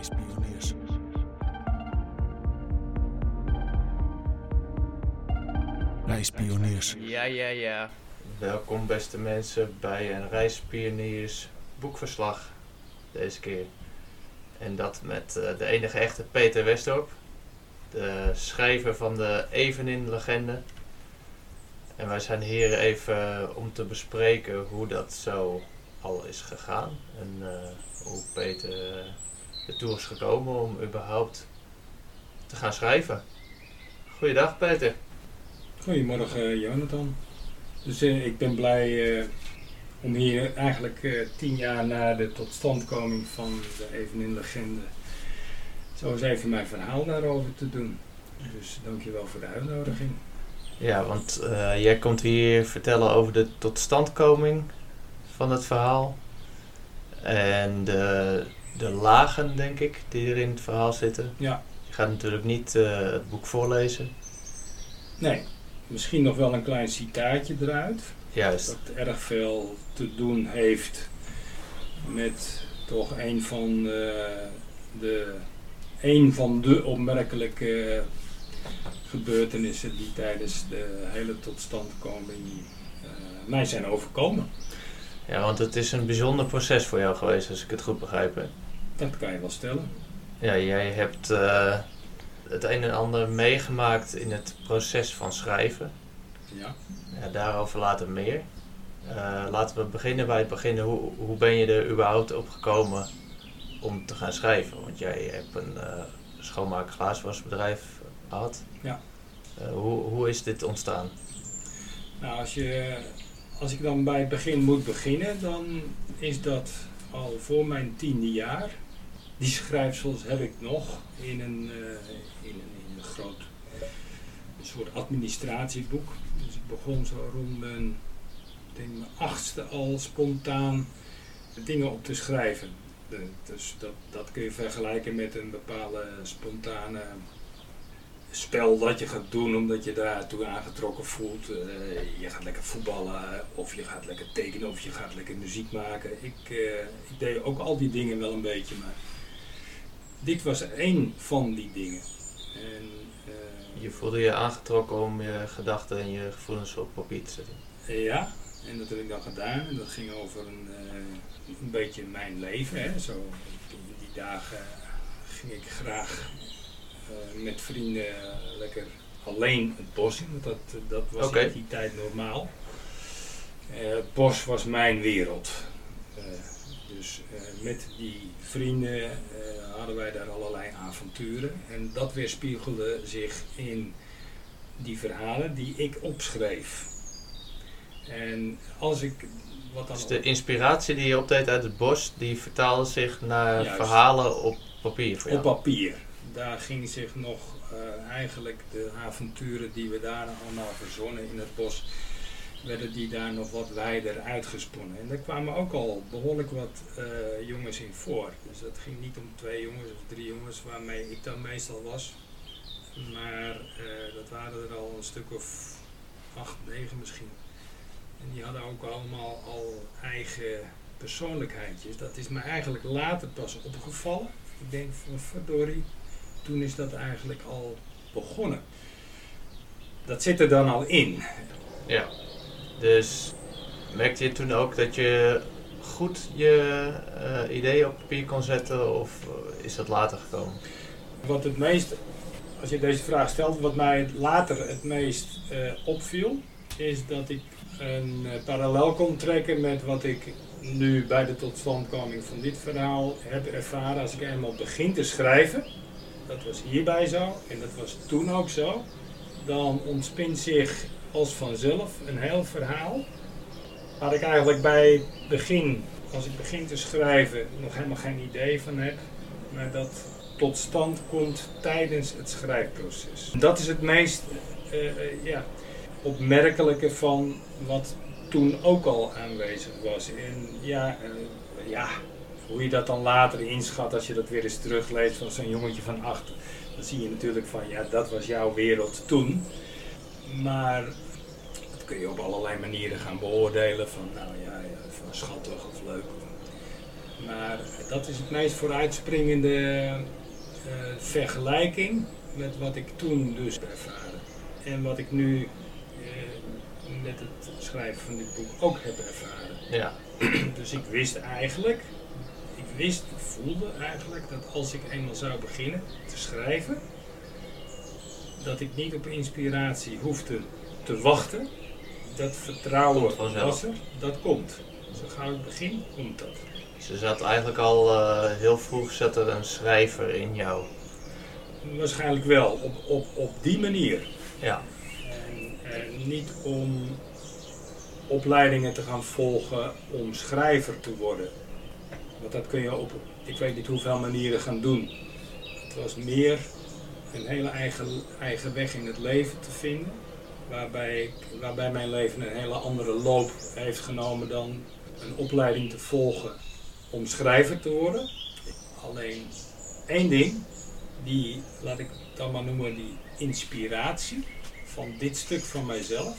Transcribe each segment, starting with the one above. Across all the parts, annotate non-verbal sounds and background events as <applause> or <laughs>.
Reispioniers. Reispioniers. Ja, ja, ja. Welkom beste mensen bij een Reispioniers boekverslag deze keer. En dat met eh, de enige echte Peter Westorp, de schrijver van de Evenin-legende. En wij zijn hier even om te bespreken hoe dat zo al is gegaan. En eh, hoe Peter ertoe is gekomen om überhaupt te gaan schrijven. Goeiedag Peter. Goedemorgen Jonathan. Dus uh, ik ben blij uh, om hier eigenlijk uh, tien jaar na de totstandkoming van de Evenin Legende zo eens even mijn verhaal daarover te doen. Dus dankjewel voor de uitnodiging. Ja, want jij komt hier vertellen over de totstandkoming van het verhaal. En de, de lagen, denk ik, die er in het verhaal zitten. Ja. Je gaat natuurlijk niet het boek voorlezen. Nee, misschien nog wel een klein citaatje eruit. Juist. Dat erg veel te doen heeft met toch een van de, de, een van de opmerkelijke gebeurtenissen die tijdens de hele totstandkoming uh, mij zijn overkomen. Ja, want het is een bijzonder proces voor jou geweest, als ik het goed begrijp. Hè? Dat kan je wel stellen. Ja, jij hebt uh, het een en ander meegemaakt in het proces van schrijven. Ja. ja daarover later meer. Uh, laten we beginnen bij het begin. Hoe, hoe ben je er überhaupt op gekomen om te gaan schrijven? Want jij hebt een uh, schoonmaak glaaswasbedrijf gehad. Ja. Uh, hoe, hoe is dit ontstaan? Nou, als, je, als ik dan bij het begin moet beginnen, dan is dat al voor mijn tiende jaar. Die schrijfsels heb ik nog in een, een, in een groot soort administratieboek. Dus ik begon zo rond mijn, denk mijn achtste al spontaan dingen op te schrijven. Dus dat, dat kun je vergelijken met een bepaalde spontane spel dat je gaat doen omdat je daartoe aangetrokken voelt. Uh, je gaat lekker voetballen of je gaat lekker tekenen of je gaat lekker muziek maken. Ik, uh, ik deed ook al die dingen wel een beetje, maar dit was één van die dingen. En, uh, je voelde je aangetrokken om je gedachten en je gevoelens op papier te zetten. Ja, en dat heb ik dan gedaan. En dat ging over een, een beetje mijn leven. Hè. Zo, die dagen ging ik graag met vrienden lekker alleen het bos in. Want dat, dat was okay. in die tijd normaal. het bos was mijn wereld. dus met die vrienden hadden wij daar allerlei avonturen. En dat weerspiegelde zich in die verhalen die ik opschreef. En als ik wat dan dus de inspiratie die je opdeed uit het bos, die vertaalde zich naar Juist. verhalen op papier voor op jou? papier. Daar ging zich nog uh, eigenlijk de avonturen die we daar allemaal verzonnen in het bos, werden die daar nog wat wijder uitgesponnen. En daar kwamen ook al behoorlijk wat uh, jongens in voor. Dus dat ging niet om twee jongens of drie jongens waarmee ik dan meestal was. Maar uh, dat waren er al een stuk of acht, negen misschien. En die hadden ook allemaal al eigen persoonlijkheidjes. Dat is me eigenlijk later pas opgevallen. Ik denk van verdorie, toen is dat eigenlijk al begonnen. Dat zit er dan al in. Ja. Dus merkte je toen ook dat je goed je uh, ideeën op papier kon zetten of uh, is dat later gekomen? Wat het meest, als je deze vraag stelt, wat mij later het meest uh, opviel, is dat ik een parallel kon trekken met wat ik nu bij de totstandkoming van dit verhaal heb ervaren als ik eenmaal begin te schrijven. Dat was hierbij zo en dat was toen ook zo. Dan ontspint zich als vanzelf een heel verhaal. Waar ik eigenlijk bij begin, als ik begin te schrijven, nog helemaal geen idee van heb. Maar dat tot stand komt tijdens het schrijfproces. Dat is het meest uh, uh, ja, opmerkelijke van wat toen ook al aanwezig was. En ja, uh, ja, hoe je dat dan later inschat als je dat weer eens terugleest van zo'n jongetje van acht. Dan zie je natuurlijk van ja, dat was jouw wereld toen. Maar dat kun je op allerlei manieren gaan beoordelen. Van nou ja, ja van schattig of leuk. Maar dat is het meest vooruitspringende eh, vergelijking met wat ik toen dus heb ervaren. En wat ik nu eh, met het schrijven van dit boek ook heb ervaren. Ja, Dus ik wist eigenlijk, wist, voelde eigenlijk dat als ik eenmaal zou beginnen te schrijven, dat ik niet op inspiratie hoefde te wachten. Dat vertrouwen was er, dat komt. Zo gauw ik begin, komt dat. ze zat eigenlijk al eh, heel vroeg zat er een schrijver in jou. Waarschijnlijk wel, op, op, op die manier. Ja, En, en niet om opleidingen te gaan volgen om schrijver te worden. Want dat kun je op, ik weet niet hoeveel manieren gaan doen. Het was meer een hele eigen, eigen weg in het leven te vinden. Waarbij, waarbij mijn leven een hele andere loop heeft genomen dan een opleiding te volgen om schrijver te worden. Alleen één ding, die, laat ik dan maar noemen, die inspiratie van dit stuk van mijzelf,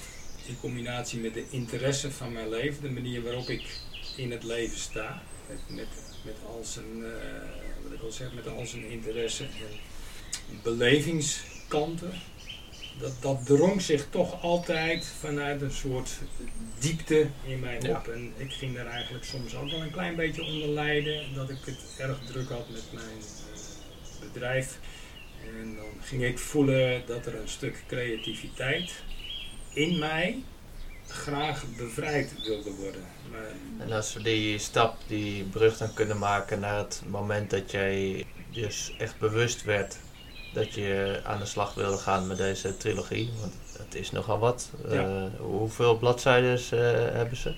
in combinatie met de interesse van mijn leven, de manier waarop ik in het leven sta, met, met, met al zijn, eh, wat ik wil zeggen, met al zijn interesse en belevingskanten, dat, dat drong zich toch altijd vanuit een soort diepte in mij Ja. op. En ik ging daar eigenlijk soms ook wel een klein beetje onder lijden, dat ik het erg druk had met mijn eh, bedrijf. En dan ging ik voelen dat er een stuk creativiteit in mij graag bevrijd wilde worden. Maar en als we die stap, die brug dan kunnen maken naar het moment dat jij dus echt bewust werd dat je aan de slag wilde gaan met deze trilogie, want het is nogal wat. Ja. Eh, hoeveel bladzijden eh, hebben ze?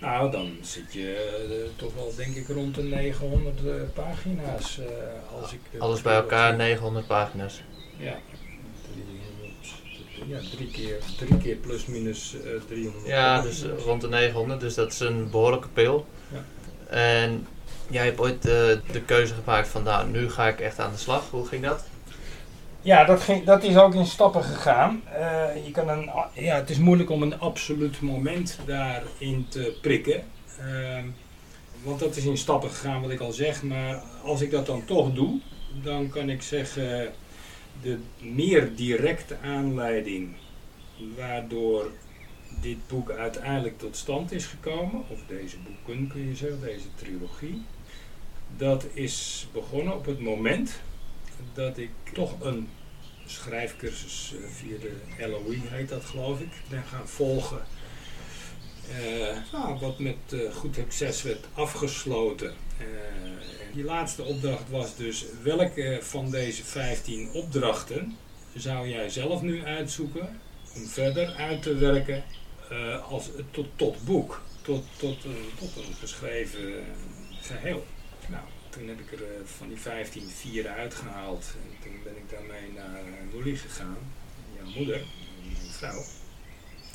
nou, dan zit je eh, toch wel denk ik rond de 900 eh, pagina's. als ik Alles bij elkaar 900 pagina's. Ja. 300, ja, drie keer, drie keer plus minus eh 300. Ja, dus eh, rond de 900, dus dat is een behoorlijke pil. Ja. En jij hebt ooit eh, de keuze gemaakt van, nou, nu ga ik echt aan de slag. Hoe ging dat? Ja, dat, ging, dat is ook in stappen gegaan. Eh, je kan een, ja, het is moeilijk om een absoluut moment daarin te prikken. Ehm, want dat is in stappen gegaan, wat ik al zeg. Maar als ik dat dan toch doe, dan kan ik zeggen... de meer directe aanleiding waardoor dit boek uiteindelijk tot stand is gekomen... of deze boeken kun je zeggen, deze trilogie... dat is begonnen op het moment dat ik toch een schrijfcursus eh, via de LOE heet dat geloof ik, ben gaan volgen. Nou, wat met eh, goed succes werd afgesloten. En die laatste opdracht was dus welke van deze 15 opdrachten zou jij zelf nu uitzoeken om verder uit te werken eh, als, tot, tot boek, tot, tot, een, tot een geschreven eh, geheel. Nou, toen heb ik er eh, van die 15 vier uitgehaald. En toen ben ik daarmee naar Lolly gegaan, jouw moeder, mijn vrouw.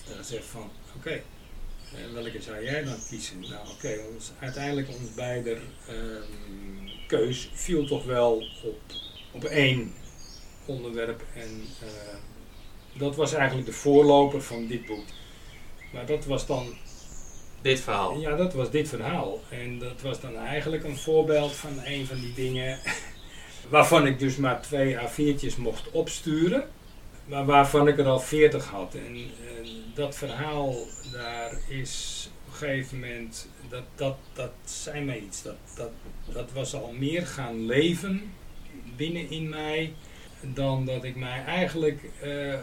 En dan zegt van, oké, eh, welke zou jij dan kiezen? Nou oké, ons- uiteindelijk ons beider ehm, keus viel toch wel op, op één onderwerp. En eh, dat was eigenlijk de voorloper van dit boek. Maar dat was dan Dit verhaal. ja, dat was dit verhaal. En dat was dan eigenlijk een voorbeeld van een van die dingen <laughs> waarvan ik dus maar twee A4'tjes mocht opsturen. Maar waarvan ik er al 40 had. En, en dat verhaal, daar is op een gegeven moment, dat, dat, dat zei mij iets. Dat, dat, dat was al meer gaan leven binnen in mij dan dat ik mij eigenlijk eh,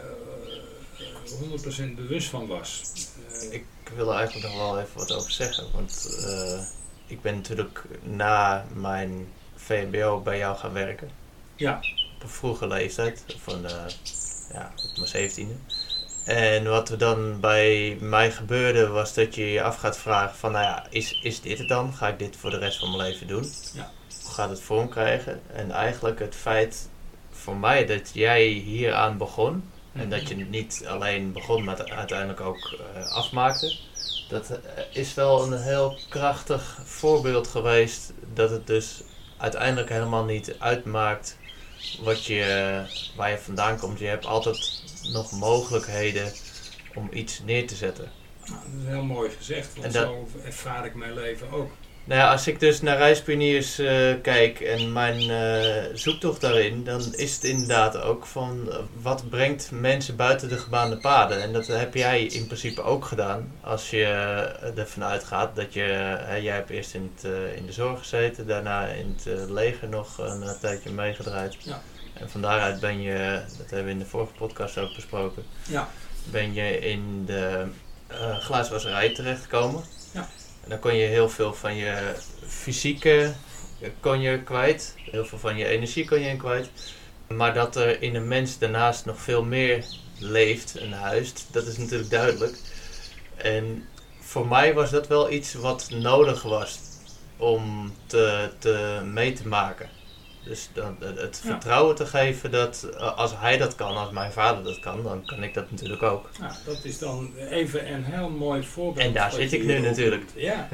100% bewust van was. Eh, Ik wil er eigenlijk nog wel even wat over zeggen. Want eh, ik ben natuurlijk na mijn VMBO bij jou gaan werken. Ja. Op een vroege leeftijd. Van, eh, ja, op mijn zeventiende. En wat er dan bij mij gebeurde was dat je je af gaat vragen van, nou ja, is, is dit het dan? Ga ik dit voor de rest van mijn leven doen? Ja. Hoe gaat het vorm krijgen? En eigenlijk het feit voor mij dat jij hieraan begon, en dat je niet alleen begon, maar uiteindelijk ook eh, afmaakte. Dat eh, is wel een heel krachtig voorbeeld geweest dat het dus uiteindelijk helemaal niet uitmaakt wat je, waar je vandaan komt. Je hebt altijd nog mogelijkheden om iets neer te zetten. Nou, dat is heel mooi gezegd, want En dat- zo ervaar ik mijn leven ook. Nou ja, als ik dus naar reispioniers eh, kijk en mijn eh, zoektocht daarin, dan is het inderdaad ook van eh, wat brengt mensen buiten de gebaande paden. En dat heb jij in principe ook gedaan. Als je ervan uitgaat dat je, hè, jij hebt eerst in, het, in de zorg gezeten, daarna in het leger nog een tijdje meegedraaid. Ja. En van daaruit ben je, dat hebben we in de vorige podcast ook besproken, ja. ben je in de glaaswasserij terechtgekomen. Ja. En dan kon je heel veel van je fysieke kon je kwijt. Heel veel van je energie kon je in kwijt. Maar dat er in een mens daarnaast nog veel meer leeft en huist, dat is natuurlijk duidelijk. En voor mij was dat wel iets wat nodig was om te, te mee te maken. Dus dan, het vertrouwen te geven dat eh, als hij dat kan, als mijn vader dat kan, dan kan ik dat natuurlijk ook. Nou, dat is dan even een heel mooi voorbeeld. En daar zit ik nu natuurlijk. Ja.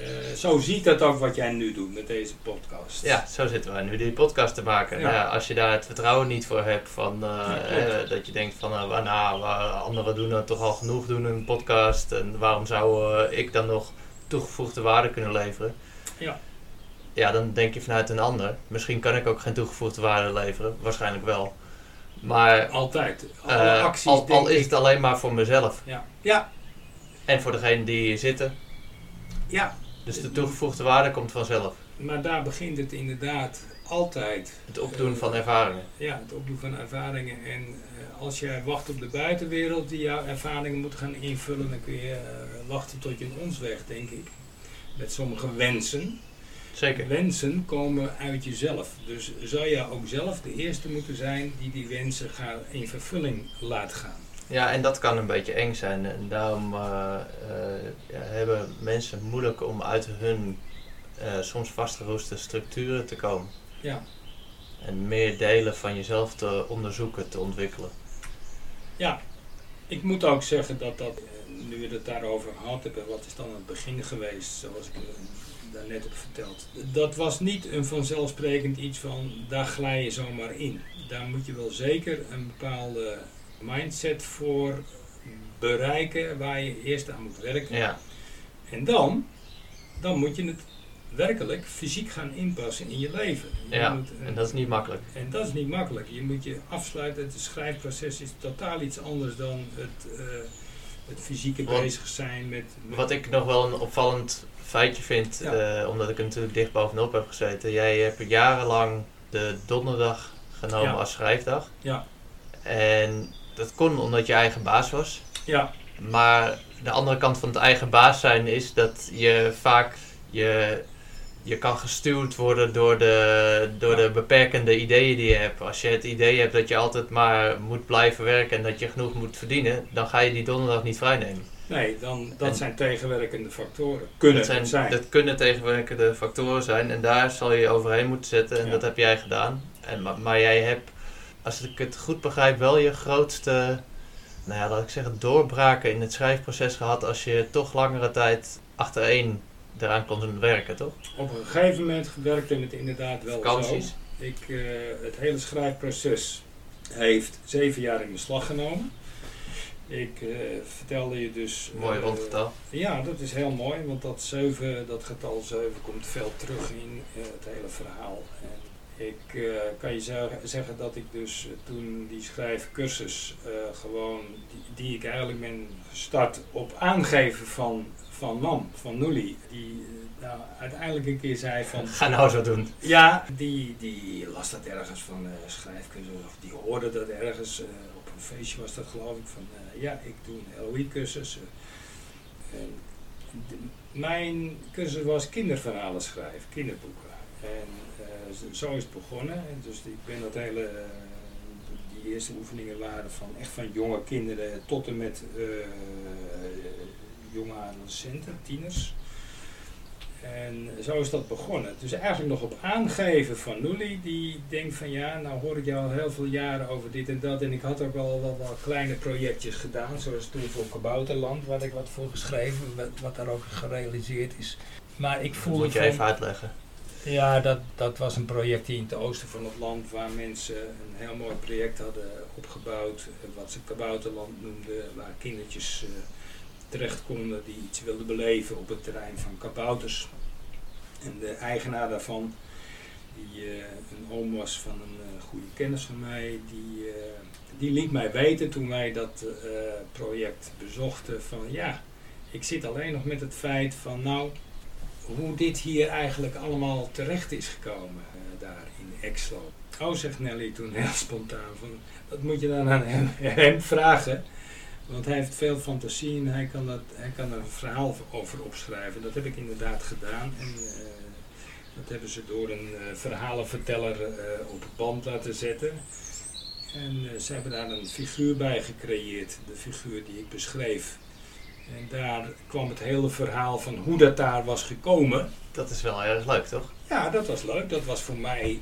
Uh, zo ziet dat ook wat jij nu doet met deze podcast. Ja, zo zitten wij nu die podcast te maken. Ja. Nou als je daar het vertrouwen niet voor hebt, van, uh, dat je denkt van, nou, anderen doen het toch al genoeg, doen een podcast, en waarom zou ik dan nog toegevoegde waarde kunnen leveren? Ja ja, dan denk je vanuit een ander. Misschien kan ik ook geen toegevoegde waarde leveren, waarschijnlijk wel. Maar altijd. Alle uh, acties, al, al is het alleen maar voor mezelf. Ja. ja. En voor degene die hier zitten. Ja. Dus de toegevoegde waarde komt vanzelf. Maar daar begint het inderdaad altijd. Het opdoen van ervaringen. Ja, het opdoen van ervaringen. En uh, als jij wacht op de buitenwereld die jouw ervaringen moet gaan invullen, dan kun je uh, wachten tot je in ons weg, denk ik. Met sommige wensen. Zeker. Wensen komen uit jezelf. Dus zou je ook zelf de eerste moeten zijn die die wensen gaan in vervulling laat gaan. Ja, en dat kan een beetje eng zijn. En daarom uh, uh, ja, hebben mensen moeilijk om uit hun uh, soms vastgeroeste structuren te komen. Ja. En meer delen van jezelf te onderzoeken, te ontwikkelen. Ja, ik moet ook zeggen dat dat, nu we het daarover gehad hebben, wat is dan het begin geweest, zoals ik daarnet heb verteld. Dat was niet een vanzelfsprekend iets van daar glij je zomaar in. Daar moet je wel zeker een bepaalde mindset voor bereiken waar je eerst aan moet werken. Ja. En dan, dan moet je het werkelijk fysiek gaan inpassen in je leven. Je ja, moet, en dat is niet makkelijk. En dat is niet makkelijk. Je moet je afsluiten. Het schrijfproces is totaal iets anders dan het, uh, het fysieke bezig zijn met, met, Wat ik nog wel een opvallend feitje vind, eh, omdat ik er natuurlijk dicht bovenop heb gezeten. Jij hebt jarenlang de donderdag genomen als schrijfdag. Ja. En dat kon omdat je eigen baas was. Ja. Maar de andere kant van het eigen baas zijn is dat je vaak je, je kan gestuurd worden door, de, door de beperkende ideeën die je hebt. Als je het idee hebt dat je altijd maar moet blijven werken en dat je genoeg moet verdienen, dan ga je die donderdag niet vrijnemen. Nee, dan, dat zijn tegenwerkende factoren. Kunnen dat zijn, Dat kunnen tegenwerkende factoren zijn en daar zal je overheen moeten zetten en dat heb jij gedaan. En, maar, maar, jij hebt, als ik het goed begrijp, wel je grootste, nou ja, laat ik zeggen, doorbraken in het schrijfproces gehad als je toch langere tijd achtereen eraan kon werken, toch? Op een gegeven moment werkte het inderdaad wel Vakanties. zo. Ik, uh, het hele schrijfproces heeft zeven jaar in beslag genomen. Ik uh, vertelde je dus... Mooi uh, rondgetal. Ja, dat is heel mooi, want dat, 7, dat getal 7 komt veel terug in uh, het hele verhaal. En ik kan je zeggen, dat ik dus toen die schrijfcursus gewoon, die, die, ik eigenlijk ben gestart op aangeven van, van Mam, van Nully, die nou, uiteindelijk een keer zei van... <laughs> Ga nou zo doen. Ja, die, die las dat ergens van schrijfcursus, of die hoorde dat ergens een feestje was dat geloof ik van uh, ja, ik doe een LOE-cursus. Uh, mijn cursus was kinderverhalen schrijven, kinderboeken. En uh, zo is het begonnen. En dus ik ben dat hele, die eerste oefeningen waren van echt van jonge kinderen tot en met jonge adolescenten, tieners. En zo is dat begonnen. Dus eigenlijk nog op aangeven van Nully, die denkt van ja, nou hoor ik jou al heel veel jaren over dit en dat. En ik had ook wel, wel kleine projectjes gedaan, zoals toen voor Kabouterland, waar ik wat voor geschreven, wat, wat daar ook gerealiseerd is. Maar ik voelde. Dat moet je even uitleggen. Ja, dat, dat was een project in het oosten van het land waar mensen een heel mooi project hadden opgebouwd, wat ze Kabouterland noemden, waar kindertjes. Uh, terecht konden die iets wilden beleven op het terrein van kabouters. En de eigenaar daarvan, die uh, een oom was van een uh, goede kennis van mij, die, uh, die liet mij weten toen wij dat project bezochten van ja, ik zit alleen nog met het feit van nou, hoe dit hier eigenlijk allemaal terecht is gekomen daar in Exlo. Oh, zegt Nelly toen heel spontaan, van, dat moet je dan aan hem, hem vragen. Want hij heeft veel fantasie en hij kan, dat, hij kan er een verhaal over opschrijven. Dat heb ik inderdaad gedaan. En uh, dat hebben ze door een uh, verhalenverteller uh, op het band laten zetten. En ze hebben daar een figuur bij gecreëerd. De figuur die ik beschreef. En daar kwam het hele verhaal van hoe dat daar was gekomen. Dat is wel erg leuk, toch? Ja, dat was leuk. Dat was voor mij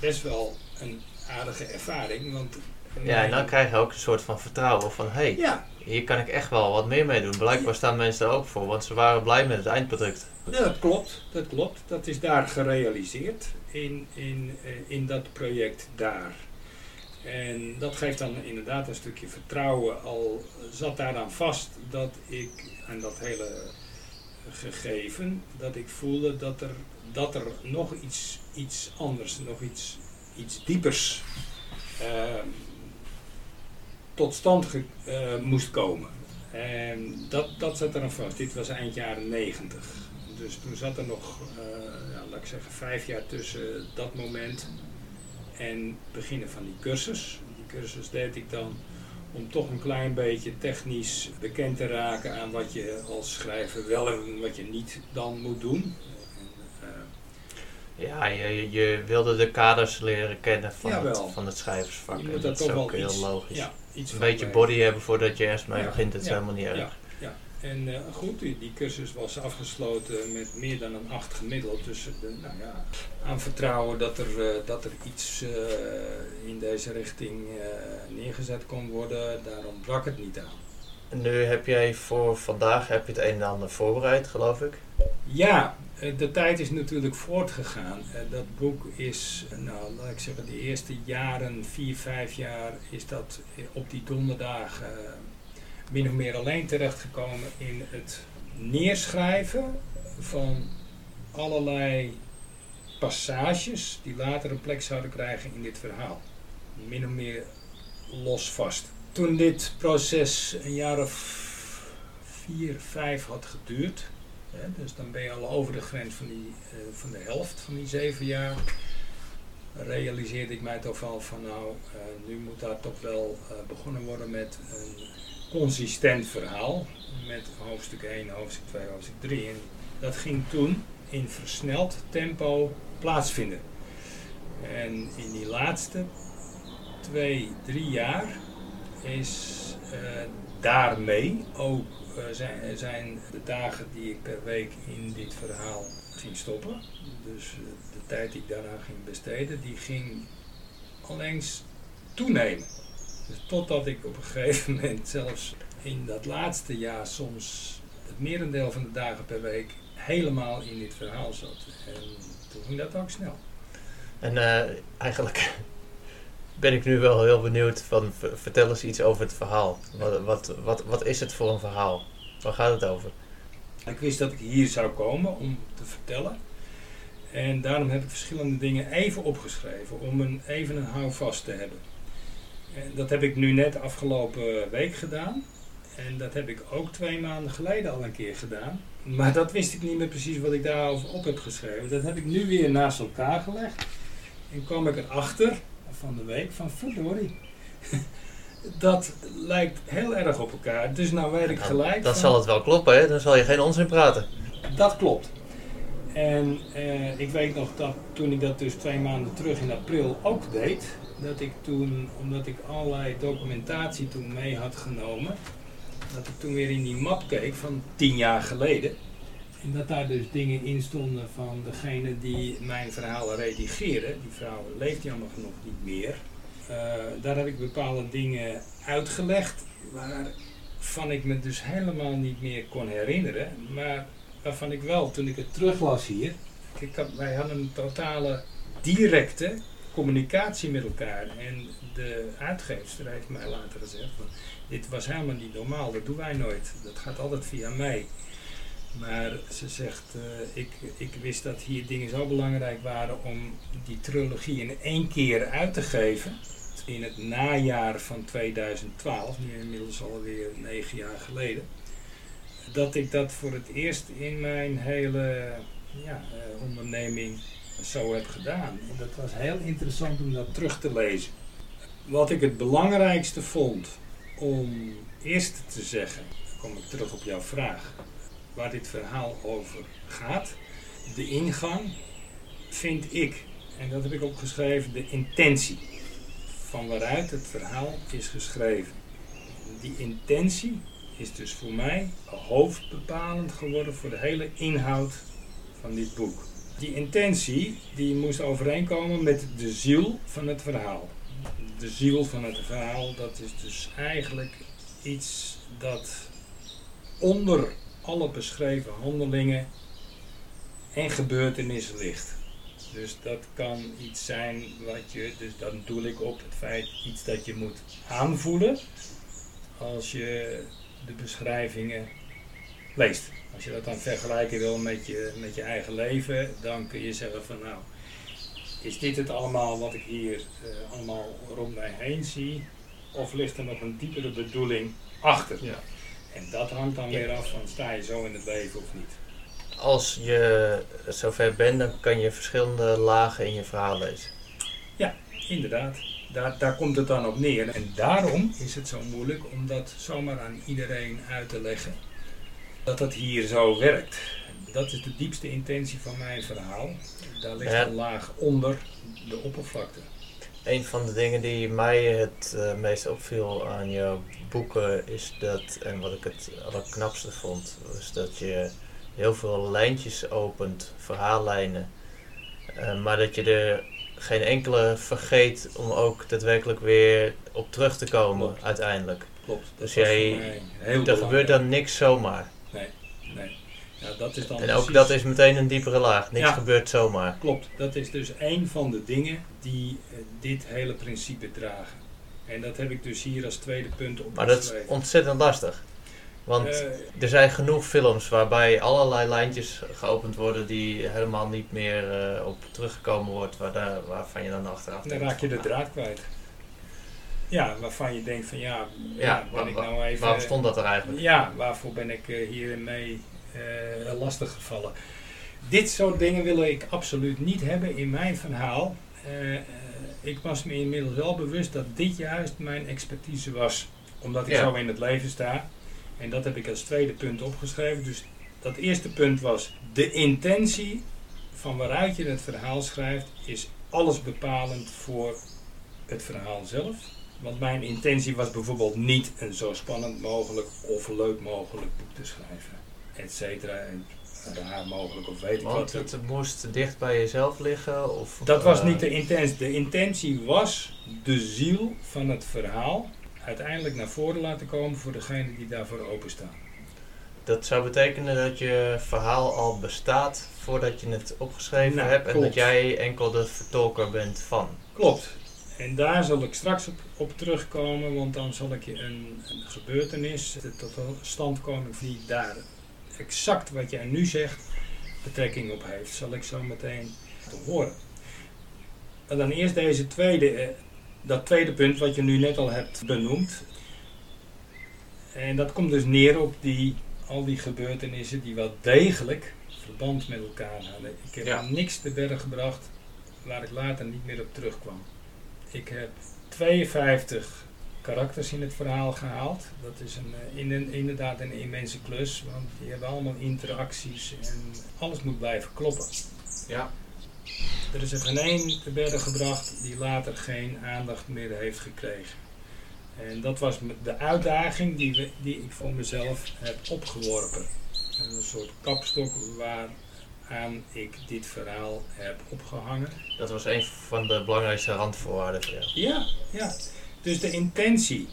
best wel een aardige ervaring. Want ja, en dan krijg je ook een soort van vertrouwen van, hé, hey, ja. hier kan ik echt wel wat meer mee doen. Blijkbaar staan mensen er ook voor, want ze waren blij met het eindproduct. Ja, dat klopt, dat klopt. Dat is daar gerealiseerd in, in, in dat project daar. En dat geeft dan inderdaad een stukje vertrouwen. Al zat daaraan vast dat ik aan dat hele gegeven, dat ik voelde dat er, dat er nog iets, iets anders, nog iets, iets diepers uh, tot stand ge, uh, moest komen. En dat, dat zat er aan vast. Dit was eind jaren 90. Dus toen zat er nog, uh, ja, laat ik zeggen, vijf jaar tussen dat moment en beginnen van die cursus. Die cursus deed ik dan om toch een klein beetje technisch bekend te raken aan wat je als schrijver wel en wat je niet dan moet doen. Ja, je, je wilde de kaders leren kennen van, het, van het schrijversvak. Moet dat, is ook ook heel iets, logisch. Ja, iets een beetje body hebben voordat je eerst mee begint, het is helemaal niet erg. Ja, ja. En uh, goed, die, die, cursus was afgesloten met meer dan een acht gemiddeld. Dus uh, nou ja, aan vertrouwen dat er, uh, dat er iets in deze richting neergezet kon worden, daarom brak het niet aan. En nu heb jij voor vandaag heb je het een en ander voorbereid, geloof ik? Ja, de tijd is natuurlijk voortgegaan. Dat boek is, nou laat ik zeggen, de eerste jaren, vier, vijf jaar, is dat op die donderdagen min of meer alleen terechtgekomen in het neerschrijven van allerlei passages die later een plek zouden krijgen in dit verhaal. Min of meer los vast. Toen dit proces een jaar of vier, vijf had geduurd, dus dan ben je al over de grens van, die, uh, van de helft van die zeven jaar, realiseerde ik mij toch wel van nou, uh, nu moet daar toch wel uh, begonnen worden met een consistent verhaal met hoofdstuk 1, hoofdstuk 2, hoofdstuk 3. En dat ging toen in versneld tempo plaatsvinden. En in die laatste twee, drie jaar is daarmee ook zijn, zijn, de dagen die ik per week in dit verhaal ging stoppen. Dus uh, de tijd die ik daaraan ging besteden, die ging allengs toenemen. Dus totdat ik op een gegeven moment zelfs in dat laatste jaar soms het merendeel van de dagen per week helemaal in dit verhaal zat. En toen ging dat ook snel. En eigenlijk ben ik nu wel heel benieuwd van vertel eens iets over het verhaal. Wat, wat, wat, wat is het voor een verhaal? Waar gaat het over? Ik wist dat ik hier zou komen om te vertellen. En daarom heb ik verschillende dingen even opgeschreven om een, even een houvast te hebben. En dat heb ik nu net afgelopen week gedaan. En dat heb ik ook twee maanden geleden al een keer gedaan. Maar dat wist ik niet meer precies wat ik daarover op heb geschreven. Dat heb ik nu weer naast elkaar gelegd. En kwam ik erachter van de week van verdorie. dat lijkt heel erg op elkaar. Dus nou weet ik gelijk. Dat zal het wel kloppen, hè? Dan zal je geen onzin praten. Dat klopt. En eh, ik weet nog dat toen ik dat dus twee maanden terug in april ook deed, dat ik toen, omdat ik allerlei documentatie toen mee had genomen, dat ik toen weer in die map keek van tien jaar geleden. En dat daar dus dingen in stonden van degene die mijn verhalen redigeren. Die vrouw leeft jammer genoeg niet meer. Uh, daar heb ik bepaalde dingen uitgelegd waarvan ik me dus helemaal niet meer kon herinneren. Maar waarvan ik wel, toen ik het teruglas hier, ik had, wij hadden een totale directe communicatie met elkaar. En de uitgeefster heeft mij later gezegd, dit was helemaal niet normaal, dat doen wij nooit. Dat gaat altijd via mij. Maar ze zegt, eh, ik, ik wist dat hier dingen zo belangrijk waren om die trilogie in één keer uit te geven. In het najaar van 2012, nu inmiddels alweer negen jaar geleden. Dat ik dat voor het eerst in mijn hele ja, eh, onderneming zo heb gedaan. En dat was heel interessant om dat terug te lezen. Wat ik het belangrijkste vond om eerst te zeggen, dan kom ik terug op jouw vraag, waar dit verhaal over gaat. De ingang vind ik, en dat heb ik opgeschreven, de intentie van waaruit het verhaal is geschreven. Die intentie is dus voor mij hoofdbepalend geworden voor de hele inhoud van dit boek. Die intentie die moest overeenkomen met de ziel van het verhaal. De ziel van het verhaal, dat is dus eigenlijk iets dat onder alle beschreven handelingen en gebeurtenissen ligt. Dus dat kan iets zijn wat je, dus dan doe ik op het feit iets dat je moet aanvoelen als je de beschrijvingen leest. Als je dat dan vergelijken wil met je, met je eigen leven, dan kun je zeggen van nou, is dit het allemaal wat ik hier uh, allemaal rond mij heen zie? Of ligt er nog een diepere bedoeling achter? Ja. En dat hangt dan weer af van sta je zo in het leven of niet. Als je zover bent, dan kan je verschillende lagen in je verhaal lezen. Ja, inderdaad. Daar, daar komt het dan op neer. En daarom is het zo moeilijk om dat zomaar aan iedereen uit te leggen. Dat dat hier zo werkt. Dat is de diepste intentie van mijn verhaal. Daar ligt Ja. een laag onder de oppervlakte. Een van de dingen die mij het eh, meest opviel aan jouw boeken is dat, en wat ik het allerknapste vond, was dat je heel veel lijntjes opent, verhaallijnen, eh, maar dat je er geen enkele vergeet om ook daadwerkelijk weer op terug te komen Klopt. uiteindelijk. Klopt. Dus jij- Er gebeurt dan niks zomaar. Ja, dat is dan En ook precies- dat is meteen een diepere laag. Niks Ja. gebeurt zomaar. Klopt, dat is dus een van de dingen die eh, dit hele principe dragen. En dat heb ik dus hier als tweede punt Maar dat is ontzettend lastig. Want Eh, Er zijn genoeg films waarbij allerlei lijntjes geopend worden die helemaal niet meer eh, op teruggekomen wordt, waar daar, waarvan je dan achteraf dan denkt raak je de van, draad kwijt. Ja, waarvan je denkt van ja, Ja, ja ben waar- ik nou even... Waarom stond dat er eigenlijk? Ja, waarvoor ben ik eh, hiermee eh lastig gevallen? Dit soort dingen wil ik absoluut niet hebben in mijn verhaal. Eh, eh, ik was me inmiddels wel bewust dat dit juist mijn expertise was. Omdat ik Ja. zo in het leven sta. En dat heb ik als tweede punt opgeschreven. Dus dat eerste punt was de intentie van waaruit je het verhaal schrijft, is alles bepalend voor het verhaal zelf. Want mijn intentie was bijvoorbeeld niet een zo spannend mogelijk of leuk mogelijk boek te schrijven. Et cetera. En raar mogelijk of weet ik Want wat. het moest dicht bij jezelf liggen? Of, Dat was eh, niet de intentie. De intentie was de ziel van het verhaal uiteindelijk naar voren laten komen voor degene die daarvoor openstaan. Dat zou betekenen dat je verhaal al bestaat voordat je het opgeschreven Nou, hebt en klopt. dat jij enkel de vertolker bent van. Klopt. En daar zal ik straks op, op terugkomen, want dan zal ik je een, een gebeurtenis tot standkoming die daar exact wat jij nu zegt betrekking op heeft, zal ik zo meteen te horen. En dan eerst deze tweede, eh, dat tweede punt wat je nu net al hebt benoemd. En dat komt dus neer op die, al die gebeurtenissen die wel degelijk verband met elkaar hadden. Ik heb Ja. niks te berg gebracht waar ik later niet meer op terugkwam. Ik heb 52 karakters in het verhaal gehaald. Dat is een, eh, in een, inderdaad een immense klus, want die hebben allemaal interacties en alles moet blijven kloppen. Ja. Er is er geen één te berg gebracht die later geen aandacht meer heeft gekregen. En dat was de uitdaging die, we, die ik voor mezelf heb opgeworpen. Een soort kapstok waaraan ik dit verhaal heb opgehangen. Dat was een van de belangrijkste randvoorwaarden voor jou. Ja, ja. Dus de intentie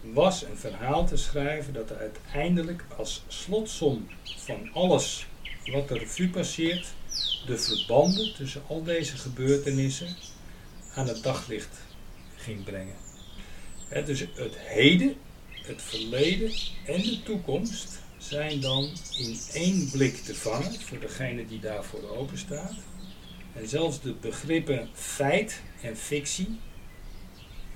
was een verhaal te schrijven dat uiteindelijk als slotsom van alles wat de revue passeert, de verbanden tussen al deze gebeurtenissen aan het daglicht ging brengen. Dus het heden, het verleden en de toekomst zijn dan in één blik te vangen voor degene die daarvoor open staat. En zelfs de begrippen feit en fictie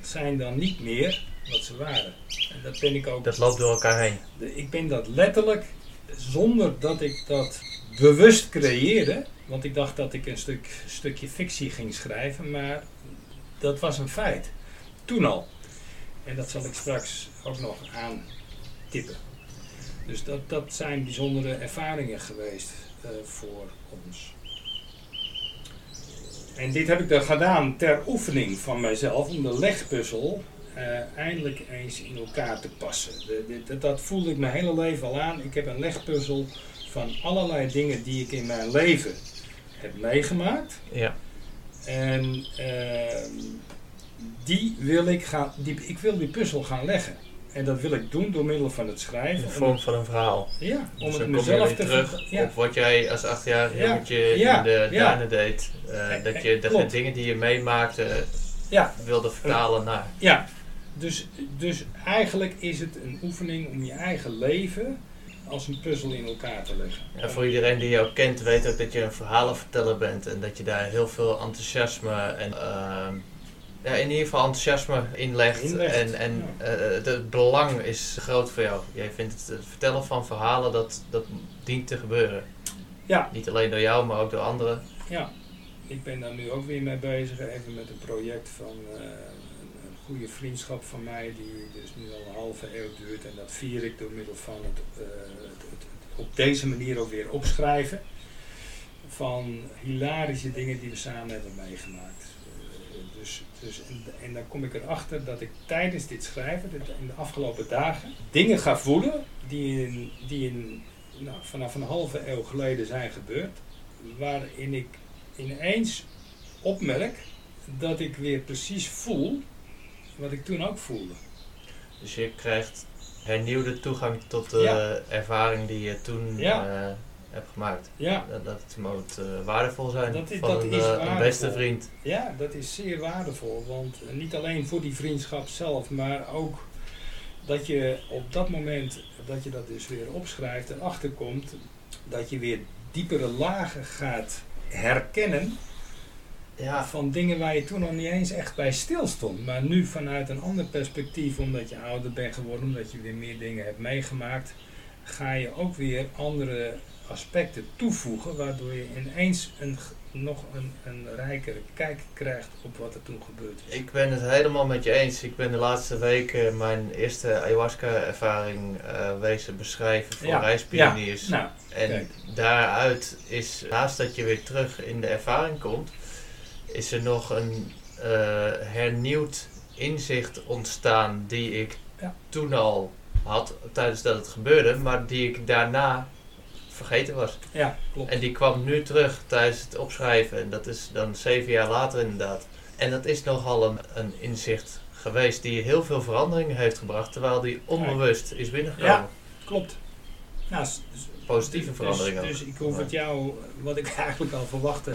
zijn dan niet meer wat ze waren. En dat ben ik ook. Dat loopt door elkaar heen. Ik ben dat letterlijk, zonder dat ik dat bewust creëerde, want ik dacht dat ik een stuk, stukje fictie ging schrijven, maar dat was een feit. Toen al. En dat zal ik straks ook nog aantippen. Dus dat, dat zijn bijzondere ervaringen geweest eh, voor ons. En dit heb ik dan gedaan ter oefening van mijzelf om de legpuzzel eh, eindelijk eens in elkaar te passen. De, de- dat- dat voelde ik mijn hele leven al aan. Ik heb een legpuzzel van allerlei dingen die ik in mijn leven heb meegemaakt. Ja. En ehm, die wil ik gaan, die, ik wil die puzzel gaan leggen. En dat wil ik doen door middel van het In schrijven. de Om vorm het- van een verhaal. ja, om Dus het kom je mezelf te terug ja. op wat jij als achtjarig Ja. jongetje Ja. in de duinen deed. Eh, dat je de klopt. dingen die je meemaakte Ja, wilde vertalen naar. Ja, dus, dus eigenlijk is het een oefening om je eigen leven als een puzzel in elkaar te leggen. En voor iedereen die jou kent, weet ook dat je een verhalenverteller bent en dat je daar heel veel enthousiasme en ehm, ja, in ieder geval enthousiasme in legt. Inlegt, En, en ja. eh, het, belang is groot voor jou. Jij vindt het, het vertellen van verhalen dat, dat dient te gebeuren. Ja, Niet alleen door jou, maar ook door anderen. ja. Ik ben daar nu ook weer mee bezig, even met een project van eh, een, goede vriendschap van mij, die dus nu al een halve eeuw duurt. En dat vier ik door middel van het, eh, het, het- het op deze manier ook weer opschrijven van hilarische dingen die we samen hebben meegemaakt. Dus, dus, en, en dan kom ik erachter dat ik tijdens dit schrijven, dit, in de afgelopen dagen, dingen ga voelen die, in, die in, nou, vanaf een halve eeuw geleden zijn gebeurd, waarin ik ineens opmerk dat ik weer precies voel wat ik toen ook voelde. Dus je krijgt hernieuwde toegang tot de Ja. ervaring die je toen Ja. eh, hebt gemaakt. Ja, Dat, dat moet eh, waardevol zijn Dat is- van dat een, is eh, een beste vriend. Ja, dat is zeer waardevol. Want eh, niet alleen voor die vriendschap zelf, maar ook dat je op dat moment dat je dat dus weer opschrijft en achterkomt, dat je weer diepere lagen gaat herkennen Ja, van dingen waar je toen nog niet eens echt bij stilstond. Maar nu vanuit een ander perspectief, omdat je ouder bent geworden, omdat je weer meer dingen hebt meegemaakt, ga je ook weer andere aspecten toevoegen, waardoor je ineens een, nog een, een rijkere kijk krijgt op wat er toen gebeurd is. Ik ben het helemaal met je eens. Ik ben de laatste weken mijn eerste ayahuasca-ervaring eh, wezen beschrijven voor Ja, reispioniers. Nou, en kijk. daaruit is, naast dat je weer terug in de ervaring komt, is er nog een eh, hernieuwd inzicht ontstaan die ik Ja. toen al had tijdens dat het gebeurde, maar die ik daarna vergeten was. ja, klopt. En die kwam nu terug tijdens het opschrijven. En dat is dan zeven jaar later inderdaad. En dat is nogal een, een inzicht geweest die heel veel veranderingen heeft gebracht. Terwijl die onbewust is binnengekomen. Ja. Klopt. Nou, Positieve dus- veranderingen. Dus, ik hoef het jou, wat ik <laughs> eigenlijk al verwachtte,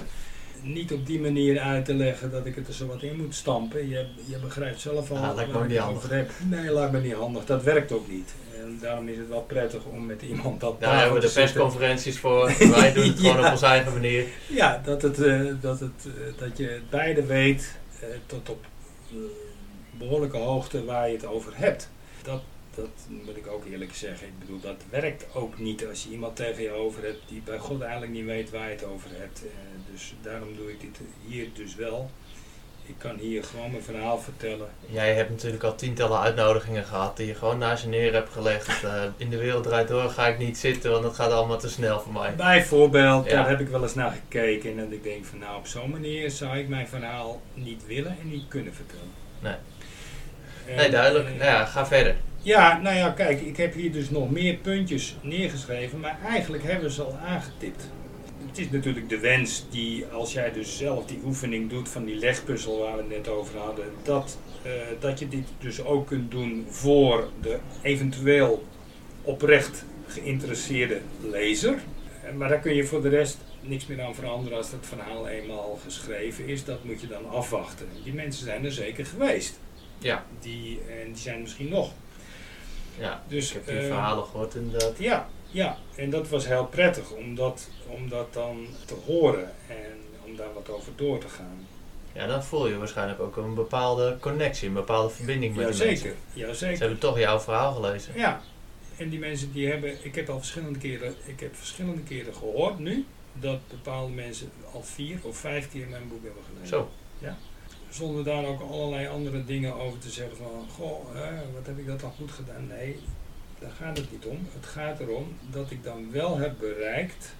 niet op die manier uit te leggen dat ik het er zo wat in moet stampen. Je, je begrijpt zelf al Ah, waar ook ik niet het handig. over heb. Nee, lijkt me niet handig. Dat werkt ook niet. En daarom is het wel prettig om met iemand dat Daar hebben we de persconferenties voor. Wij doen het <laughs> gewoon op onze eigen manier. Ja, dat, het, eh, dat, het, eh, dat je het beide weet eh, tot op eh, behoorlijke hoogte waar je het over hebt. Dat, dat moet ik ook eerlijk zeggen. Ik bedoel, dat werkt ook niet als je iemand tegen je over hebt die bij God eigenlijk niet weet waar je het over hebt. Dus daarom doe ik dit hier dus wel. Ik kan hier gewoon mijn verhaal vertellen. Jij hebt natuurlijk al tientallen uitnodigingen gehad die je gewoon naast je neer hebt gelegd. <laughs> Eh, in de wereld draait door ga ik niet zitten, want dat gaat allemaal te snel voor mij. Bijvoorbeeld, Ja. daar heb ik wel eens naar gekeken en dat ik denk van nou op zo'n manier zou ik mijn verhaal niet willen en niet kunnen vertellen. Nee. En, Nee, duidelijk. eh, Nou ja, ga verder. Ja, nou ja, kijk, ik heb hier dus nog meer puntjes neergeschreven, maar eigenlijk hebben we ze al aangetipt. Is natuurlijk de wens die, als jij dus zelf die oefening doet van die legpuzzel waar we het net over hadden, dat, eh, dat je dit dus ook kunt doen voor de eventueel oprecht geïnteresseerde lezer. Eh, Maar daar kun je voor de rest niks meer aan veranderen als het verhaal eenmaal geschreven is. Dat moet je dan afwachten. Die mensen zijn er zeker geweest. Ja, Die, en die zijn misschien nog. ja. Dus, ik heb die eh, verhalen gehoord inderdaad. Ja, Ja, en dat was heel prettig om dat, om dat dan te horen en om daar wat over door te gaan. Ja, dan voel je waarschijnlijk ook een bepaalde connectie, een bepaalde verbinding met die Jazeker, mensen. Ze jazeker. hebben toch jouw verhaal gelezen. Ja, en die mensen die hebben, ik heb al verschillende keren, ik heb verschillende keren gehoord nu, dat bepaalde mensen al vier of vijf keer mijn boek hebben gelezen. Zo. Zonder daar ook allerlei andere dingen over te zeggen van, goh, hè, wat heb ik dat dan goed gedaan? Nee, daar gaat het niet om. Het gaat erom dat ik dan wel heb bereikt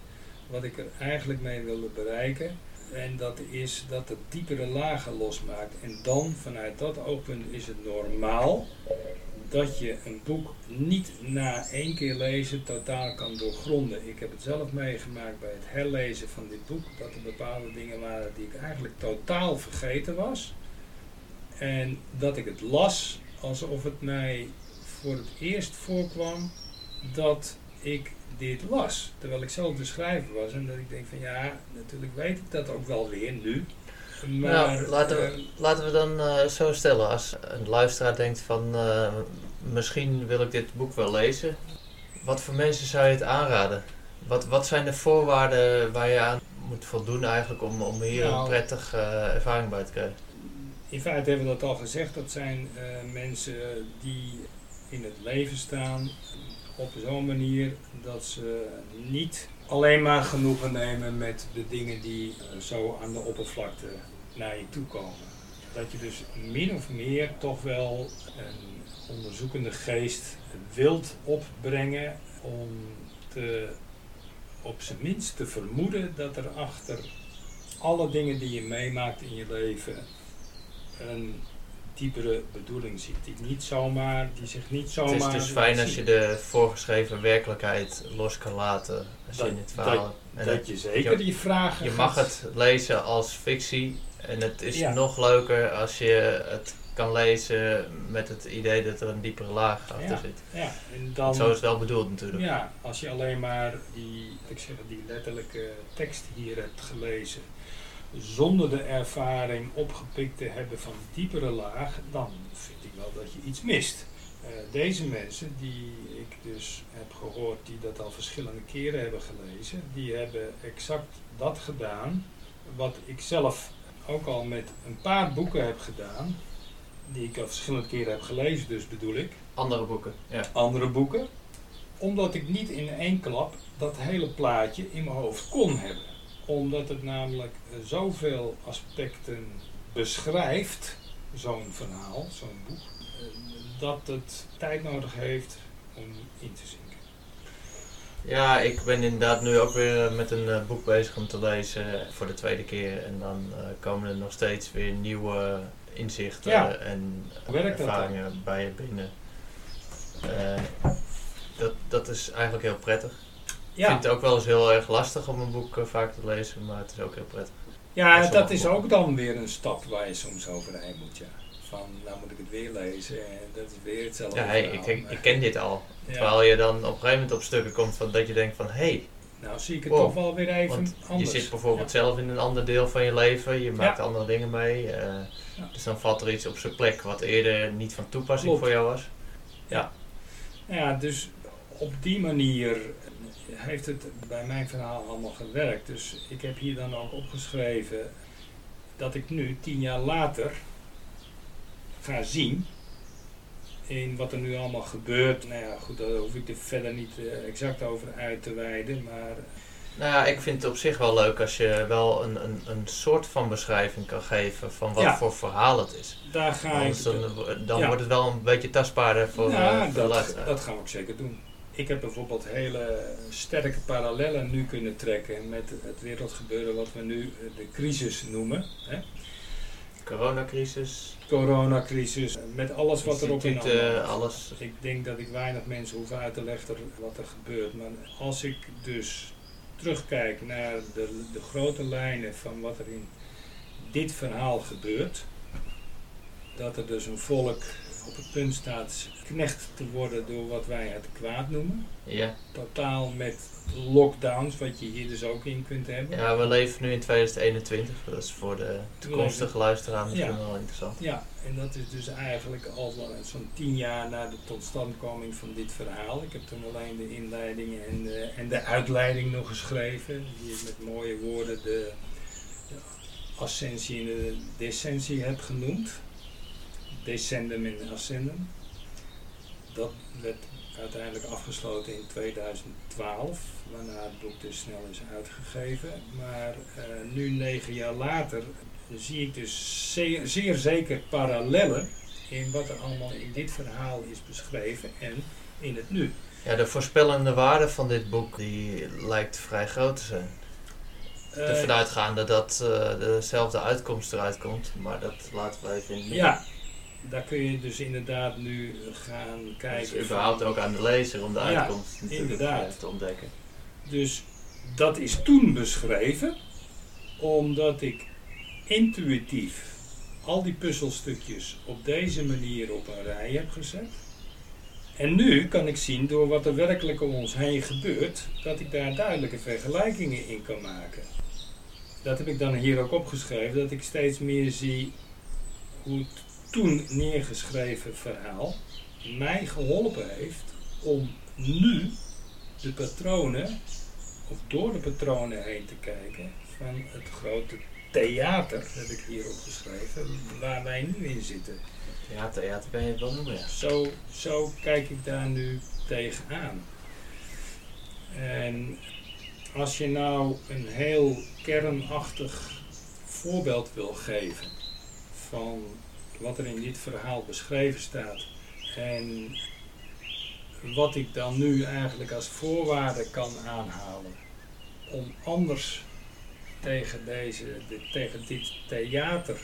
wat ik er eigenlijk mee wilde bereiken. En dat is dat het diepere lagen losmaakt. En dan, vanuit dat oogpunt, is het normaal dat je een boek niet na één keer lezen totaal kan doorgronden. Ik heb het zelf meegemaakt bij het herlezen van dit boek, dat er bepaalde dingen waren die ik eigenlijk totaal vergeten was. En dat ik het las alsof het mij voor het eerst voorkwam dat ik dit las. Terwijl ik zelf de schrijver was en dat ik denk van ja, natuurlijk weet ik dat ook wel weer nu. Maar nou, laten we, eh, laten we dan eh, zo stellen. Als een luisteraar denkt van eh, misschien wil ik dit boek wel lezen. Wat voor mensen zou je het aanraden? Wat, wat zijn de voorwaarden waar je aan moet voldoen eigenlijk om, om hier Nou. een prettige eh, ervaring bij te krijgen? In feite hebben we dat al gezegd. Dat zijn mensen die in het leven staan op zo'n manier dat ze niet alleen maar genoegen nemen met de dingen die eh, zo aan de oppervlakte naar je toe komen. Dat je dus min of meer toch wel een onderzoekende geest wilt opbrengen om te, op zijn minst te vermoeden dat er achter alle dingen die je meemaakt in je leven een diepere bedoeling ziet. Die niet zomaar, die zich niet zomaar. Het is dus fijn als je de voorgeschreven werkelijkheid los kan laten als je Dat- in het verhaal. En dat je zeker je- die vragen. Je mag het lezen als fictie en het is Ja. nog leuker als je het kan lezen met het idee dat er een diepere laag achter Ja. zit. Ja, en dan. Zo is het wel bedoeld natuurlijk. Ja, als je alleen maar die, ik zeg, die letterlijke tekst hier hebt gelezen, zonder de ervaring opgepikt te hebben van diepere laag, dan vind ik wel dat je iets mist. Eh, deze mensen die ik dus heb gehoord, die dat al verschillende keren hebben gelezen, die hebben exact dat gedaan wat ik zelf ook al met een paar boeken heb gedaan, die ik al verschillende keren heb gelezen, dus bedoel ik Andere boeken, ja. andere boeken. Omdat ik niet in één klap dat hele plaatje in mijn hoofd kon hebben. Omdat het namelijk eh, zoveel aspecten beschrijft, zo'n verhaal, zo'n boek, eh, dat het tijd nodig heeft om in te zinken. Ja, ik ben inderdaad nu ook weer eh, met een boek bezig om te lezen voor de tweede keer. En dan komen er nog steeds weer nieuwe inzichten Ja. en ervaringen bij je binnen. Dat, dat is eigenlijk heel prettig. Ik vind het ook wel eens heel erg lastig om een boek eh, vaak te lezen, maar het is ook heel prettig. ja dat dat is ook dan weer een stap waar je soms overheen moet. Ja. Van, nou moet ik het weer lezen en dat is weer hetzelfde. Ja, hey, ik, ik ken dit al. Ja. Terwijl je dan op een gegeven moment op stukken komt van dat je denkt van hé, hey, Nou zie ik het Wow. toch wel weer even want anders. je zit bijvoorbeeld zelf in een ander deel van je leven, je maakt Ja. andere dingen mee. eh, Ja. Dus dan valt er iets op zijn plek wat eerder niet van toepassing Klopt. voor jou was. Ja, dus op die manier heeft het bij mijn verhaal allemaal gewerkt. Dus ik heb hier dan ook opgeschreven dat ik nu, tien jaar later, ga zien in wat er nu allemaal gebeurt. Nou ja, goed, daar hoef ik er verder niet eh, exact over uit te wijden, maar Nou ja, ik vind het op zich wel leuk als je wel een, een, een soort van beschrijving kan geven van wat Ja. voor verhaal het is. daar ga ik... Anders dan, dan Ja. wordt het wel een beetje tastbaarder voor, ja, eh, voor dat, dat gaan we ook zeker doen. Ik heb bijvoorbeeld hele sterke parallellen nu kunnen trekken met het wereldgebeuren wat we nu eh, de crisis noemen. Hè? Coronacrisis, Coronacrisis, met alles wat erop in instituten, allemaal. alles. Ik denk dat ik weinig mensen hoef uit te leggen wat er gebeurt. Maar als ik dus terugkijk naar de, de grote lijnen van wat er in dit verhaal gebeurt, dat er dus een volk op het punt staat knecht te worden door wat wij het kwaad noemen. Ja. Totaal met lockdowns, wat je hier dus ook in kunt hebben. ja, we leven nu in 2021. Dat is voor de toekomstige luisteraar misschien Ja. wel interessant. Ja, en dat is dus eigenlijk al zo'n tien jaar na de totstandkoming van dit verhaal. Ik heb toen alleen de inleiding en de, en de uitleiding nog geschreven. Die met mooie woorden de, de ascensie en de descensie heb genoemd. Descendum en ascendum. Dat werd uiteindelijk afgesloten in 2012, waarna het boek dus snel is uitgegeven. Maar eh, nu, negen jaar later, zie ik dus zeer, zeer zeker parallellen in wat er allemaal in dit verhaal is beschreven en in het nu. Ja, de voorspellende waarde van dit boek die lijkt vrij groot te zijn. Eh, Ervan uitgaande dat eh, dezelfde uitkomst eruit komt, maar dat laten we even in ja, daar kun je dus inderdaad nu gaan Dus kijken. überhaupt van- ook aan de lezer om de uitkomst inderdaad. te ontdekken. Dus dat is toen beschreven, omdat ik intuïtief al die puzzelstukjes op deze manier op een rij heb gezet. En nu kan ik zien door wat er werkelijk om ons heen gebeurt, dat ik daar duidelijke vergelijkingen in kan maken. Dat heb ik dan hier ook opgeschreven, dat ik steeds meer zie hoe het toen neergeschreven verhaal mij geholpen heeft om nu de patronen, of door de patronen heen te kijken van het grote theater, heb ik hier opgeschreven, waar wij nu in zitten. Ja, theater ben je het wel noemen, ja. Zo, zo kijk ik daar nu tegenaan. En als je nou een heel kernachtig voorbeeld wil geven van wat er in dit verhaal beschreven staat. En wat ik dan nu eigenlijk als voorwaarde kan aanhalen om anders tegen, deze, de- tegen dit theater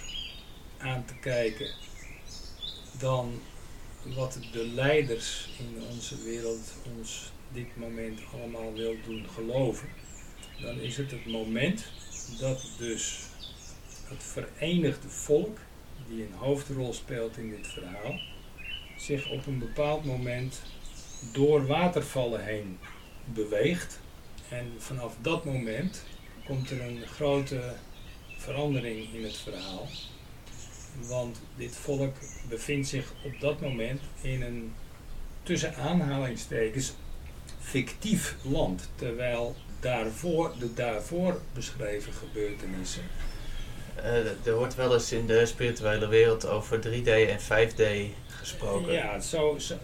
aan te kijken dan wat de leiders in onze wereld ons dit moment allemaal wil doen geloven, dan is het het moment dat dus het verenigde volk, die een hoofdrol speelt in dit verhaal, zich op een bepaald moment door watervallen heen beweegt. En vanaf dat moment komt er een grote verandering in het verhaal. Want dit volk bevindt zich op dat moment in een tussen aanhalingstekens fictief land. Terwijl daarvoor, de daarvoor beschreven gebeurtenissen. Eh, er wordt wel eens in de spirituele wereld over 3D en 5D gesproken. Ja, zo, zo,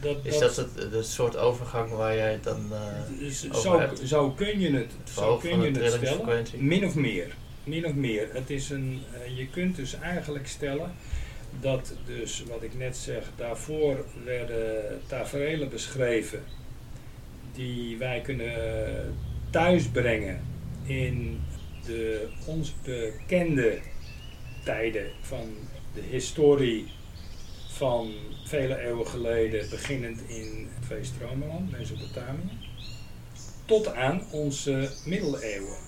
dat, Is dat het, het soort overgang waar jij dan eh, over zo, hebt? zo kun je het, het zo kun je het stellen. Min of meer. Min of meer. Het is een, eh, je kunt dus eigenlijk stellen dat dus, wat ik net zeg, daarvoor werden tafereelen beschreven die wij kunnen thuisbrengen in de ons bekende tijden van de historie van vele eeuwen geleden, beginnend in Tweestromenland, Mesopotamië, tot aan onze middeleeuwen,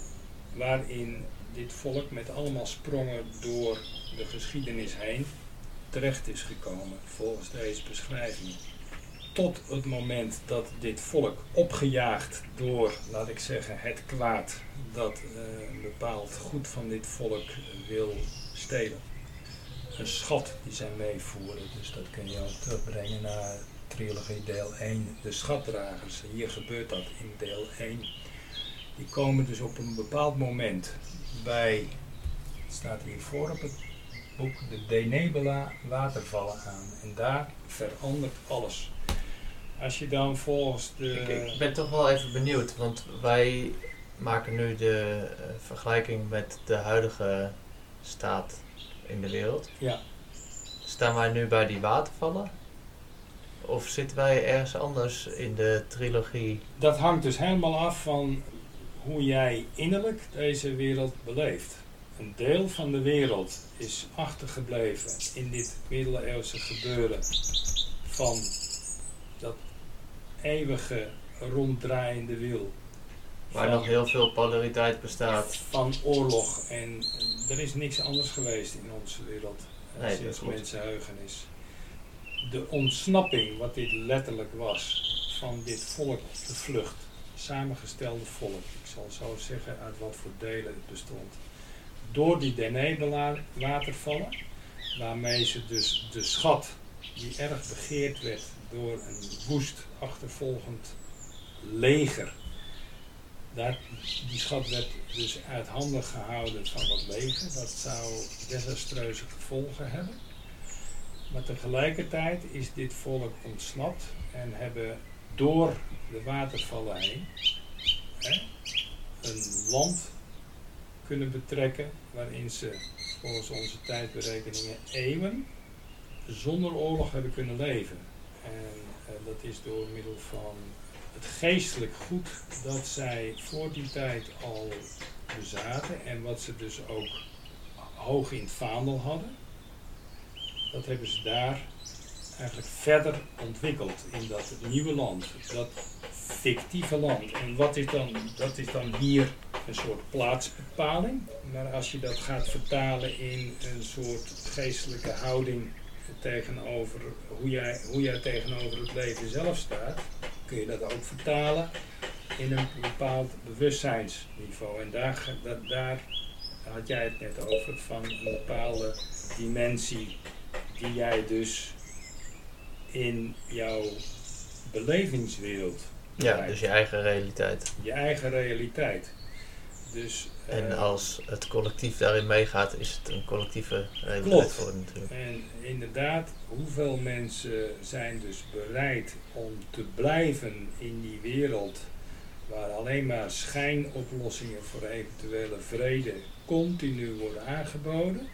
waarin dit volk met allemaal sprongen door de geschiedenis heen terecht is gekomen, volgens deze beschrijving. Tot het moment dat dit volk opgejaagd door, laat ik zeggen, het kwaad dat eh, een bepaald goed van dit volk wil stelen. Een schat die zij meevoeren, dus dat kun je ook terugbrengen naar trilogie deel 1, de schatdragers. Hier gebeurt dat in deel 1. Die komen dus op een bepaald moment bij, het staat hier voor op het boek, de Denebula watervallen aan. En daar verandert alles. Als je dan volgens de... Ik, ik ben toch wel even benieuwd, want wij maken nu de eh, vergelijking met de huidige staat in de wereld. Ja. Staan wij nu bij die watervallen? Of zitten wij ergens anders in de trilogie? Dat hangt dus helemaal af van hoe jij innerlijk deze wereld beleeft. Een deel van de wereld is achtergebleven in dit middeleeuwse gebeuren van eeuwige ronddraaiende wiel. Waar nog heel veel polariteit bestaat. van oorlog. En er is niks anders geweest in onze wereld. Nee, dat sinds mensenheugenis. De ontsnapping, wat dit letterlijk was, van dit volk op de vlucht. Samengestelde volk. Ik zal zo zeggen uit wat voor delen het bestond. Door die Denebela watervallen, waarmee ze dus de schat, die erg begeerd werd door een woest achtervolgend leger. Daar, die schat werd dus uit handen gehouden van dat leger. Dat zou desastreuze gevolgen hebben. Maar tegelijkertijd is dit volk ontsnapt en hebben door de watervallen heen hè, een land kunnen betrekken waarin ze volgens onze tijdberekeningen eeuwen zonder oorlog hebben kunnen leven. En eh, dat is door middel van het geestelijk goed dat zij voor die tijd al bezaten en wat ze dus ook hoog in het vaandel hadden. Dat hebben ze daar eigenlijk verder ontwikkeld in dat nieuwe land, dat fictieve land. En wat is dan, dat is dan hier een soort plaatsbepaling. Maar als je dat gaat vertalen in een soort geestelijke houding tegenover hoe jij, hoe jij tegenover het leven zelf staat, kun je dat ook vertalen in een bepaald bewustzijnsniveau. En daar, dat, daar had jij het net over, van een bepaalde dimensie die jij dus in jouw belevingswereld, Ja, dus je eigen realiteit. je eigen realiteit. Dus, En als het collectief daarin meegaat, is het een collectieve realiteit voor natuurlijk. En inderdaad, hoeveel mensen zijn dus bereid om te blijven in die wereld waar alleen maar schijnoplossingen voor eventuele vrede continu worden aangeboden.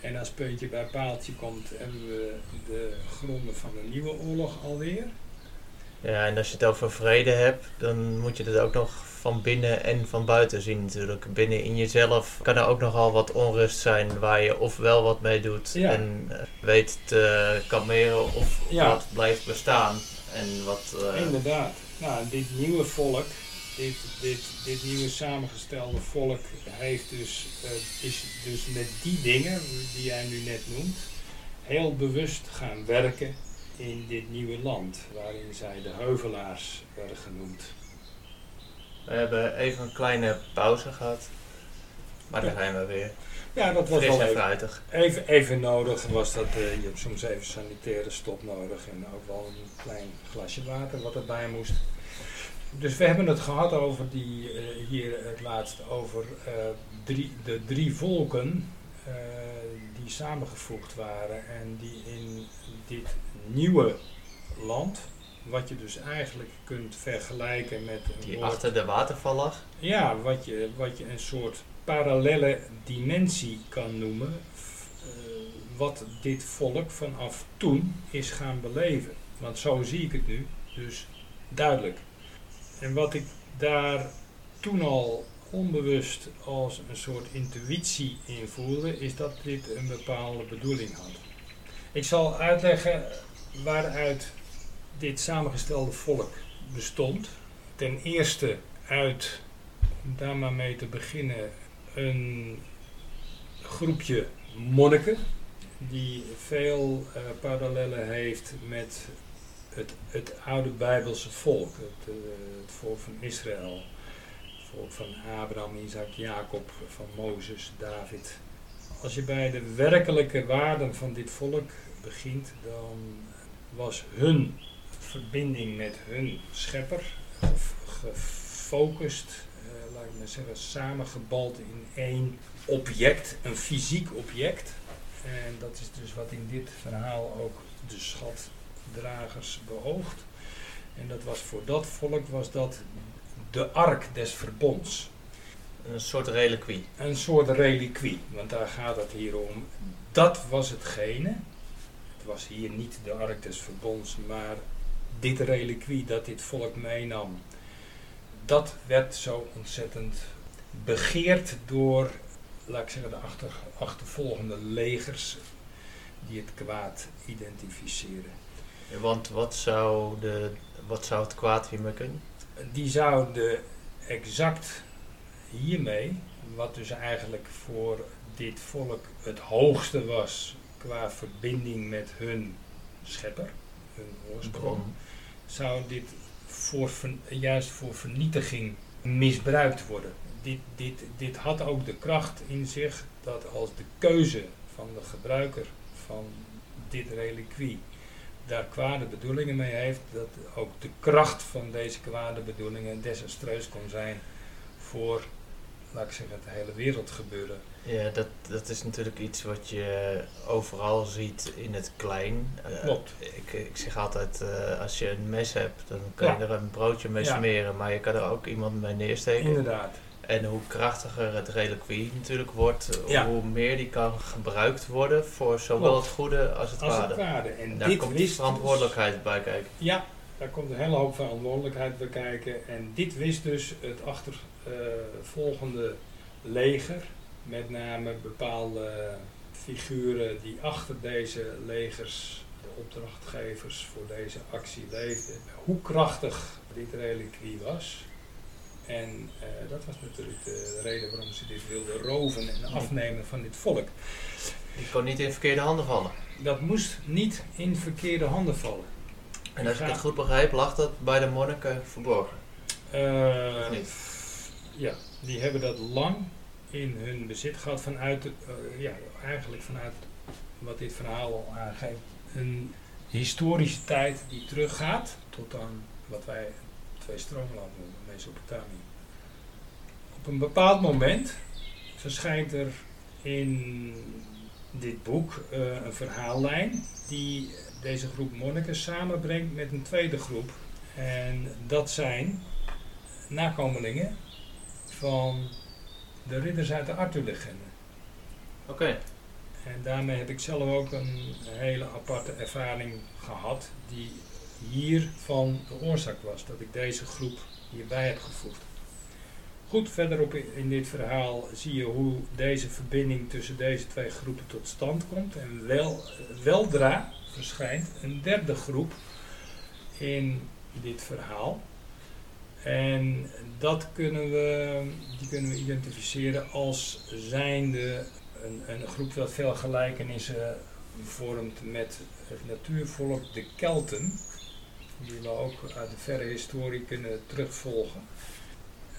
En als puntje bij paaltje komt, hebben we de gronden van een nieuwe oorlog alweer. Ja, en als je het over vrede hebt, dan moet je het ook nog van binnen en van buiten zien natuurlijk. Binnen in jezelf kan er ook nogal wat onrust zijn waar je of wel wat mee doet Ja. en eh, weet te kalmeren of Ja. wat blijft bestaan. En wat, eh, Inderdaad. Nou, dit nieuwe volk, dit, dit, dit nieuwe samengestelde volk, heeft dus, eh, is dus met die dingen die jij nu net noemt, heel bewust gaan werken in dit nieuwe land, waarin zij de heuvelaars werden genoemd. We hebben even een kleine pauze gehad. Maar dan zijn we weer. Ja, dat was Fris wel en even, even, even nodig. Was dat, eh, je hebt soms even sanitaire stop nodig en ook wel een klein glasje water wat erbij moest. Dus we hebben het gehad over die, eh, hier het laatst, over eh, drie, de drie volken die samengevoegd waren en die in dit nieuwe land, wat je dus eigenlijk kunt vergelijken met een Die woord- achter de waterval lag. ja, wat je, wat je een soort parallele dimensie kan noemen. eh, wat dit volk vanaf toen is gaan beleven. Want zo zie ik het nu, dus duidelijk. En wat ik daar toen al onbewust als een soort intuïtie in voelde, is dat dit een bepaalde bedoeling had. Ik zal uitleggen waaruit dit samengestelde volk bestond. Ten eerste uit om daar maar mee te beginnen, een groepje monniken die veel eh, parallellen heeft met het, het oude Bijbelse volk, het, eh, het volk van Israël, het volk van Abraham, Isaac, Jacob, van Mozes, David. Als je bij de werkelijke waarden van dit volk begint, dan was hun verbinding met hun schepper gef- gefocust, eh, laat ik maar zeggen, samengebald in één object, een fysiek object. En dat is dus wat in dit verhaal ook de schatdragers beoogt. En dat was voor dat volk was dat de ark des verbonds. Een soort reliquie. Een soort reliquie, want daar gaat het hier om. Dat was hetgene. Het was hier niet de ark des verbonds, maar dit reliquie dat dit volk meenam. Dat werd zo ontzettend begeerd door, laat ik zeggen, de achter, achtervolgende legers die het kwaad identificeren. Want wat zou, de, wat zou het kwaad hiermee kunnen? die zouden exact hiermee, wat dus eigenlijk voor dit volk het hoogste was qua verbinding met hun schepper, hun oorsprong. Zou dit voor, juist voor vernietiging misbruikt worden. Dit, dit, dit had ook de kracht in zich dat als de keuze van de gebruiker van dit reliquie daar kwade bedoelingen mee heeft, dat ook de kracht van deze kwade bedoelingen desastreus kon zijn voor, laat ik zeggen, het hele wereldgebeuren. Ja, dat, dat is natuurlijk iets wat je overal ziet in het klein. Eh, Klopt. Ik, ik zeg altijd, eh, als je een mes hebt, dan kan Ja. je er een broodje mee Ja. smeren, maar je kan er ook iemand mee neersteken. Inderdaad. En hoe krachtiger het reliquie natuurlijk wordt, Ja. hoe meer die kan gebruikt worden voor zowel Klopt. het goede als het Als het kwade. kwade. En Daar komt wist verantwoordelijkheid bij kijken. Ja, daar komt een hele hoop verantwoordelijkheid bij kijken. En dit wist dus het achtervolgende leger, met name bepaalde figuren die achter deze legers, de opdrachtgevers voor deze actie leefden, hoe krachtig dit reliquie was. En eh, dat was natuurlijk de reden waarom ze dit wilden roven en afnemen van dit volk. Die kon niet in verkeerde handen vallen. Dat moest niet in verkeerde handen vallen. En als ik het goed begrijp, lag dat bij de monniken verborgen. Niet? Ja, die hebben dat lang in hun bezit gehad vanuit, eh, ja, eigenlijk vanuit wat dit verhaal al aangeeft. Een historische tijd die teruggaat tot aan wat wij twee stroomland noemen, Mesopotamië. Op een bepaald moment verschijnt er in dit boek eh, een verhaallijn die deze groep monniken samenbrengt met een tweede groep. En dat zijn nakomelingen van de ridders uit de Arthur-legende. Oké. En daarmee heb ik zelf ook een hele aparte ervaring gehad, die hiervan de oorzaak was, dat ik deze groep hierbij heb gevoegd. Goed, verderop in dit verhaal zie je hoe deze verbinding tussen deze twee groepen tot stand komt. En wel, weldra verschijnt een derde groep in dit verhaal. En dat kunnen we, die kunnen we identificeren als zijnde een, een groep dat veel gelijkenissen vormt met het natuurvolk, de Kelten. Die we ook uit de verre historie kunnen terugvolgen.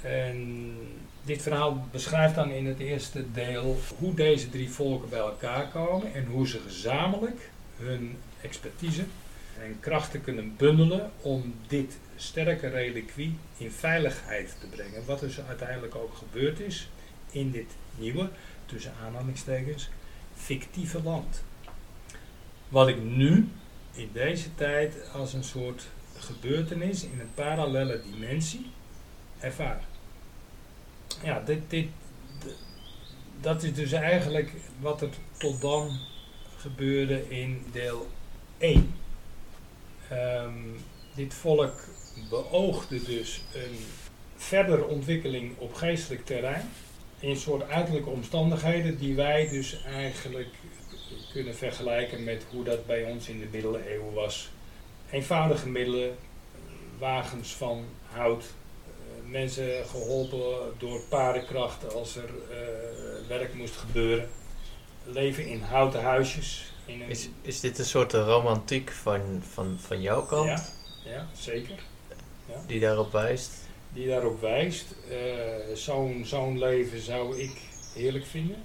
En dit verhaal beschrijft dan in het eerste deel hoe deze drie volken bij elkaar komen en hoe ze gezamenlijk hun expertise en krachten kunnen bundelen om dit sterke reliquie in veiligheid te brengen. Wat dus uiteindelijk ook gebeurd is in dit nieuwe, tussen aanhalingstekens, fictieve land. Wat ik nu in deze tijd als een soort gebeurtenis in een parallele dimensie ervaar. Ja, dit, dit, dat is dus eigenlijk wat er tot dan gebeurde in deel 1. Ehm, dit volk beoogde dus een verdere ontwikkeling op geestelijk terrein. In soort uiterlijke omstandigheden die wij dus eigenlijk kunnen vergelijken met hoe dat bij ons in de middeleeuwen was. Eenvoudige middelen, wagens van hout, eh, mensen geholpen door paardenkrachten als er eh, werk moest gebeuren. Leven in houten huisjes. In een, Is, is dit een soort romantiek van, van, van jouw kant ja, ja, zeker. die daarop wijst? die daarop wijst. Eh, Zo'n zo'n leven zou ik heerlijk vinden.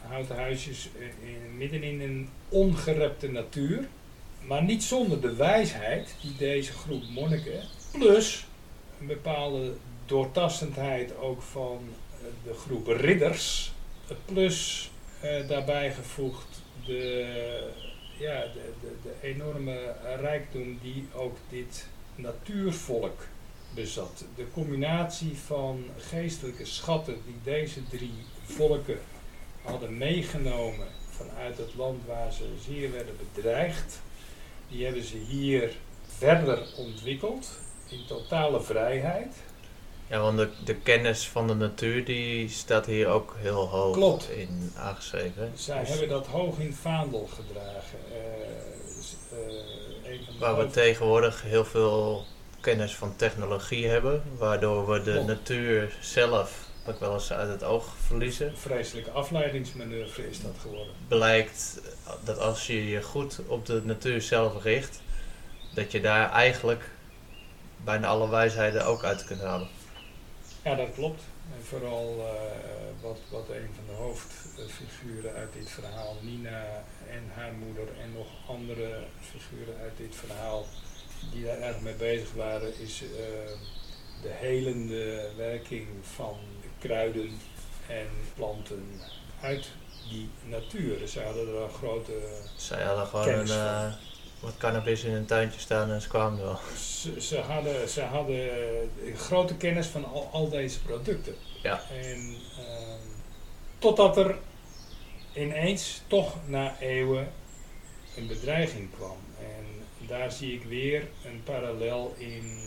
Houten huisjes eh, in, midden in een ongerepte natuur. Maar niet zonder de wijsheid die deze groep monniken, plus een bepaalde doortastendheid ook van eh, de groep ridders, plus daarbij gevoegd de, ja, de, de, de enorme rijkdom die ook dit natuurvolk bezat. De combinatie van geestelijke schatten die deze drie volken hadden meegenomen vanuit het land waar ze zeer werden bedreigd, die hebben ze hier verder ontwikkeld in totale vrijheid. Ja, want de, de kennis van de natuur die staat hier ook heel hoog Klopt. in aangeschreven. Zij Dus hebben dat hoog in vaandel gedragen. Eh, eh, waar we hoofd- tegenwoordig heel veel kennis van technologie hebben, waardoor we de Klopt. natuur zelf ook wel eens uit het oog verliezen. Een vreselijke afleidingsmanoeuvre is dat geworden. Blijkt dat als je je goed op de natuur zelf richt, dat je daar eigenlijk bijna alle wijsheden ook uit kunt halen. Ja, dat klopt. En vooral uh, wat, wat een van de hoofdfiguren uit dit verhaal, Nina en haar moeder en nog andere figuren uit dit verhaal, die daar erg mee bezig waren, is uh, de helende werking van kruiden en planten uit die natuur. Ze hadden er een grote. Zij hadden gewoon een, uh, wat cannabis in een tuintje staan en ze kwamen wel. Ze, ze, hadden, ze hadden grote kennis van al, al deze producten. Ja. En uh, totdat er ineens toch na eeuwen een bedreiging kwam. En daar zie ik weer een parallel in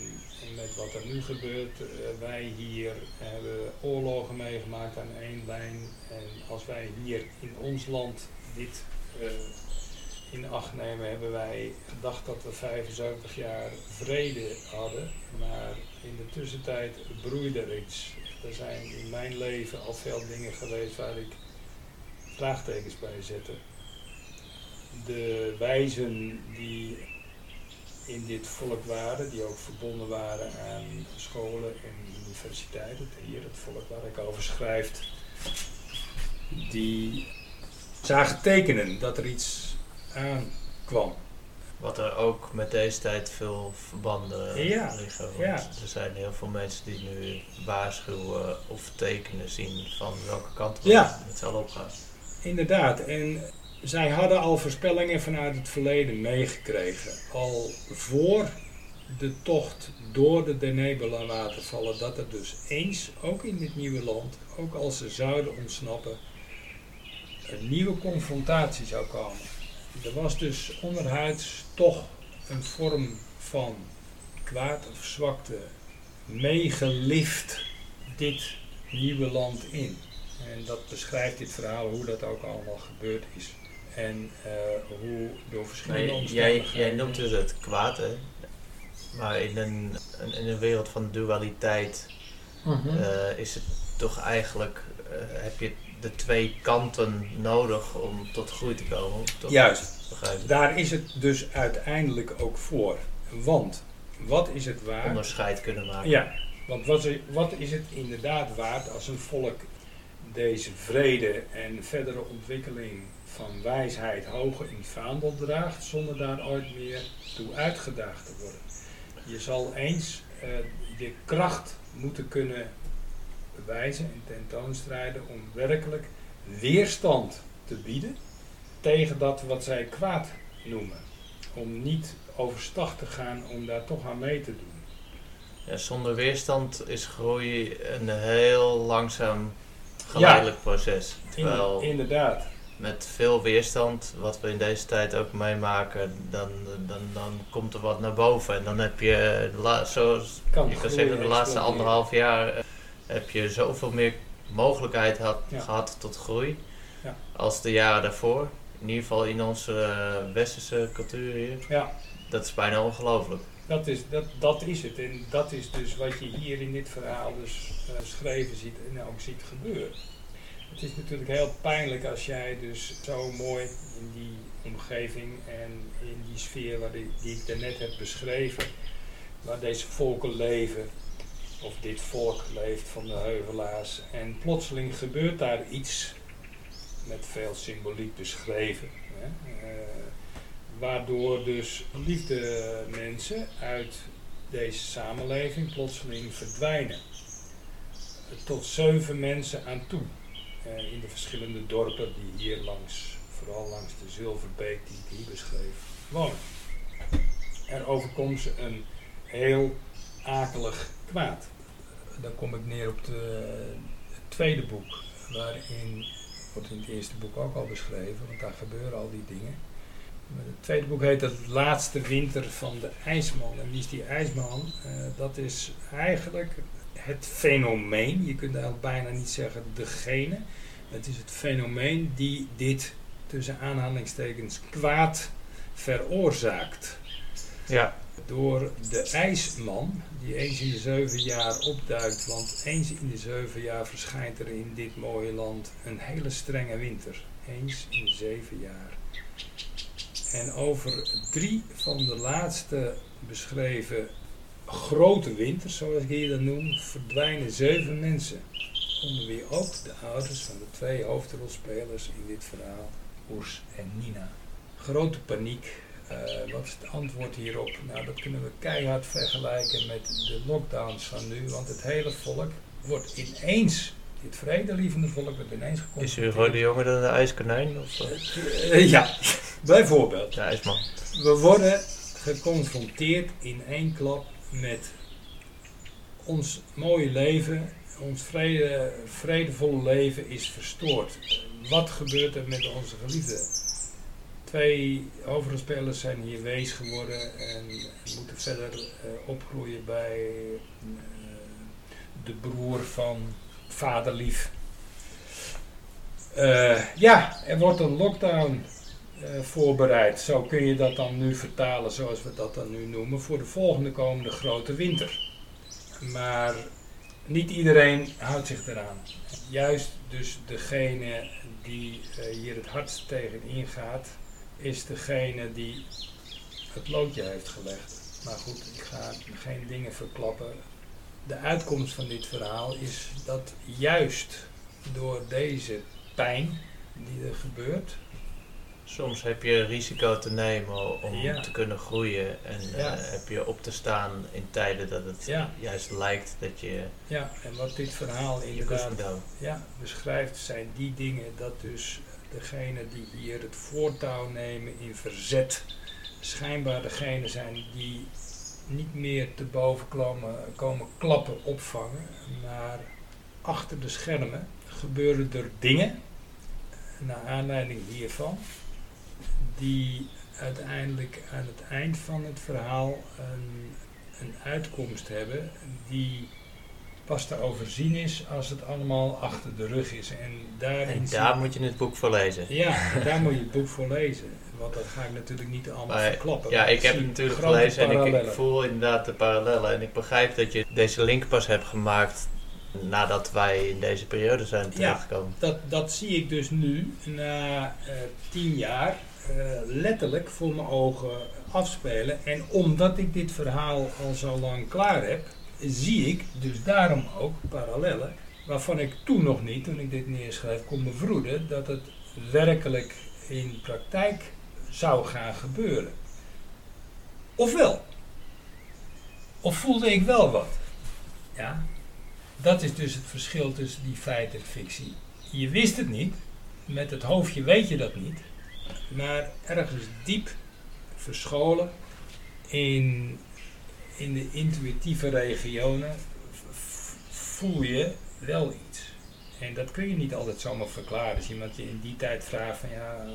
met wat er nu gebeurt. Uh, wij hier hebben oorlogen meegemaakt aan één lijn. En als wij hier in ons land dit uh, in acht nemen, hebben wij gedacht dat we 75 jaar vrede hadden. Maar in de tussentijd broeide er iets. Er zijn in mijn leven al veel dingen geweest waar ik vraagtekens bij zette. De wijzen die in dit volk waren, die ook verbonden waren aan scholen en universiteiten, hier het volk waar ik over schrijf, die zagen tekenen dat er iets aankwam. Wat er ook met deze tijd veel verbanden ja, liggen. Want ja. er zijn heel veel mensen die nu waarschuwen of tekenen zien van welke kant ja. het zal opgaan. Inderdaad. En zij hadden al voorspellingen vanuit het verleden meegekregen. Al voor de tocht door de Denebula laten vallen, dat er dus eens, ook in dit nieuwe land, ook als ze zouden ontsnappen, een nieuwe confrontatie zou komen. Er was dus onderhuids toch een vorm van kwaad of zwakte meegelift dit nieuwe land in. En dat beschrijft dit verhaal hoe dat ook allemaal gebeurd is. En uh, hoe door verschillende nee, omstandigheden... Jij, jij noemt het het kwaad, hè? Maar in een, in een wereld van dualiteit uh -huh. uh, is het toch eigenlijk... Uh, heb je de twee kanten nodig om tot groei te komen. Toch? Juist. Daar is het dus uiteindelijk ook voor. Want, wat is het waard... Onderscheid kunnen maken. Ja, want wat is, wat is het inderdaad waard als een volk deze vrede en verdere ontwikkeling van wijsheid hoger in het vaandel draagt, zonder daar ooit meer toe uitgedaagd te worden. Je zal eens uh, je kracht moeten kunnen bewijzen en tentoonstrijden om werkelijk weerstand te bieden tegen dat wat zij kwaad noemen. Om niet overstag te gaan om daar toch aan mee te doen. Ja, zonder weerstand is groei een heel langzaam geleidelijk ja, proces. Terwijl in, inderdaad. Met veel weerstand, wat we in deze tijd ook meemaken, dan, dan, dan komt er wat naar boven. En dan heb je, zoals kan je kan zeggen, de laatste anderhalf jaar heb je zoveel meer mogelijkheid had, ja. gehad tot groei ja. als de jaren daarvoor. In ieder geval in onze uh, westerse cultuur hier. Ja. Dat is bijna ongelooflijk. Dat is, dat, dat is het. En dat is dus wat je hier in dit verhaal dus uh, geschreven ziet en ook ziet gebeuren. Het is natuurlijk heel pijnlijk als jij dus zo mooi in die omgeving en in die sfeer waar die, die ik daarnet heb beschreven, waar deze volken leven, of dit volk leeft van de heuvelaars, en plotseling gebeurt daar iets met veel symboliek beschreven. Hè? Uh, waardoor dus liefde mensen uit deze samenleving plotseling verdwijnen. Tot zeven mensen aan toe. Uh, in de verschillende dorpen die hier langs, vooral langs de Zilverbeek die ik hier beschreef, wonen. Er overkomt ze een heel akelig kwaad. Dan kom ik neer op de, het tweede boek, waarin wordt in het eerste boek ook al beschreven, want daar gebeuren al die dingen. Het tweede boek heet Het laatste winter van de ijsman. En wie is die ijsman? Uh, dat is eigenlijk het fenomeen. Je kunt eigenlijk bijna niet zeggen degene. Het is het fenomeen die dit tussen aanhalingstekens kwaad veroorzaakt. Ja. door de ijsman, die eens in de zeven jaar opduikt. Want eens in de zeven jaar verschijnt er in dit mooie land een hele strenge winter. Eens in de zeven jaar. En over drie van de laatste beschreven grote winters, zoals ik hier dan noem, verdwijnen zeven mensen. Onder wie ook de ouders van de twee hoofdrolspelers in dit verhaal, Oers en Nina. Grote paniek. Eh, wat is het antwoord hierop? Nou, dat kunnen we keihard vergelijken met de lockdowns van nu, want het hele volk wordt ineens, dit vredelievende volk wordt ineens Is geconfronteerd. Hugo de Jonge dan de ijskonijn? Of, eh, Eh, ja, <laughs> bijvoorbeeld. de ijsman. We worden geconfronteerd in één klap met ons mooie leven, ons vrede, vredevolle leven is verstoord. Wat gebeurt er met onze geliefden? Twee hoofdrolspelers zijn hier wees geworden en moeten verder eh, opgroeien bij eh, de broer van vaderlief. Eh, ja, er wordt een lockdown voorbereid. Zo kun je dat dan nu vertalen zoals we dat dan nu noemen voor de volgende komende grote winter. Maar niet iedereen houdt zich eraan. Juist dus degene die hier het hardst tegen ingaat, is degene die het loodje heeft gelegd. Maar goed, ik ga geen dingen verklappen. De uitkomst van dit verhaal is dat juist door deze pijn die er gebeurt, Soms heb je risico te nemen om Ja. te kunnen groeien. En eh, heb je op te staan in tijden dat het Ja. juist lijkt dat je Ja, en wat dit verhaal inderdaad ja, beschrijft, zijn die dingen dat dus degene die hier het voortouw nemen in verzet, schijnbaar degene zijn die niet meer te boven komen, komen klappen opvangen, maar achter de schermen gebeuren er dingen, naar aanleiding hiervan, die uiteindelijk aan het eind van het verhaal een, een uitkomst hebben die pas te overzien is als het allemaal achter de rug is. En daarin En zie- daar moet je het boek voor lezen. Ja, daar moet je het boek voor lezen. Want dat ga ik natuurlijk niet allemaal Maar, verklappen. Ja, ik heb het natuurlijk gelezen en ik, voel inderdaad de parallellen. En ik begrijp dat je deze link pas hebt gemaakt nadat wij in deze periode zijn terechtgekomen. Dat, dat zie ik dus nu, na eh, tien jaar, eh, letterlijk voor mijn ogen afspelen. En omdat ik dit verhaal al zo lang klaar heb, zie ik dus daarom ook parallellen. Waarvan ik toen nog niet, toen ik dit neerschreef, kon bevroeden dat het werkelijk in praktijk zou gaan gebeuren. Of wel? Of voelde ik wel wat? Ja, dat is dus het verschil tussen die feit en fictie. Je wist het niet, met het hoofdje weet je dat niet, maar ergens diep verscholen in, in de intuïtieve regionen voel je wel iets. En dat kun je niet altijd zomaar verklaren. Als iemand je in die tijd vraagt van ja, eh,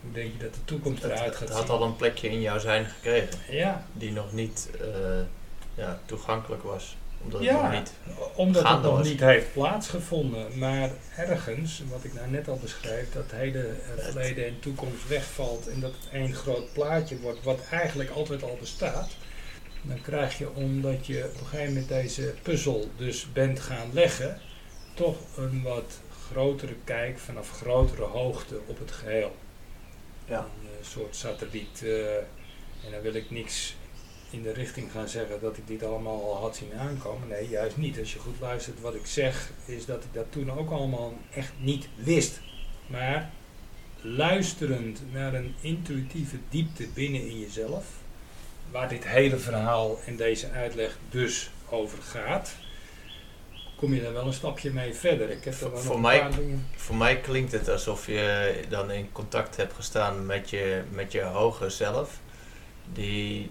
hoe denk je dat de toekomst Het, eruit het gaat had zien? al een plekje in jouw zijn gekregen, Ja, die nog niet eh, ja, toegankelijk was. Omdat het Ja. nog niet. Omdat het nog was. niet heeft plaatsgevonden. Maar ergens, wat ik nou net al beschreef, dat heden, eh, verleden en toekomst wegvalt en dat het één groot plaatje wordt, wat eigenlijk altijd al bestaat. Dan krijg je, omdat je op een gegeven moment deze puzzel dus bent gaan leggen, toch een wat grotere kijk vanaf grotere hoogte op het geheel. Ja. Een eh, soort satelliet. eh, en dan wil ik niks in de richting gaan zeggen dat ik dit allemaal al had zien aankomen. Nee, juist niet. Als je goed luistert wat ik zeg, is dat ik dat toen ook allemaal echt niet wist. Maar luisterend naar een intuïtieve diepte binnen in jezelf, waar dit hele verhaal en deze uitleg dus over gaat, kom je daar wel een stapje mee verder. Ik heb er Voor nog mij-. Voor mij klinkt het alsof je dan in contact hebt gestaan met je, met je hoger zelf. Die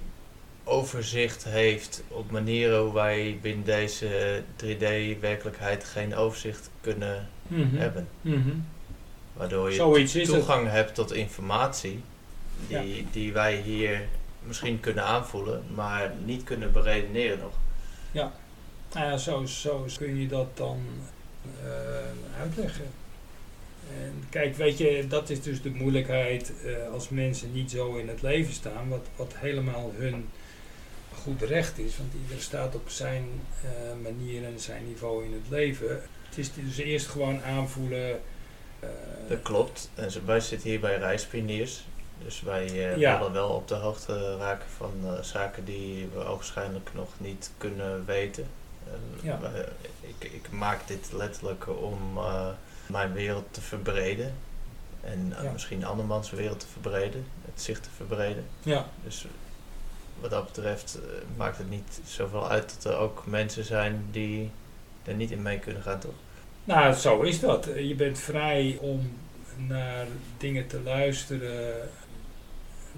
overzicht heeft op manieren hoe wij binnen deze 3D-werkelijkheid geen overzicht kunnen Mhm. hebben. Mhm. Waardoor je het. toegang hebt tot informatie die, die wij hier misschien kunnen aanvoelen, maar niet kunnen beredeneren nog. Nou ja, zo, zo kun je dat dan eh, uitleggen. En kijk, weet je, dat is dus de moeilijkheid uh, als mensen niet zo in het leven staan, wat, wat helemaal hun goed recht is, want ieder staat op zijn uh, manier en zijn niveau in het leven. Het is dus eerst gewoon aanvoelen. Uh, dat klopt. En wij zitten hier bij Reispioniers. Dus wij uh, ja. willen wel op de hoogte raken van zaken die we waarschijnlijk nog niet kunnen weten. Ja. ik, ik, maak dit letterlijk om mijn wereld te verbreden. En misschien andermans wereld te verbreden, het zicht te verbreden. Ja. Dus wat dat betreft uh, maakt het niet zoveel uit dat er ook mensen zijn die er niet in mee kunnen gaan, toch? Nou, zo is dat. Je bent vrij om naar dingen te luisteren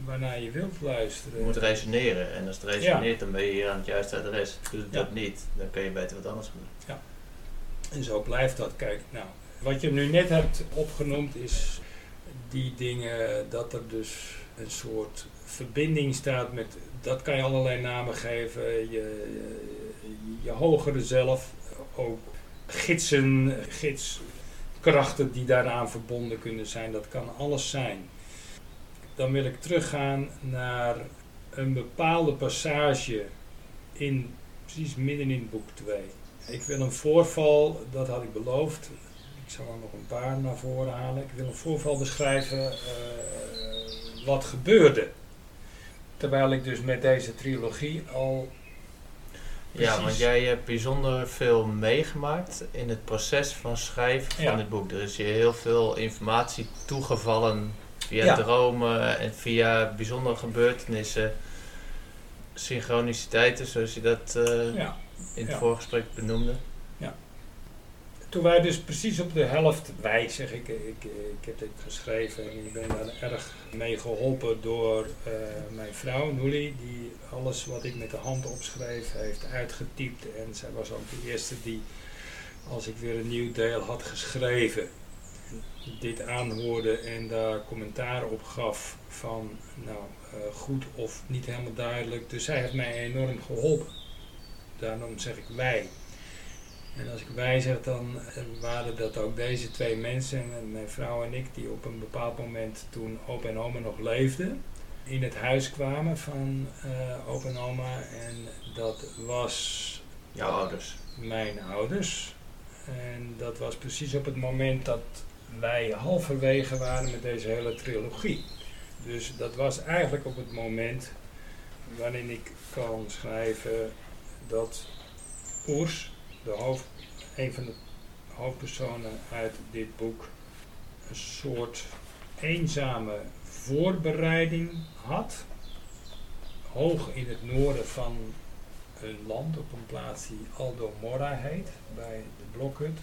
waarnaar je wilt luisteren. Je moet resoneren. En als het resoneert, dan ben je hier aan het juiste adres. Doe het dat niet, dan kun je beter wat anders doen. Ja. En zo blijft dat. Kijk, nou, wat je nu net hebt opgenoemd is die dingen dat er dus een soort verbinding staat met, dat kan je allerlei namen geven, je, je, hogere zelf, ook gidsen, gidskrachten die daaraan verbonden kunnen zijn, dat kan alles zijn. Dan wil ik teruggaan naar een bepaalde passage in, precies midden in boek 2. Ik wil een voorval, dat had ik beloofd, ik zal er nog een paar naar voren halen. Ik wil een voorval beschrijven uh, wat gebeurde. Terwijl ik dus met deze trilogie al. Ja, want jij hebt bijzonder veel meegemaakt in het proces van schrijven van dit boek. Er is je heel veel informatie toegevallen via dromen en via bijzondere gebeurtenissen, synchroniciteiten, zoals je dat uh, in het voorgesprek benoemde toen wij dus precies op de helft, wij zeg ik, ik, ik heb dit geschreven en ik ben daar erg mee geholpen door uh, mijn vrouw Noelie, die alles wat ik met de hand opschreef heeft uitgetypt. En zij was ook de eerste die, als ik weer een nieuw deel had geschreven, dit aanhoorde en daar commentaar op gaf van, nou, uh, goed of niet helemaal duidelijk. Dus zij heeft mij enorm geholpen. Daarom zeg ik wij. En als ik wij zeg, dan waren dat ook deze twee mensen, mijn vrouw en ik, die op een bepaald moment toen opa en oma nog leefden, in het huis kwamen van uh, opa en oma. En dat was... Jouw ouders? Mijn ouders. En dat was precies op het moment dat wij halverwege waren met deze hele trilogie. Dus dat was eigenlijk op het moment waarin ik kan schrijven dat Oers een van de hoofdpersonen uit dit boek een soort eenzame voorbereiding had. Hoog in het noorden van een land, op een plaats die Aldo Mora heet, bij de Blokhut.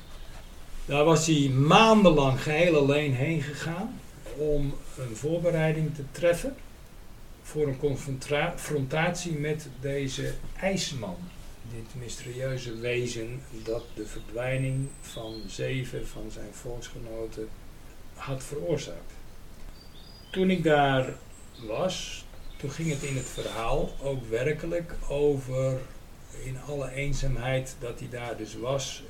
Daar was hij maandenlang geheel alleen heen gegaan om een voorbereiding te treffen voor een confrontatie met deze ijsman dit mysterieuze wezen dat de verdwijning van zeven van zijn volksgenoten had veroorzaakt. Toen ik daar was, toen ging het in het verhaal ook werkelijk over in alle eenzaamheid dat hij daar dus was.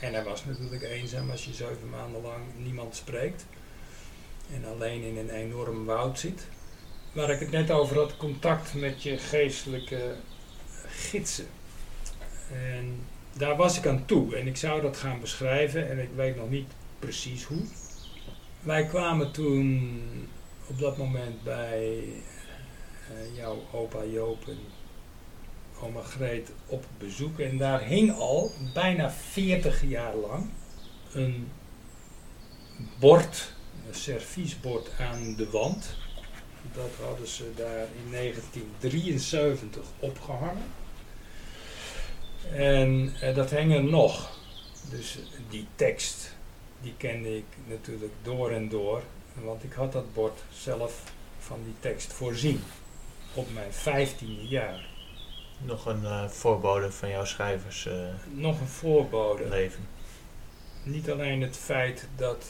En hij was natuurlijk eenzaam als je zeven maanden lang niemand spreekt. En alleen in een enorm woud zit. Waar ik het net over had, contact met je geestelijke gidsen. En daar was ik aan toe en ik zou dat gaan beschrijven en ik weet nog niet precies hoe. Wij kwamen toen op dat moment bij uh, jouw opa Joop en oma Greet op bezoek en daar hing al bijna 40 jaar lang een bord, een serviesbord aan de wand. Dat hadden ze daar in 1973 opgehangen. En uh, dat hing er nog. Dus die tekst, die kende ik natuurlijk door en door. Want ik had dat bord zelf van die tekst voorzien. Op mijn vijftiende jaar. Nog een uh, voorbode van jouw schrijvers uh, Nog een voorbode. Leven. Niet alleen het feit dat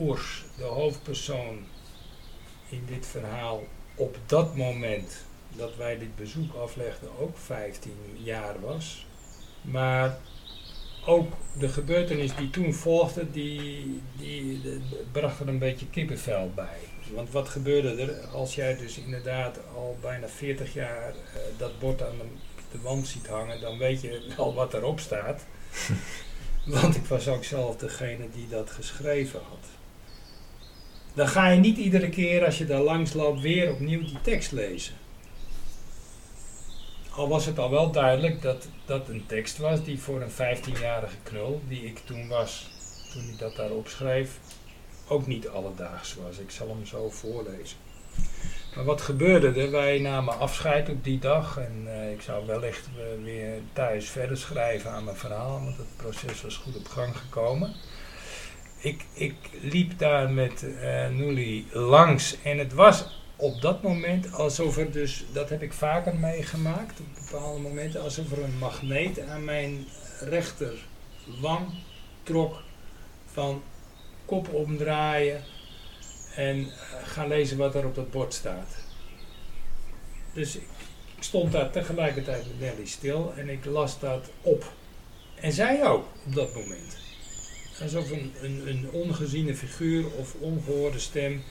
Oers, de hoofdpersoon in dit verhaal, op dat moment dat wij dit bezoek aflegden ook 15 jaar was. Maar ook de gebeurtenis die toen volgde, die, die, die bracht er een beetje kippenvel bij. Want wat gebeurde er als jij dus inderdaad al bijna 40 jaar uh, dat bord aan de, de, wand ziet hangen, dan weet je wel wat erop staat. <laughs> Want ik was ook zelf degene die dat geschreven had. Dan ga je niet iedere keer als je daar langs loopt weer opnieuw die tekst lezen. Al was het al wel duidelijk dat dat een tekst was die voor een 15-jarige knul, die ik toen was, toen ik dat daarop schreef, ook niet alledaags was. Ik zal hem zo voorlezen. Maar wat gebeurde er? Wij namen afscheid op die dag en uh, ik zou wellicht weer thuis verder schrijven aan mijn verhaal, want het proces was goed op gang gekomen. Ik, ik liep daar met uh, Noelie langs en het was op dat moment alsof er dus, dat heb ik vaker meegemaakt, op bepaalde momenten, alsof er een magneet aan mijn rechterwang trok van kop omdraaien en uh, gaan lezen wat er op dat bord staat. Dus ik stond daar tegelijkertijd met Nelly stil en ik las dat op. En zij ook op dat moment. Alsof een, een, een ongeziene figuur of ongehoorde stem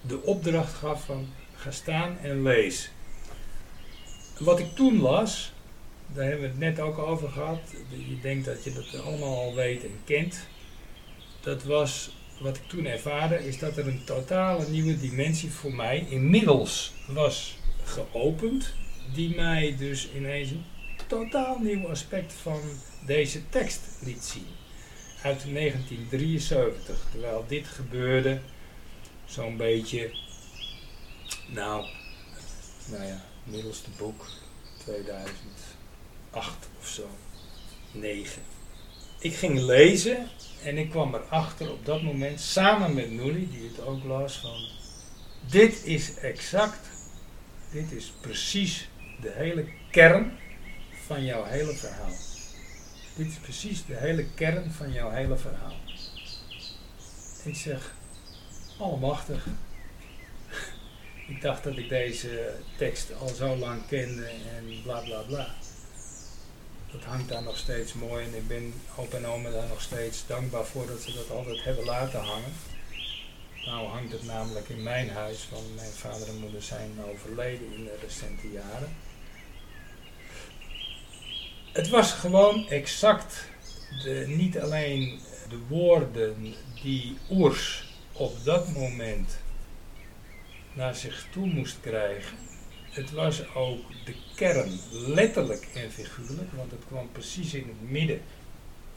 de opdracht gaf van ga staan en lees. Wat ik toen las, daar hebben we het net ook over gehad. Je denkt dat je dat allemaal al weet en kent. Dat was wat ik toen ervaarde, is dat er een totale nieuwe dimensie voor mij inmiddels was geopend. Die mij dus ineens een totaal nieuw aspect van deze tekst liet zien. Uit 1973, terwijl dit gebeurde zo'n beetje, nou, nou ja, middelste boek 2008 of zo, 9. Ik ging lezen en ik kwam erachter op dat moment, samen met Nully, die het ook las, van dit is exact, dit is precies de hele kern van jouw hele verhaal. Dit is precies de hele kern van jouw hele verhaal. Ik zeg, allemachtig. ik dacht dat ik deze tekst al zo lang kende en bla bla bla dat hangt daar nog steeds mooi en ik ben opa en oma daar nog steeds dankbaar voor dat ze dat altijd hebben laten hangen. Nou hangt het namelijk in mijn huis, want mijn vader en moeder zijn overleden in de recente jaren. Het was gewoon exact de, niet alleen de woorden die Oers op dat moment naar zich toe moest krijgen, het was ook de kern, letterlijk en figuurlijk, want het kwam precies in het midden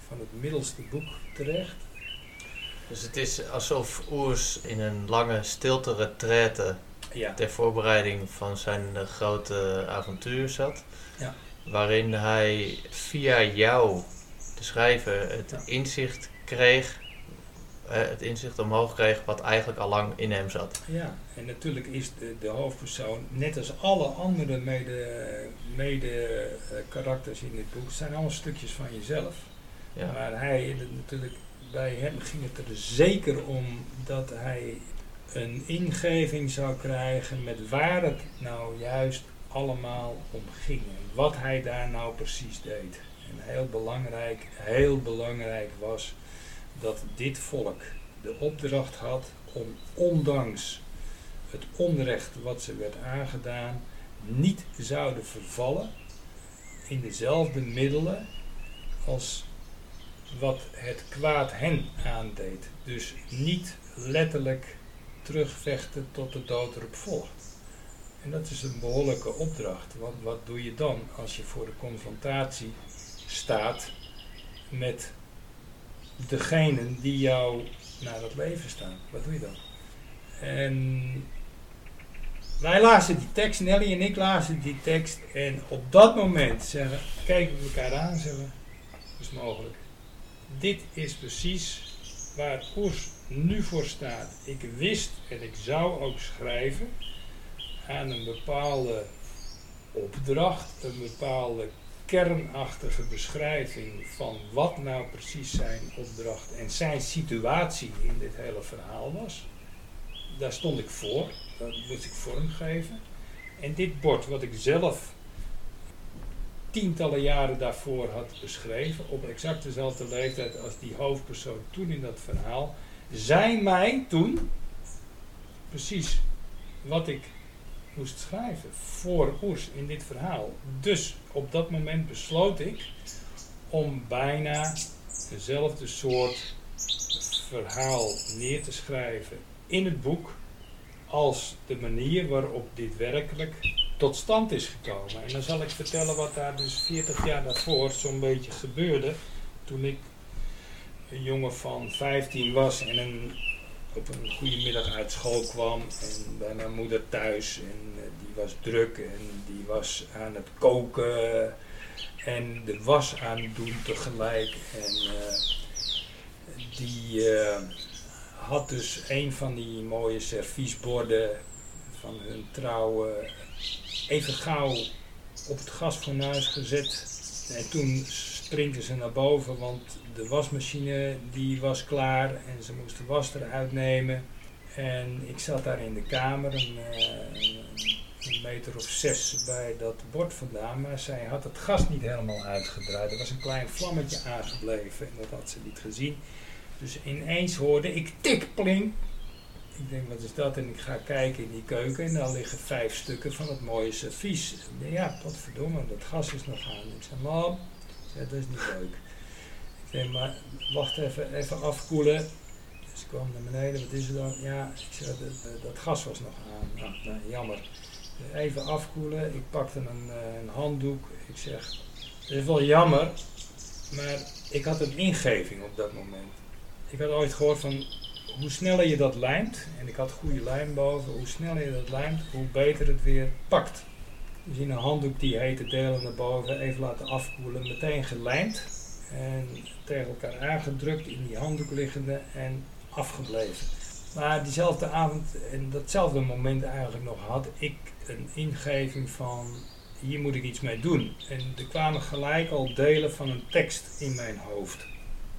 van het middelste boek terecht. Dus het is alsof Oers in een lange stilte retraite ja. ter voorbereiding van zijn uh, grote avontuur zat. Ja. Waarin hij via jou, de schrijver, het ja. inzicht kreeg het inzicht omhoog kreeg wat eigenlijk al lang in hem zat. Ja, en natuurlijk is de, de hoofdpersoon, net als alle andere mede, mede karakters in dit boek, zijn allemaal stukjes van jezelf. Ja. Maar hij, natuurlijk, bij hem ging het er zeker om dat hij een ingeving zou krijgen met waar het nou juist allemaal om ging. En wat hij daar nou precies deed. En heel belangrijk, heel belangrijk was dat dit volk de opdracht had om ondanks het onrecht wat ze werd aangedaan, niet zouden vervallen in dezelfde middelen als wat het kwaad hen aandeed. Dus niet letterlijk terugvechten tot de dood erop volgt. En dat is een behoorlijke opdracht. Want wat doe je dan als je voor de confrontatie staat met degenen die jou naar het leven staan. Wat doe je dan? En wij lazen die tekst, Nelly en ik lazen die tekst. En op dat moment zeggen, kijken we elkaar aan zeggen, is mogelijk. Dit is precies waar Oers nu voor staat. Ik wist en ik zou ook schrijven aan een bepaalde opdracht, een bepaalde kernachtige beschrijving van wat nou precies zijn opdracht en zijn situatie in dit hele verhaal was. Daar stond ik voor, dat moest ik vormgeven. En dit bord wat ik zelf tientallen jaren daarvoor had beschreven, op exact dezelfde leeftijd als die hoofdpersoon toen in dat verhaal, zei mij toen precies wat ik moest schrijven voor Oers in dit verhaal. Dus op dat moment besloot ik om bijna dezelfde soort verhaal neer te schrijven in het boek als de manier waarop dit werkelijk tot stand is gekomen. En dan zal ik vertellen wat daar dus 40 jaar daarvoor zo'n beetje gebeurde. Toen ik een jongen van 15 was en een, op een goede middag uit school kwam en bij mijn moeder thuis. En uh, die was druk en die was aan het koken en de was aan het doen tegelijk. En uh, die uh, had dus een van die mooie serviesborden van hun trouwe even gauw op het gasfornuis gezet. En toen sprinten ze naar boven, want de wasmachine die was klaar en ze moesten was eruit nemen. En ik zat daar in de kamer, een, een meter of zes bij dat bord vandaan, maar zij had het gas niet helemaal uitgedraaid. Er was een klein vlammetje aangebleven en dat had ze niet gezien. Dus ineens hoorde ik tik, pling, ik denk, wat is dat? En ik ga kijken in die keuken en dan liggen vijf stukken van het mooie servies. Ja, wat verdomme, dat gas is nog aan. Ik zeg, mam, dat is niet leuk. Ik zeg, maar wacht even, even afkoelen. Dus ik kwam naar beneden, wat is er dan? Ja, ik zeg, dat, dat gas was nog aan. Nou, jammer. Even afkoelen, ik pakte een, een handdoek. Ik zeg, het is wel jammer, maar ik had een ingeving op dat moment. Ik had ooit gehoord van hoe sneller je dat lijmt, en ik had goede lijm boven, hoe sneller je dat lijmt, hoe beter het weer pakt. Dus in een handdoek die hete delen naar boven, even laten afkoelen, meteen gelijmd en tegen elkaar aangedrukt in die handdoek liggende en afgebleven. Maar diezelfde avond en datzelfde moment eigenlijk nog had ik een ingeving van hier moet ik iets mee doen. En er kwamen gelijk al delen van een tekst in mijn hoofd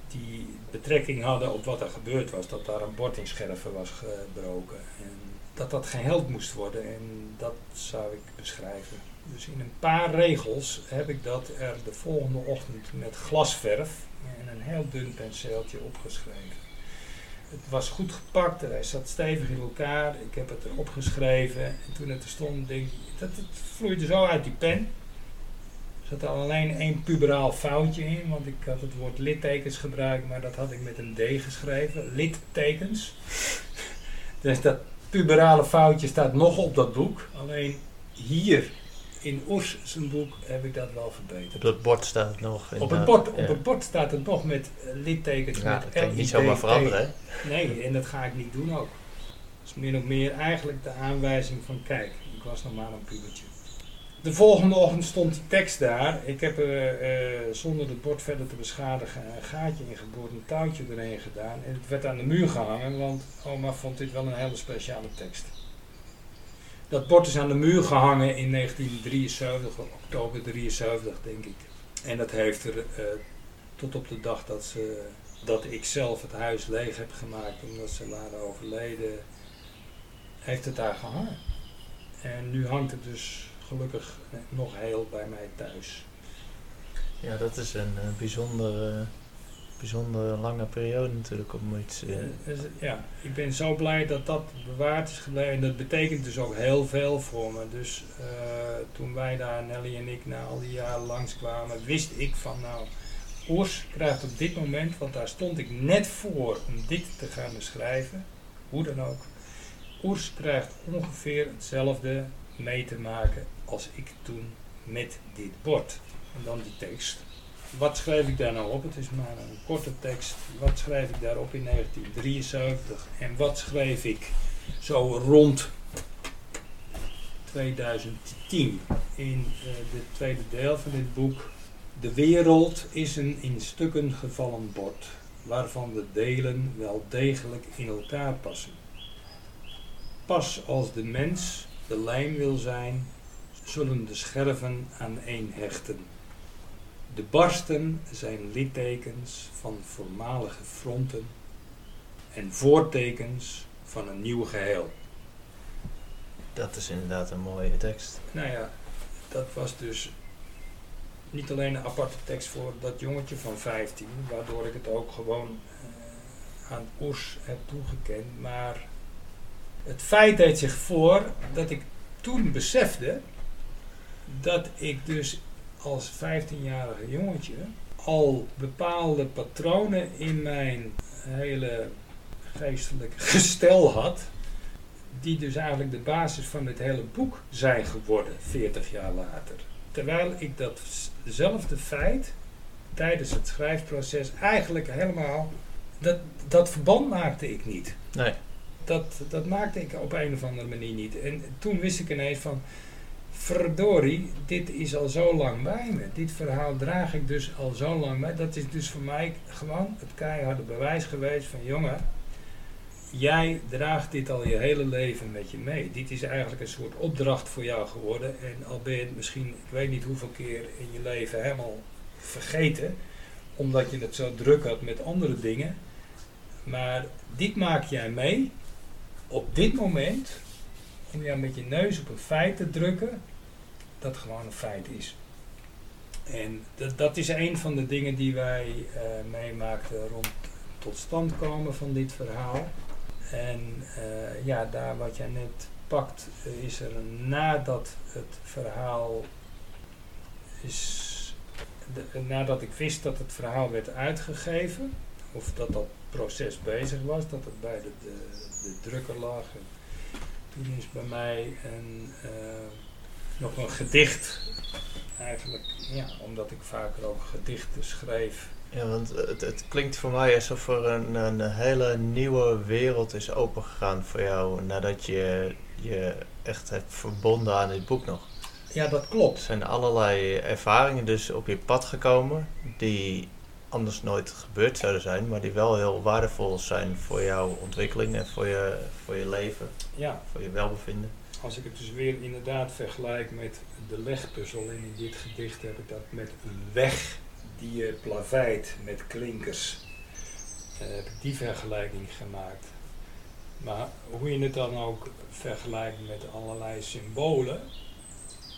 die betrekking hadden op wat er gebeurd was. Dat daar een bord in scherven was gebroken. En dat dat geheld moest worden. En dat zou ik beschrijven. Dus in een paar regels heb ik dat er de volgende ochtend met glasverf en een heel dun penseeltje opgeschreven. Het was goed gepakt, hij zat stevig in elkaar. Ik heb het erop geschreven. En toen het er stond, denk ik, dat het vloeide zo uit die pen. Er zat al alleen één puberaal foutje in, want ik had het woord littekens gebruikt, maar dat had ik met een D geschreven. Littekens. <laughs> dus dat puberale foutje staat nog op dat boek. Alleen hier in Oers zijn boek heb ik dat wel verbeterd. Op het bord staat het nog. Op het, bord, op het bord staat het nog met littekens. Ja, met dat kan niet zomaar veranderen. Hè? Nee, en dat ga ik niet doen ook. Dat is min of meer eigenlijk de aanwijzing van kijk, ik was nog maar een pubertje. De volgende ochtend stond die tekst daar. Ik heb er uh, zonder het bord verder te beschadigen een gaatje ingeboord, een touwtje erin gedaan. En het werd aan de muur gehangen, want oma vond dit wel een hele speciale tekst. Dat bord is aan de muur gehangen in 1973, oktober 73 denk ik. En dat heeft er uh, tot op de dag dat, ze, dat ik zelf het huis leeg heb gemaakt omdat ze waren overleden, heeft het daar gehangen. En nu hangt het dus gelukkig nog heel bij mij thuis. Ja, dat is een uh, bijzondere, bijzondere lange periode natuurlijk om iets... Uh, uh, ja, ik ben zo blij dat dat bewaard is gebleven. En dat betekent dus ook heel veel voor me. Dus toen wij daar, Nelly en ik, na al die jaren langskwamen, wist ik van nou... Oers krijgt op dit moment, want daar stond ik net voor om dit te gaan beschrijven, hoe dan ook. Oers krijgt ongeveer hetzelfde mee te maken als ik toen met dit bord. En dan die tekst. Wat schrijf ik daar nou op? Het is maar een korte tekst. Wat schrijf ik daarop in 1973? En wat schreef ik zo rond 2010 in uh, de tweede deel van dit boek? De wereld is een in stukken gevallen bord, waarvan de delen wel degelijk in elkaar passen. Pas als de mens de lijm wil zijn, zullen de scherven aan één hechten. De barsten zijn littekens van voormalige fronten en voortekens van een nieuw geheel. Dat is inderdaad een mooie tekst. Nou ja, dat was dus niet alleen een aparte tekst voor dat jongetje van 15, waardoor ik het ook gewoon uh, aan Oers heb toegekend. Maar het feit deed zich voor dat ik toen besefte dat ik dus als 15-jarige jongetje al bepaalde patronen in mijn hele geestelijke gestel had, die dus eigenlijk de basis van dit hele boek zijn geworden 40 jaar later. Terwijl ik datzelfde feit tijdens het schrijfproces eigenlijk helemaal, dat, dat verband maakte ik niet. Nee. Dat, dat maakte ik op een of andere manier niet. En toen wist ik ineens van, verdorie, dit is al zo lang bij me. Dit verhaal draag ik dus al zo lang bij. Dat is dus voor mij gewoon het keiharde bewijs geweest van jongen, jij draagt dit al je hele leven met je mee. Dit is eigenlijk een soort opdracht voor jou geworden. En al ben je het misschien, ik weet niet hoeveel keer in je leven helemaal vergeten, omdat je het zo druk had met andere dingen. Maar dit maak jij mee op dit moment om jou met je neus op een feit te drukken dat gewoon een feit is. En dat, dat is een van de dingen die wij uh, meemaakten rond tot stand komen van dit verhaal. En uh, ja, daar wat jij net pakt, is er nadat het verhaal is, nadat ik wist dat het verhaal werd uitgegeven, of dat dat proces bezig was, dat het bij de, de, drukker lag. En toen is bij mij een, nog een gedicht, eigenlijk, ja, omdat ik vaker ook gedichten schreef ja, want het, het klinkt voor mij alsof er een, een hele nieuwe wereld is opengegaan voor jou nadat je je echt hebt verbonden aan dit boek nog. Ja, dat klopt. Er zijn allerlei ervaringen dus op je pad gekomen die anders nooit gebeurd zouden zijn, maar die wel heel waardevol zijn voor jouw ontwikkeling en voor je, voor je leven, ja. voor je welbevinden. Als ik het dus weer inderdaad vergelijk met de legpuzzel en in dit gedicht heb ik dat met een weg die je plaveit met klinkers. Uh, heb ik die vergelijking gemaakt. Maar hoe je het dan ook vergelijkt met allerlei symbolen.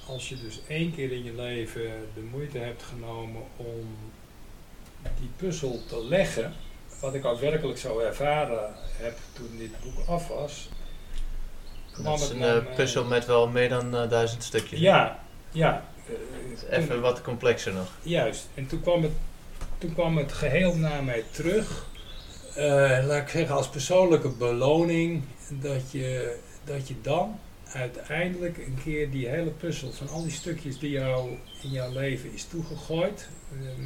Als je dus één keer in je leven de moeite hebt genomen om die puzzel te leggen, wat ik ook werkelijk zo ervaren heb toen dit boek af was. Dat is een uh, puzzel met wel meer dan uh, duizend stukjes. Ja, ja. Even wat complexer nog. Juist. En toen kwam het, toen kwam het geheel naar mij terug. Laat ik zeggen, als persoonlijke beloning dat je, dat je dan uiteindelijk een keer die hele puzzel van al die stukjes die jou in jouw leven is toegegooid,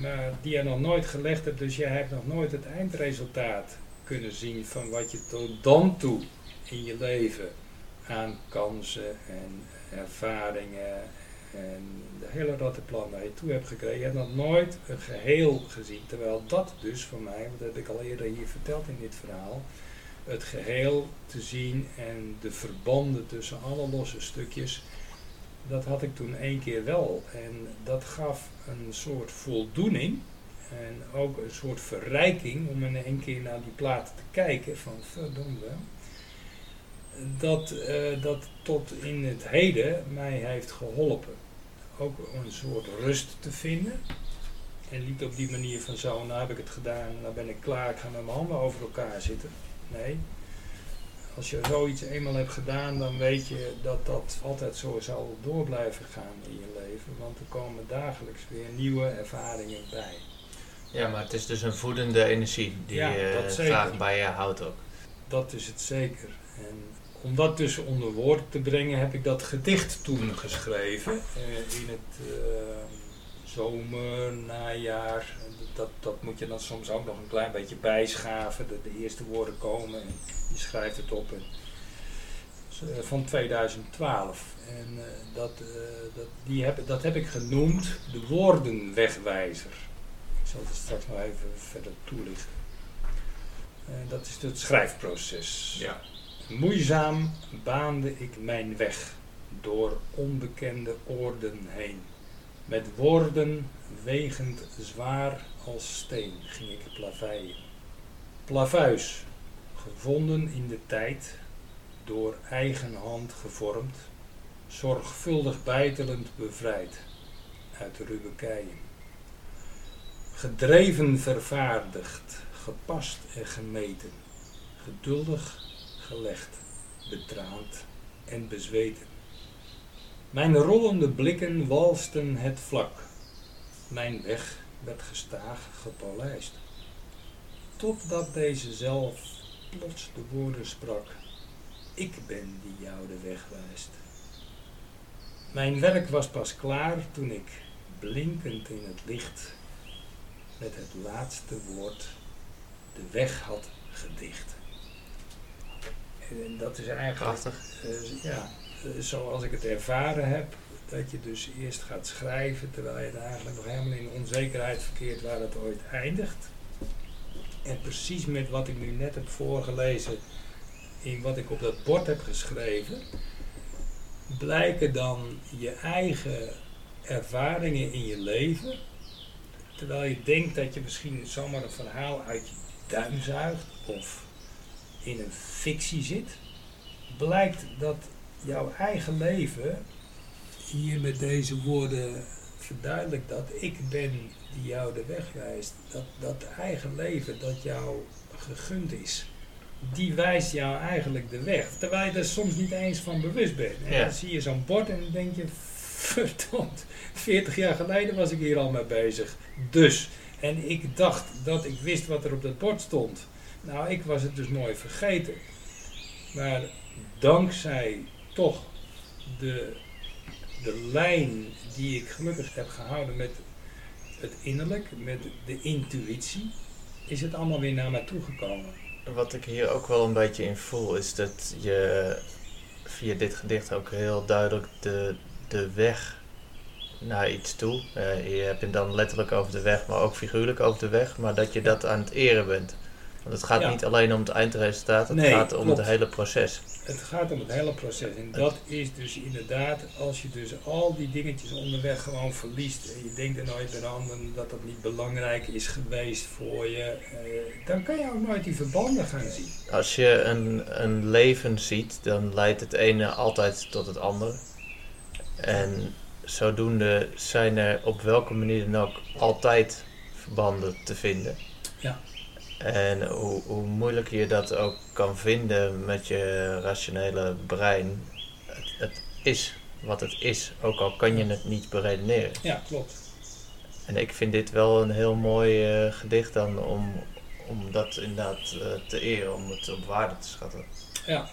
maar die je nog nooit gelegd hebt, dus jij hebt nog nooit het eindresultaat kunnen zien van wat je tot dan toe in je leven aan kansen en ervaringen en de hele rattenplan waar je toe hebt gekregen, je hebt nog nooit een geheel gezien. Terwijl dat dus voor mij, dat heb ik al eerder hier verteld in dit verhaal, het geheel te zien en de verbanden tussen alle losse stukjes, dat had ik toen één keer wel. En dat gaf een soort voldoening en ook een soort verrijking om in één keer naar die platen te kijken van verdomme. Dat, uh, dat tot in het heden mij heeft geholpen ook een soort rust te vinden. En niet op die manier van zo, nou heb ik het gedaan, nou ben ik klaar, ik ga met mijn handen over elkaar zitten. Nee. Als je zoiets eenmaal hebt gedaan, dan weet je dat dat altijd zo zal door blijven gaan in je leven. Want er komen dagelijks weer nieuwe ervaringen bij. Ja, maar het is dus een voedende energie die je graag bij je houdt ook. Dat is het zeker. En om dat dus onder woorden te brengen, heb ik dat gedicht toen geschreven. Uh, in het uh, zomer, najaar. Dat, dat moet je dan soms ook nog een klein beetje bijschaven. De, eerste woorden komen en je schrijft het op. En, uh, van 2012. En dat, dat, die heb, dat heb ik genoemd de woordenwegwijzer. Ik zal het straks nog even verder toelichten. dat is het schrijfproces. Ja. Moeizaam baande ik mijn weg door onbekende oorden heen. Met woorden wegend zwaar als steen ging ik plaveien. Plavuis, gevonden in de tijd, door eigen hand gevormd, zorgvuldig bijtelend bevrijd. uit ruwe. Gedreven vervaardigd, gepast en gemeten, geduldig gelegd, betraand en bezweten. Mijn rollende blikken walsten het vlak. Mijn weg werd gestaag gepolijst. Totdat deze zelf plots de woorden sprak. Ik ben die jou de weg wijst. Mijn werk was pas klaar toen ik, blinkend in het licht, met het laatste woord de weg had gedicht. En dat is eigenlijk, eh, ja, eh, zoals ik het ervaren heb, dat je dus eerst gaat schrijven terwijl je er eigenlijk nog helemaal in onzekerheid verkeert waar het ooit eindigt. En precies met wat ik nu net heb voorgelezen, in wat ik op dat bord heb geschreven, blijken dan je eigen ervaringen in je leven, terwijl je denkt dat je misschien zomaar een verhaal uit je duim zuigt of in een fictie zit, blijkt dat jouw eigen leven hier met deze woorden verduidelijkt dat ik ben die jou de weg wijst. Dat, dat eigen leven dat jou gegund is, die wijst jou eigenlijk de weg. Terwijl je er soms niet eens van bewust bent. En Ja. dan zie je zo'n bord en dan denk je, verdomd, 40 jaar geleden was ik hier al mee bezig. Dus, en ik dacht dat ik wist wat er op dat bord stond. Nou, ik was het dus mooi vergeten. Maar dankzij toch de, de lijn die ik gelukkig heb gehouden met het innerlijk, met de intuïtie, is het allemaal weer naar mij toegekomen. Wat ik hier ook wel een beetje in voel, is dat je via dit gedicht ook heel duidelijk de, de weg naar iets toe. eh, je hebt het dan letterlijk over de weg, maar ook figuurlijk over de weg. Maar dat je dat aan het eren bent. Want het gaat Ja. niet alleen om het eindresultaat, het Nee, gaat om klopt. het hele proces. Het gaat om het hele proces. En dat is dus inderdaad, als je dus al die dingetjes onderweg gewoon verliest. En je denkt er nooit meer aan dat dat niet belangrijk is geweest voor je. eh, dan kan je ook nooit die verbanden gaan zien. Als je een, een leven ziet, dan leidt het ene altijd tot het andere. En zodoende zijn er op welke manier dan ook altijd verbanden te vinden. Ja. En hoe, hoe moeilijker je dat ook kan vinden met je rationele brein, het, het is wat het is, ook al kan je het niet beredeneren. Ja, klopt. En ik vind dit wel een heel mooi eh, gedicht dan om, om dat inderdaad eh, te eren, om het op waarde te schatten. Ja.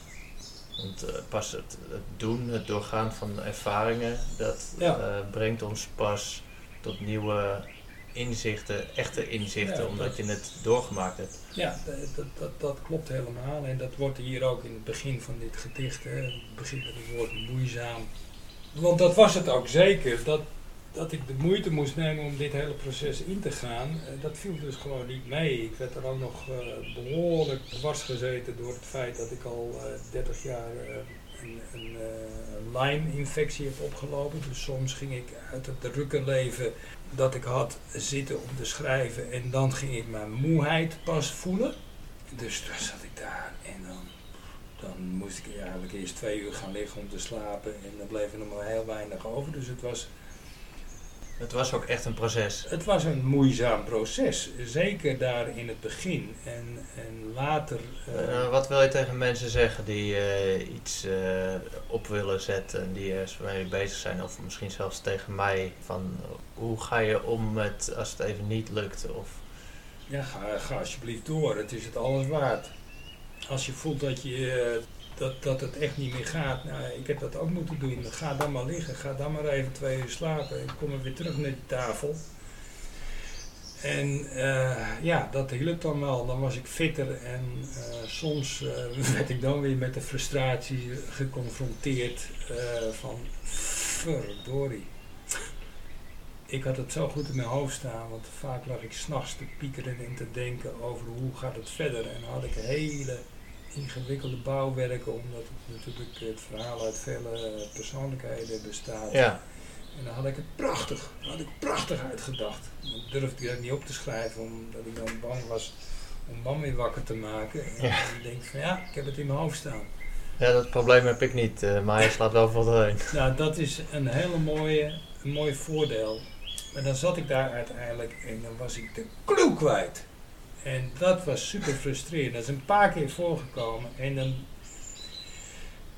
Want eh, pas het, het doen, het doorgaan van ervaringen, dat Ja. brengt ons pas tot nieuwe inzichten, echte inzichten, Ja, omdat dat- je het doorgemaakt hebt. Ja, dat, dat, dat, klopt helemaal. En dat wordt hier ook in het begin van dit gedicht, hè, het begint met het woord moeizaam. Want dat was het ook zeker, dat, dat ik de moeite moest nemen om dit hele proces in te gaan. eh, dat viel dus gewoon niet mee. Ik werd er ook nog eh, behoorlijk dwars gezeten door het feit dat ik al eh 30 jaar een, een Lyme-infectie heb opgelopen. Dus soms ging ik uit het drukke leven dat ik had zitten om te schrijven en dan ging ik mijn moeheid pas voelen. Dus toen zat ik daar en dan, dan moest ik eigenlijk eerst twee uur gaan liggen om te slapen en dan bleef er nog maar heel weinig over. Dus het was, Het was ook echt een proces. het was een moeizaam proces, zeker daar in het begin. En, en later... eh, Eh, wat wil je tegen mensen zeggen die eh, iets op willen zetten en die er mee bezig zijn? Of misschien zelfs tegen mij van hoe ga je om met als het even niet lukt? Of, Ja, ga, ga alsjeblieft door. Het is het alles waard. Als je voelt dat, je, dat, dat het echt niet meer gaat, nou, ik heb dat ook moeten doen. Ga dan maar liggen. Ga dan maar even twee uur slapen. En kom er weer terug naar die tafel. En eh, ja, dat hielp dan wel. Dan was ik fitter en eh, soms eh, <laughs> werd ik dan weer met de frustratie geconfronteerd van verdorie. Ik had het zo goed in mijn hoofd staan, want vaak lag ik s'nachts te piekeren en te denken over hoe gaat het verder. En dan had ik hele ingewikkelde bouwwerken, omdat het natuurlijk het verhaal uit vele persoonlijkheden bestaat. ja, En dan had ik het prachtig, had ik prachtig uitgedacht. Dan durfde ik dat niet op te schrijven, omdat ik dan bang was om mam weer wakker te maken. En Ja. dan denk ik van ja, ik heb het in mijn hoofd staan. ja, dat probleem heb ik niet, eh, maar hij slaat wel voor doorheen. <laughs> Nou, dat is een hele mooie, een mooi voordeel Maar dan zat ik daar uiteindelijk en dan was ik de clue kwijt. En dat was super frustrerend. Dat is een paar keer voorgekomen. En dan,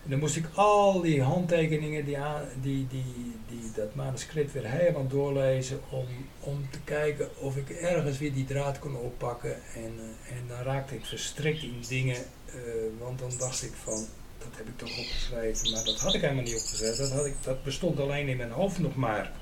dan moest ik al die handtekeningen, die, die, die, die, dat manuscript weer helemaal doorlezen. Om, om te kijken of ik ergens weer die draad kon oppakken. En, eh, en dan raakte ik verstrikt in dingen. eh, want dan dacht ik van, dat heb ik toch opgeschreven. Maar dat had ik helemaal niet opgeschreven. Dat, had ik, dat bestond alleen in mijn hoofd nog maar.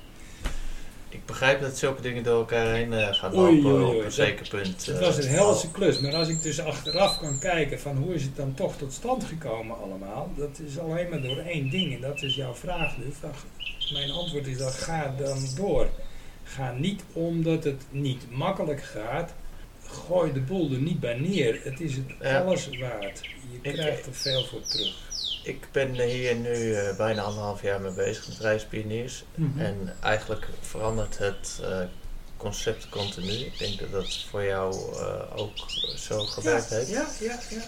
Ik begrijp dat zulke dingen door elkaar heen eh, gaan Oei, lopen oei, oei, op een dat- zeker punt. Het eh, was een helse klus, maar als ik dus achteraf kan kijken van hoe is het dan toch tot stand gekomen allemaal, dat is alleen maar door één ding en dat is jouw vraag nu. Van, Mijn antwoord is dan ga dan door. Ga niet omdat het niet makkelijk gaat, gooi de boel er niet bij neer. Het is het Ja. alles waard. Je Ik- krijgt er veel voor terug. Ik ben hier nu eh, bijna anderhalf jaar mee bezig met reispioniers. Mhm. En eigenlijk verandert het eh, concept continu. Ik denk dat dat voor jou eh, ook zo gewerkt ja, heeft. Ja, ja, ja.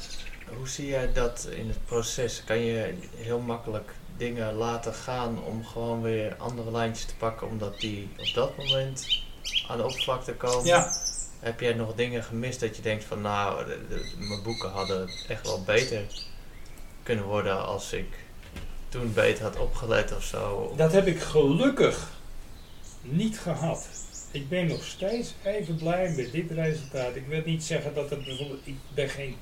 Hoe zie jij dat in het proces? Kan je heel makkelijk dingen laten gaan om gewoon weer andere lijntjes te pakken, omdat die op dat moment aan de oppervlakte komen? Ja, Heb jij nog dingen gemist dat je denkt van nou, de- de- mijn boeken hadden echt wel beter kunnen worden als ik toen beter had opgelet of zo? Dat heb ik gelukkig niet gehad. Ik ben nog steeds even blij met dit resultaat. Ik wil niet zeggen dat het bijvoorbeeld. Ik ben geen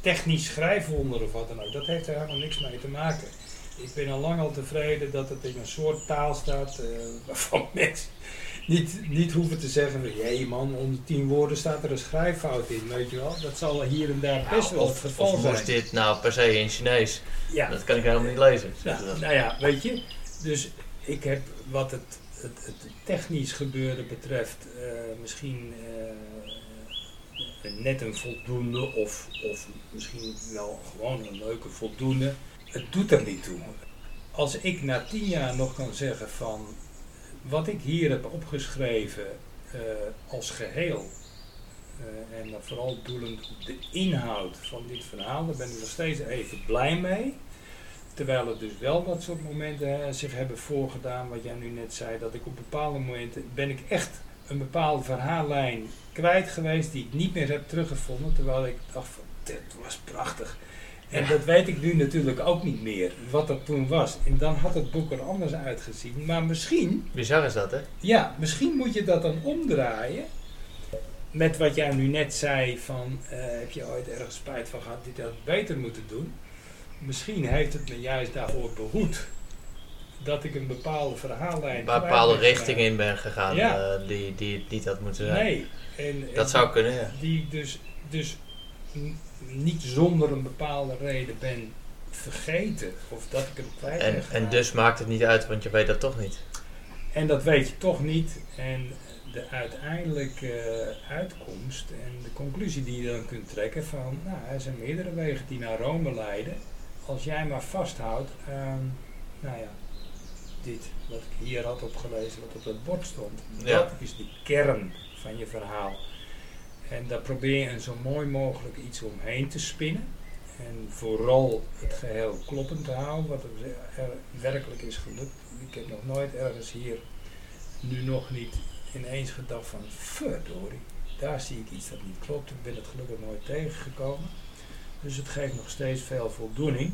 technisch schrijfwonder of wat dan ook. Dat heeft er helemaal niks mee te maken. Ik ben al lang al tevreden dat het in een soort taal staat eh, <laughs> waarvan mensen niet, niet hoeven te zeggen van jee man, onder tien woorden staat er een schrijffout in, weet je wel. Dat zal hier en daar best wel het of, geval of zijn. moest dit nou per se in Chinees? Ja, Dat kan ik helemaal niet lezen. nou, nou ja, weet je. Dus ik heb wat het, het, het technisch gebeuren betreft eh, misschien eh, net een voldoende of, of misschien wel gewoon een leuke voldoende. Het doet er niet toe. Als ik na tien jaar nog kan zeggen van wat ik hier heb opgeschreven eh, als geheel. eh, en dan vooral doelend op de inhoud van dit verhaal, daar ben ik nog steeds even blij mee. Terwijl er dus wel dat soort momenten zich hebben voorgedaan, wat jij nu net zei, dat ik op bepaalde momenten ben ik echt een bepaalde verhaallijn kwijt geweest die ik niet meer heb teruggevonden, terwijl ik dacht van, dit was prachtig. En dat weet ik nu natuurlijk ook niet meer, wat dat toen was. En dan had het boek er anders uitgezien. Maar misschien, Bizar is dat, hè? ja, misschien moet je dat dan omdraaien. Met wat jij nu net zei van, eh, heb je ooit ergens spijt van gehad, dit had ik beter moeten doen. Misschien heeft het me juist daarvoor behoed dat ik een bepaalde verhaallijn... Een bepaalde richting in ben gegaan Ja. eh, die, die het niet had moeten zijn. Nee. En, en Dat zou kunnen, ja. Die ik dus, dus niet zonder een bepaalde reden ben vergeten. Of dat ik hem kwijt ben En, en dus maakt het niet uit, want je weet dat toch niet. En dat weet je toch niet. En de uiteindelijke uitkomst en de conclusie die je dan kunt trekken van, nou, er zijn meerdere wegen die naar Rome leiden. Als jij maar vasthoudt aan, nou ja, dit wat ik hier had opgelezen, wat op het bord stond. Ja. Dat is de kern van je verhaal. En daar probeer je zo mooi mogelijk iets omheen te spinnen. En vooral het geheel kloppend te houden, wat er, er werkelijk is gelukt. Ik heb nog nooit ergens hier, nu nog niet, ineens gedacht van verdorie, daar zie ik iets dat niet klopt. Ik ben het gelukkig nooit tegengekomen. Dus het geeft nog steeds veel voldoening.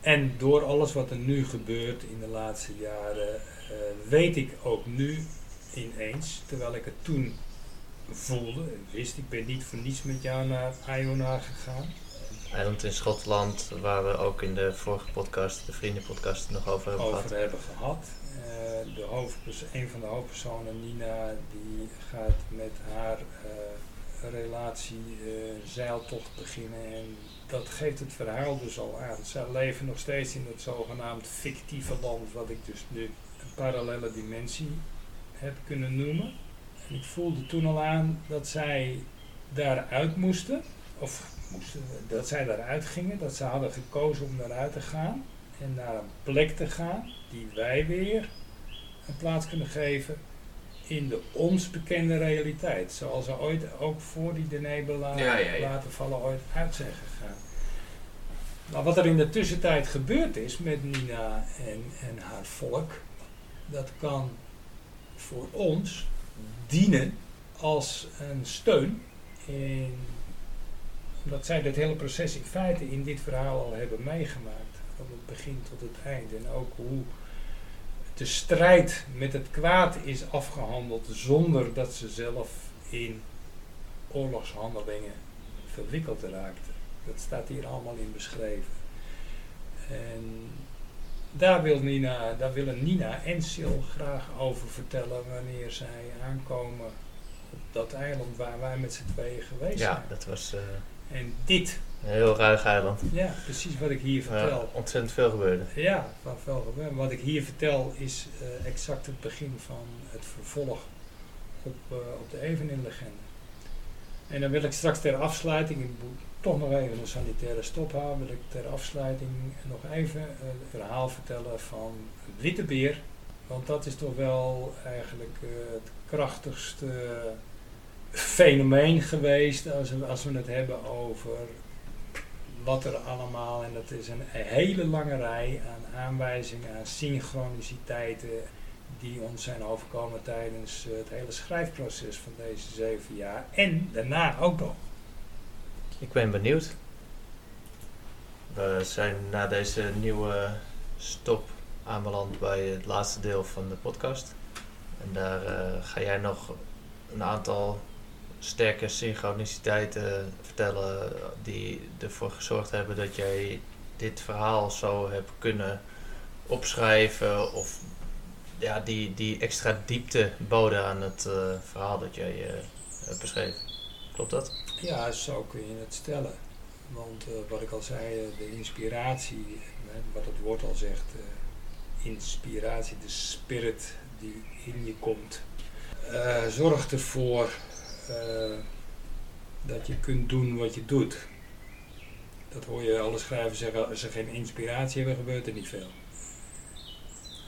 En door alles wat er nu gebeurt in de laatste jaren, eh, weet ik ook nu ineens, terwijl ik het toen voelde, wist ik ben niet voor niets met jou naar Iona gegaan. Eiland in Schotland, waar we ook in de vorige podcast, de vriendenpodcast, nog over hebben gehad. hebben gehad. Eh, de hoofdpers- een van de hoofdpersonen, Nina, die gaat met haar eh, relatie eh, zeiltocht beginnen. En dat geeft het verhaal dus al aan. Zij leven nog steeds in het zogenaamd fictieve land, wat ik dus nu een parallele dimensie heb kunnen noemen. Ik voelde toen al aan dat zij daaruit moesten, of moesten, dat zij daaruit gingen, dat ze hadden gekozen om daaruit te gaan en naar een plek te gaan die wij weer een plaats kunnen geven in de ons bekende realiteit. Zoals ze ooit ook voor die de nebel Ja, ja, ja. laten vallen ooit uit zijn gegaan. Maar wat er in de tussentijd gebeurd is met Nina en, en haar volk, dat kan voor ons dienen als een steun. In, omdat zij dit hele proces in feite in dit verhaal al hebben meegemaakt. Van het begin tot het eind. En ook hoe de strijd met het kwaad is afgehandeld zonder dat ze zelf in oorlogshandelingen verwikkeld raakten. Dat staat hier allemaal in beschreven. En daar, wil Nina, daar willen Nina en Sil graag over vertellen wanneer zij aankomen op dat eiland waar wij met z'n tweeën geweest zijn. Ja, dat was eh, En dit, een heel ruig eiland. ja, precies wat ik hier vertel. Ja, ontzettend veel gebeurde. Ja, van veel gebeurd. Wat ik hier vertel is eh, exact het begin van het vervolg op, eh, op de Evenin-legende. En dan wil ik straks ter afsluiting, ik moet toch nog even een sanitaire stop houden, wil ik ter afsluiting nog even eh, het verhaal vertellen van Witte Beer. Want dat is toch wel eigenlijk eh, het krachtigste fenomeen geweest als we, als we het hebben over wat er allemaal, en dat is een hele lange rij aan aanwijzingen, aan synchroniciteiten die ons zijn overkomen tijdens eh, het hele schrijfproces van deze zeven jaar. En daarna ook nog. Ik ben benieuwd. We zijn na deze nieuwe stop aanbeland bij het laatste deel van de podcast. En daar eh, ga jij nog een aantal sterke synchroniciteiten vertellen die ervoor gezorgd hebben dat jij dit verhaal zo hebt kunnen opschrijven of ja, die, die extra diepte boden aan het eh, verhaal dat jij eh, hebt beschreven. Klopt dat? Ja, zo kun je het stellen. Want eh, wat ik al zei, eh, de inspiratie, wat het woord al zegt, eh, inspiratie, de spirit die in je komt, eh, zorgt ervoor dat je kunt doen wat je doet. Dat hoor je alle schrijvers zeggen, als ze geen inspiratie hebben, gebeurt er niet veel.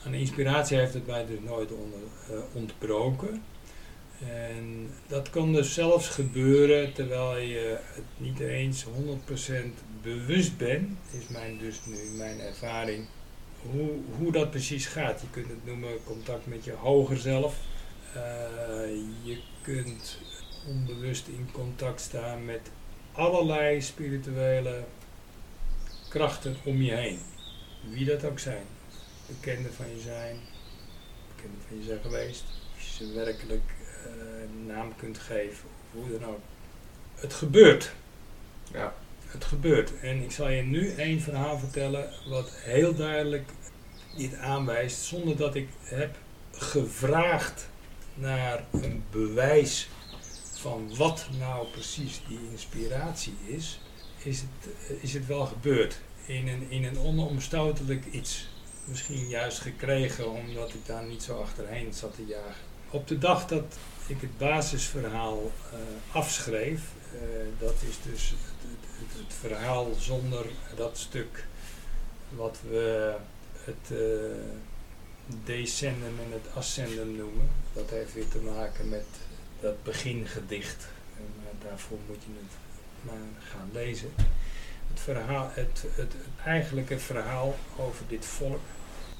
Aan inspiratie heeft het mij dus nooit onder, ontbroken. En dat kan dus zelfs gebeuren terwijl je het niet eens 100% bewust bent, is mijn, dus nu mijn ervaring, hoe, hoe dat precies gaat. Je kunt het noemen contact met je hoger zelf. Eh, je kunt onbewust in contact staan met allerlei spirituele krachten om je heen. Wie dat ook zijn. Bekenden van je zijn, bekenden van je zijn geweest. Of je ze werkelijk een naam kunt geven, of hoe dan ook. Het gebeurt. Ja. Het gebeurt. En ik zal je nu één verhaal vertellen wat heel duidelijk dit aanwijst, zonder dat ik heb gevraagd naar een bewijs van wat nou precies die inspiratie is, is het, eh, is het wel gebeurd. In een, in een onomstotelijk iets. Misschien juist gekregen omdat ik daar niet zo achterheen zat te jagen. Op de dag dat ik het basisverhaal eh, afschreef, eh, dat is dus het, het, verhaal zonder dat stuk wat we het uh, descenden en het ascenden noemen. Dat heeft weer te maken met dat begingedicht. En daarvoor moet je het maar gaan lezen. Het, verhaal, het, het, het eigenlijke verhaal over dit volk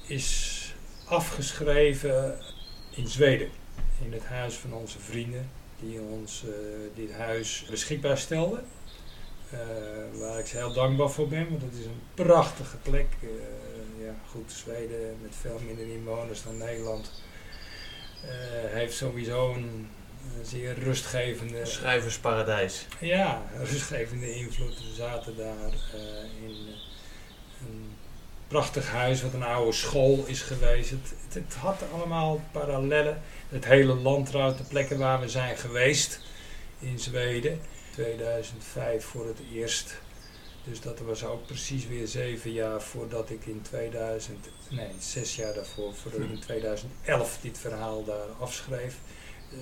is afgeschreven in Zweden. In het huis van onze vrienden die ons uh, dit huis beschikbaar stelden. Uh, waar ik ze heel dankbaar voor ben, want het is een prachtige plek. Uh, ja, goed, Zweden met veel minder inwoners dan Nederland heeft sowieso een zeer rustgevende... Schrijversparadijs. Ja, rustgevende invloed. We zaten daar in een prachtig huis wat een oude school is geweest. Het, het, het had allemaal parallellen. Het hele landroute, de plekken waar we zijn geweest in Zweden. 2005 voor het eerst. Dus dat was ook precies weer zeven jaar voordat ik in 2000, nee, zes jaar daarvoor, voor in 2011 dit verhaal daar afschreef.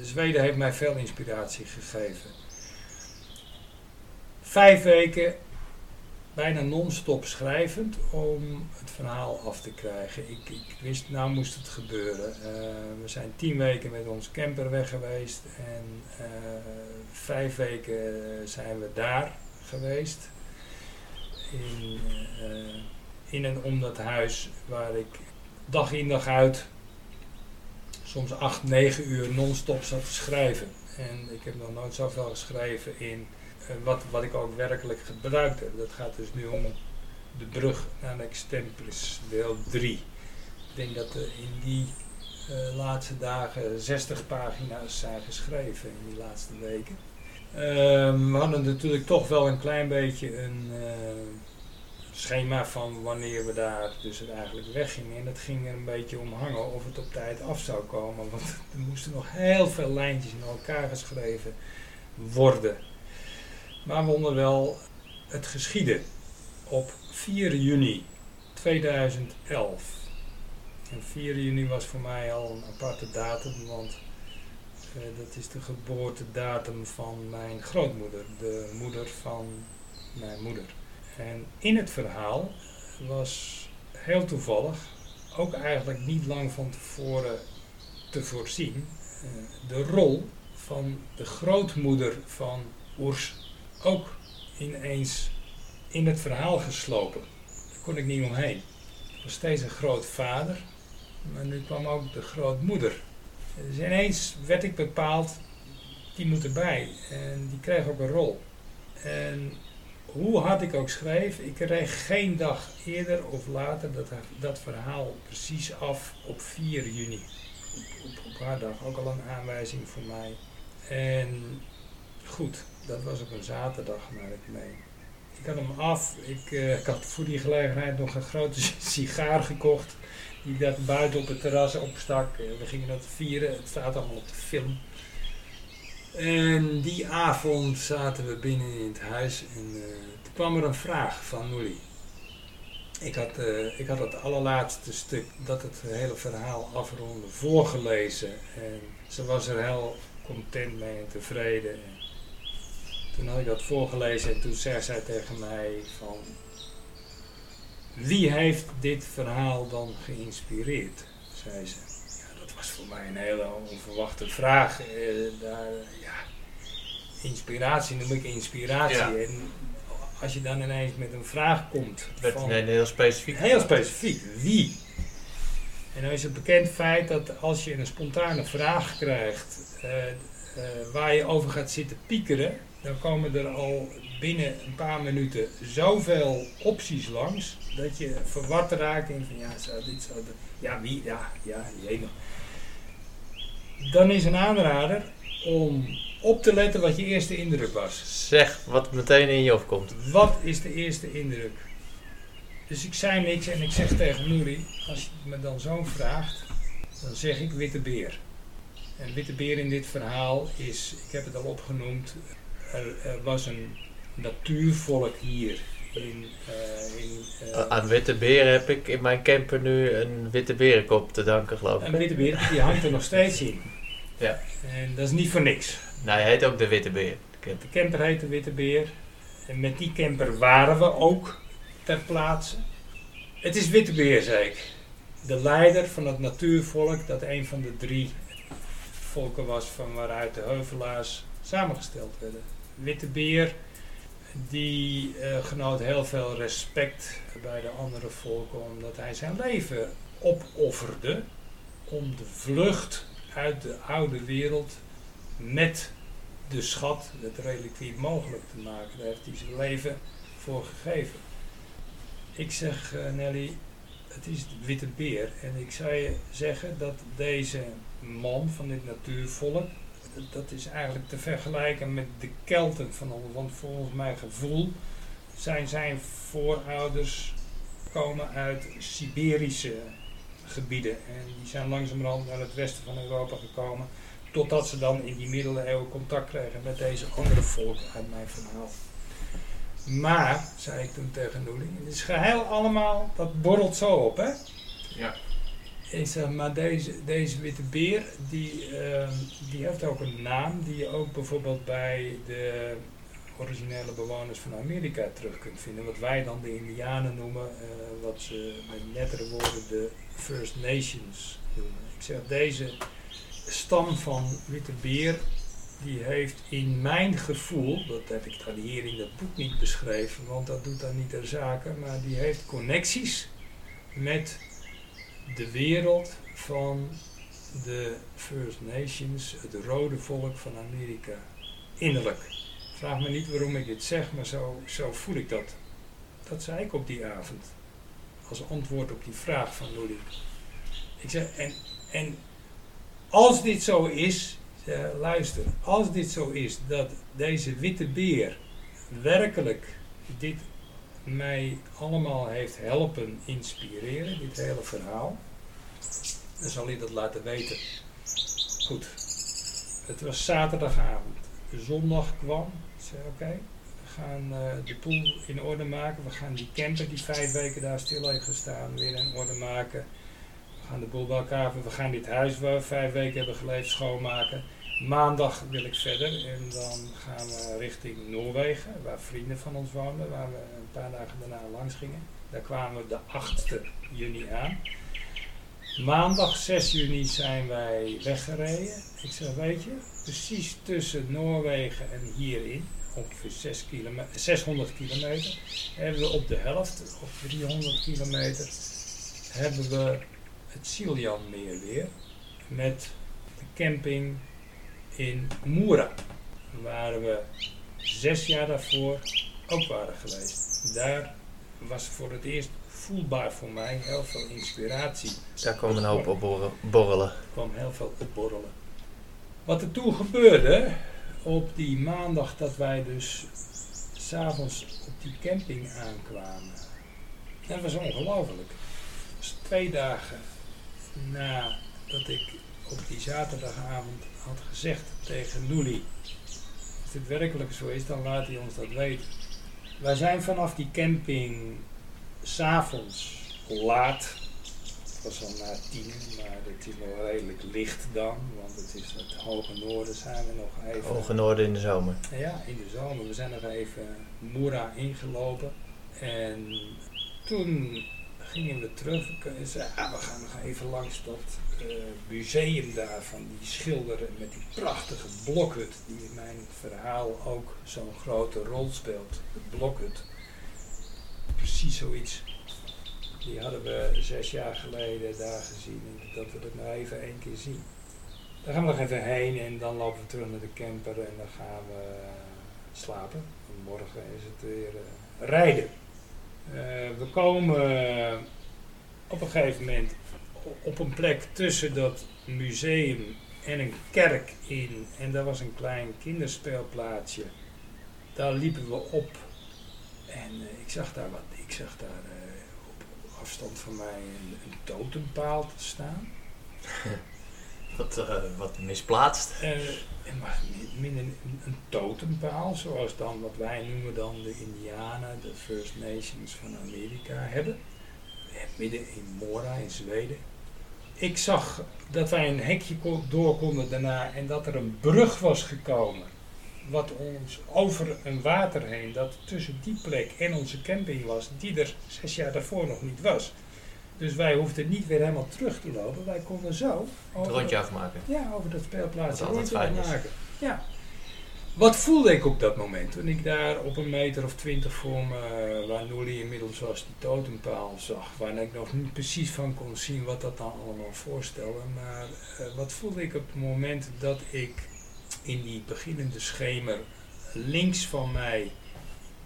Zweden heeft mij veel inspiratie gegeven. Vijf weken bijna non-stop schrijvend om het verhaal af te krijgen. Ik, ik wist, nou moest het gebeuren. Uh, we zijn tien weken met ons camper weg geweest en uh, vijf weken zijn we daar geweest. In, uh, in en om dat huis waar ik dag in dag uit soms 8, 9 uur non-stop zat te schrijven. En ik heb nog nooit zoveel geschreven in eh, wat, wat ik ook werkelijk gebruikte. Dat gaat dus nu om de brug naar de Extemplis deel 3. Ik denk dat er in die uh, laatste dagen 60 pagina's zijn geschreven in die laatste weken. Uh, we hadden natuurlijk toch wel een klein beetje een uh, schema van wanneer we daar dus eigenlijk weggingen. En dat ging er een beetje om hangen of het op tijd af zou komen. Want er moesten nog heel veel lijntjes in elkaar geschreven worden. Maar we wel het geschieden op 4 juni 2011. En 4 juni was voor mij al een aparte datum, want uh, dat is de geboortedatum van mijn grootmoeder, de moeder van mijn moeder. En in het verhaal was heel toevallig, ook eigenlijk niet lang van tevoren te voorzien, uh, de rol van de grootmoeder van Oers ook ineens in het verhaal geslopen. Daar kon ik niet omheen. Ik was steeds een grootvader, maar nu kwam ook de grootmoeder. Dus ineens werd ik bepaald, die moet erbij. En die kreeg ook een rol. En hoe hard ik ook schreef, ik kreeg geen dag eerder of later dat, dat verhaal precies af op 4 juni. Op, op, op haar dag ook al een aanwijzing voor mij. En goed, dat was op een zaterdag, naar ik mee. Ik had hem af. Ik, uh, ik had voor die gelegenheid nog een grote <laughs> sigaar gekocht. Die dat buiten op het terras opstak. We gingen dat vieren. Het staat allemaal op de film. En die avond zaten we binnen in het huis. En uh, toen kwam er een vraag van Noelie. Ik had, ik had het allerlaatste stuk dat het hele verhaal afronde voorgelezen. En ze was er heel content mee en tevreden. Toen had ik dat voorgelezen en toen zei zij tegen mij van... Wie heeft dit verhaal dan geïnspireerd? zei ze. Ja, dat was voor mij een hele onverwachte vraag. Eh, daar, ja, inspiratie noem ik inspiratie. Ja. En als je dan ineens met een vraag komt... Werd van, heel specifiek. Heel specifiek. Wie? En dan is het bekend feit dat als je een spontane vraag krijgt... Uh, uh, waar je over gaat zitten piekeren dan komen er al binnen een paar minuten zoveel opties langs dat je verward raakt en van ja, zou dit, zou dat, ja, wie, ja, ja, jemig. Dan is een aanrader om op te letten wat je eerste indruk was. Zeg wat meteen in je opkomt. Wat is de eerste indruk? Dus ik zei niks en ik zeg tegen Nouri, als je me dan zo vraagt, dan zeg ik witte beer. En witte beer in dit verhaal is, ik heb het al opgenoemd, er, er, was een natuurvolk hier. In, uh, in, uh, Aan witte beren heb ik in mijn camper nu een witte berenkop te danken, geloof ik. Een witte beer, die hangt er nog steeds in. Ja. En dat is niet voor niks. Nou, hij heet ook de witte beer. De camper. de camper heet de witte beer. En met die camper waren we ook ter plaatse. Het is witte beer, zei ik. De leider van het natuurvolk, dat een van de drie volken was van waaruit de heuvelaars samengesteld werden. Witte Beer, die uh, genoot heel veel respect bij de andere volken, omdat hij zijn leven opofferde om de vlucht uit de oude wereld met de schat, het reliquie, mogelijk te maken. Daar heeft hij zijn leven voor gegeven. Ik zeg, uh, Nelly, het is de witte beer. En ik zou je zeggen dat deze man van dit natuurvolk dat is eigenlijk te vergelijken met de Kelten van ons. Want volgens mijn gevoel zijn zijn voorouders komen uit Siberische gebieden. En die zijn langzamerhand naar het westen van Europa gekomen. Totdat ze dan in die middeleeuwen contact kregen met deze andere volken uit mijn verhaal. Maar, zei ik toen tegen Noeling, het is geheel allemaal, dat borrelt zo op, hè? Ja. Ik zeg maar, deze, deze witte beer, die, uh, die heeft ook een naam die je ook bijvoorbeeld bij de originele bewoners van Amerika terug kunt vinden. Wat wij dan de Indianen noemen, uh, wat ze met nettere woorden de First Nations noemen. Ik zeg, deze stam van witte beer, die heeft in mijn gevoel, dat heb ik dan hier in dat boek niet beschreven, want dat doet dan niet ter zake, maar die heeft connecties met de wereld van de First Nations, het rode volk van Amerika. Innerlijk. Vraag me niet waarom ik dit zeg, maar zo, zo voel ik dat. Dat zei ik op die avond. Als antwoord op die vraag van Lully. Ik zeg, en, en als dit zo is, eh, luister, als dit zo is, dat deze witte beer werkelijk dit mij allemaal heeft helpen inspireren, dit hele verhaal, dan zal hij dat laten weten. Goed, het was zaterdagavond. Zondag kwam, ik zei oké, we gaan uh, de pool in orde maken, we gaan die camper die vijf weken daar stil heeft gestaan weer in orde maken. We gaan de boel bij elkaar we gaan dit huis waar we vijf weken hebben geleefd schoonmaken. Maandag wil ik verder en dan gaan we richting Noorwegen, waar vrienden van ons woonden, waar we een paar dagen daarna langs gingen. Daar kwamen we de 8e juni aan. Maandag 6 juni zijn wij weggereden. Ik zeg, weet je, precies tussen Noorwegen en hierin, ongeveer 6 kilometer, 600 kilometer, hebben we op de helft, of 300 kilometer, hebben we het Siljanmeer weer. Met de camping in Moera. Waar we zes jaar daarvoor ook waren geweest. Daar was voor het eerst voelbaar voor mij heel veel inspiratie. Daar kwam een hoop op borrelen. Er kwam heel veel op borrelen. Wat er toen gebeurde, op die maandag dat wij dus s'avonds op die camping aankwamen. Dat was ongelooflijk. Het was twee dagen nadat ik op die zaterdagavond had gezegd tegen Luli. Als dit werkelijk zo is, dan laat hij ons dat weten. Wij zijn vanaf die camping s'avonds laat. Het was al na tien, maar het is nog redelijk licht dan, want het is het hoge noorden zijn we nog even. Hoge noorden in de zomer. Ja, in de zomer. We zijn nog even Moera ingelopen. En toen gingen we terug. En zeiden, ah, we gaan nog even langs uh, museum daar van die schilderen met die prachtige blokhut, die in mijn verhaal ook zo'n grote rol speelt. De blokhut. Precies zoiets. Die hadden we zes jaar geleden daar gezien en dat we het nou even één keer zien. Daar gaan we nog even heen en dan lopen we terug naar de camper en dan gaan we slapen. En morgen is het weer uh, rijden. Uh, we komen op een gegeven moment op een plek tussen dat museum en een kerk in. En daar was een klein kinderspeelplaatsje. Daar liepen we op. En uh, ik zag daar wat. Ik zag daar uh, op afstand van mij een, een totempaal te staan. <laughs> wat, uh, wat misplaatst. en maar midden een, een totempaal, zoals dan wat wij noemen dan de Indianen, de First Nations van Amerika hebben. Midden in Mora in Zweden ik zag dat wij een hekje door konden daarna en dat er een brug was gekomen. Wat ons over een water heen, dat tussen die plek en onze camping was, die er zes jaar daarvoor nog niet was. Dus wij hoefden niet weer helemaal terug te lopen. Wij konden zo. Over, het rondje afmaken. Ja, over dat speelplaats. Wat altijd fijn maken. Ja. Wat voelde ik op dat moment toen ik daar op een meter of twintig voor me, waar Noelie inmiddels was, die totempaal zag, waar ik nog niet precies van kon zien wat dat dan allemaal voorstelde. Maar uh, wat voelde ik op het moment dat ik in die beginnende schemer links van mij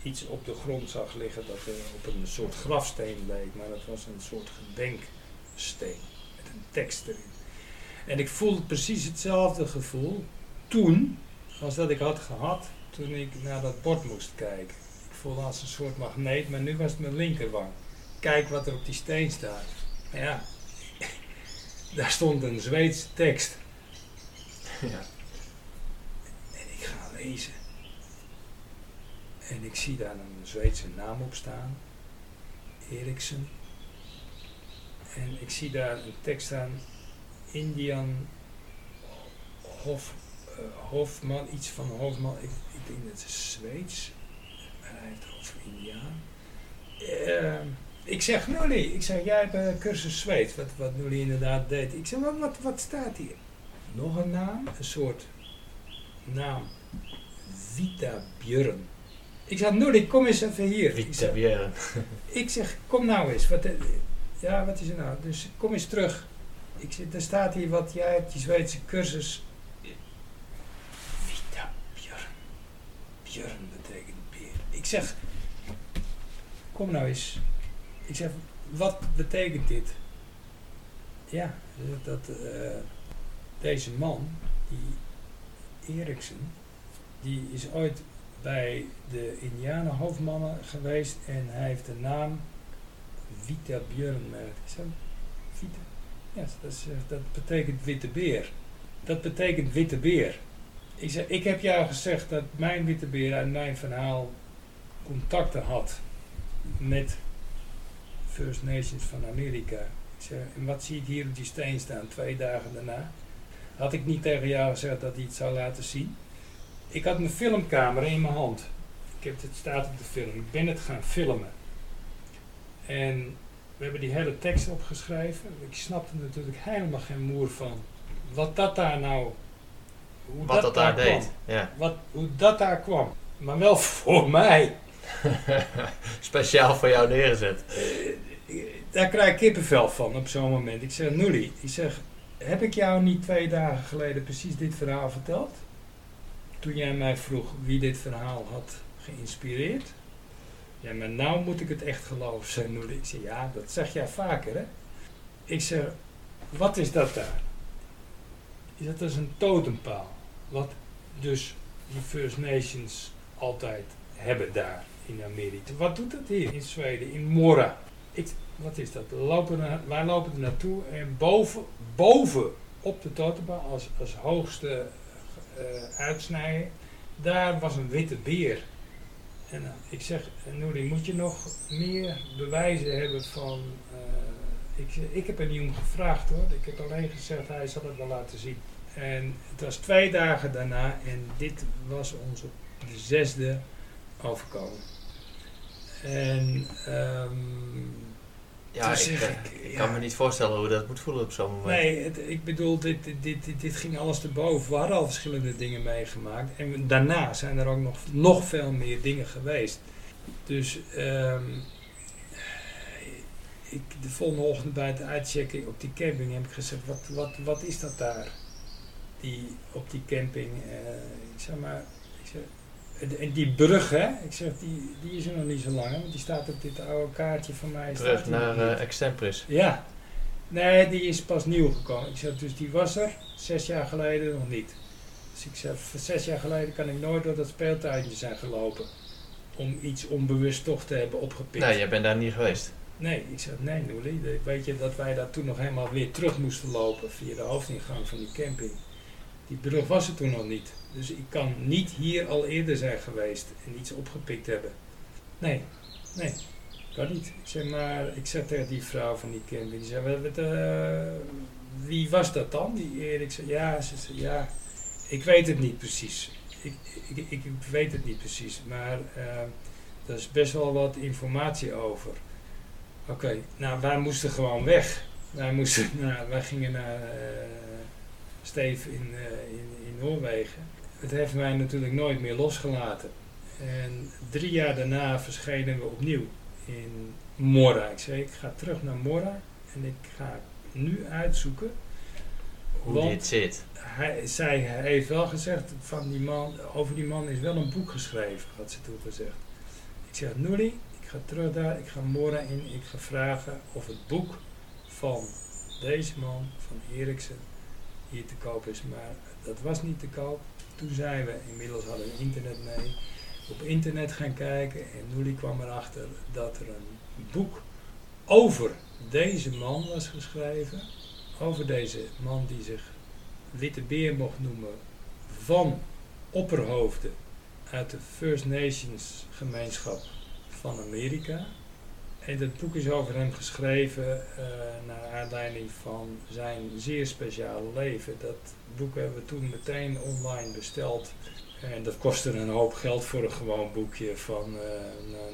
iets op de grond zag liggen dat er op een soort grafsteen leek, maar dat was een soort gedenksteen met een tekst erin. En ik voelde precies hetzelfde gevoel toen als dat ik had gehad toen ik naar dat bord moest kijken. Ik voelde als een soort magneet, maar nu was het mijn linkerwang. Kijk wat er op die steen staat. Ja, <laughs> daar stond een Zweedse tekst. <laughs> Ja. En ik ga lezen. En ik zie daar een Zweedse naam op staan. Eriksen. En ik zie daar een tekst staan. Indian Hof Hofman, iets van Hofman, ik, ik denk dat het is Zweeds, maar hij heeft over Indiaan. Uh, ik zeg Nully, ik zeg jij hebt een cursus Zweeds, wat, wat Nully inderdaad deed. Ik zeg, wat, wat, wat staat hier? Nog een naam, een soort naam, Vita Björn. Ik zeg, Nully, kom eens even hier. Vita Björn. <laughs> ik zeg, kom nou eens. Wat, ja, wat is er nou? Dus kom eens terug. Ik zeg, er staat hier wat jij hebt, die Zweedse cursus. Vita Björn. Björn betekent beer. Ik zeg, kom nou eens. Ik zeg, wat betekent dit? Ja, dat eh, deze man, die Eriksen, die is ooit bij de Indianenhoofdmannen geweest en hij heeft de naam Vita Björnmerk. Ik zeg, Vita? Ja, is, eh, dat betekent witte beer. Dat betekent witte beer. Ik zeg, ik heb jou gezegd dat mijn witte beer uit mijn verhaal contacten had met First Nations van Amerika. Ik zeg, en wat zie ik hier op die steen staan, twee dagen daarna? Had ik niet tegen jou gezegd dat hij het zou laten zien? Ik had mijn filmcamera in mijn hand. Ik heb, het staat op de film. Ik ben het gaan filmen. En we hebben die hele tekst opgeschreven. Ik snapte natuurlijk helemaal geen moer van wat dat daar nou. Hoe Wat dat daar deed. Ja. Wat, hoe dat daar kwam. Maar wel voor mij. <laughs> Speciaal voor jou neergezet. Eh, daar krijg ik kippenvel van op zo'n moment. Ik zeg, Noelie, ik zeg, heb ik jou niet twee dagen geleden precies dit verhaal verteld? Toen jij mij vroeg wie dit verhaal had geïnspireerd. Ja, maar nou moet ik het echt geloven, zei Noelie. Ik zeg, ja, dat zeg jij vaker, hè? Ik zeg, wat is dat daar? Is dat is een totempaal. Wat dus die First Nations altijd hebben daar in Amerika. Wat doet dat hier in Zweden, in Mora? Ik, wat is dat? Lopen wij lopen er naartoe en boven, boven op de totempaal als, als hoogste eh uitsnijden, daar was een witte beer. En eh, ik zeg, eh, Nouri, moet je nog meer bewijzen hebben van... ik, ik heb er niet om gevraagd hoor, ik heb alleen gezegd hij zal het wel laten zien. En het was twee dagen daarna en dit was onze de zesde overkomen. En ehm, Ja, ik, eh, ik, ik ja. kan me niet voorstellen hoe dat moet voelen op zo'n moment. Nee, het, ik bedoel, dit, dit, dit, dit ging alles te boven. We hadden al verschillende dingen meegemaakt. En daarna zijn er ook nog, nog veel meer dingen geweest. Dus ehm, ik, de volgende ochtend bij het uitchecken op die camping heb ik gezegd, wat, wat, wat is dat daar? Die, op die camping. eh, ik zeg maar, ik zeg, en- en die brug, hè? Ik zeg, die, die is er nog niet zo lang, hè, want die staat op dit oude kaartje van mij. nog naar eh Extempris. Ja. Nee, die is pas nieuw gekomen. Ik zeg, dus die was er zes jaar geleden nog niet. Dus ik zeg, zes jaar geleden kan ik nooit door dat speeltuintje zijn gelopen. Om iets onbewust toch te hebben opgepikt. Nee, jij bent daar niet geweest. Nee, ik zeg, nee Noelie, weet je dat wij daar toen nog helemaal weer terug moesten lopen via de hoofdingang van die camping. Die brug was er toen nog niet. Dus ik kan niet hier al eerder zijn geweest en iets opgepikt hebben. Nee, nee, kan niet. Ik zeg maar, ik zeg tegen die vrouw van die camping, die zei, eh, wie was dat dan? Die Erik Ik zei, ja, ze zei, ja, ik weet het niet precies. Ik, ik, ik, weet het niet precies, maar er is best wel wat informatie over. Oké, nou wij moesten gewoon weg. Wij, moesten, <laughs> naar, wij gingen naar eh Steve in, eh, in, in Noorwegen. Het heeft mij natuurlijk nooit meer losgelaten. En drie jaar daarna verschenen we opnieuw in Mora. Ik zei, ik ga terug naar Mora en ik ga nu uitzoeken. Hoe Want- dit zit. Hij, zij heeft wel gezegd, van die man, over die man is wel een boek geschreven, had ze toen gezegd. Ik zeg, Nouri, ik ga terug daar, ik ga Mora in, ik ga vragen of het boek van deze man, van Eriksen, hier te koop is. Maar dat was niet te koop. Toen zijn we, inmiddels hadden we internet mee, op internet gaan kijken en Nouri kwam erachter dat er een boek over deze man was geschreven. Over deze man die zich Witte Beer mocht noemen van opperhoofden uit de First Nations gemeenschap van Amerika. En dat boek is over hem geschreven eh, naar aanleiding van zijn zeer speciale leven. Dat boek hebben we toen meteen online besteld. En dat kostte een hoop geld voor een gewoon boekje van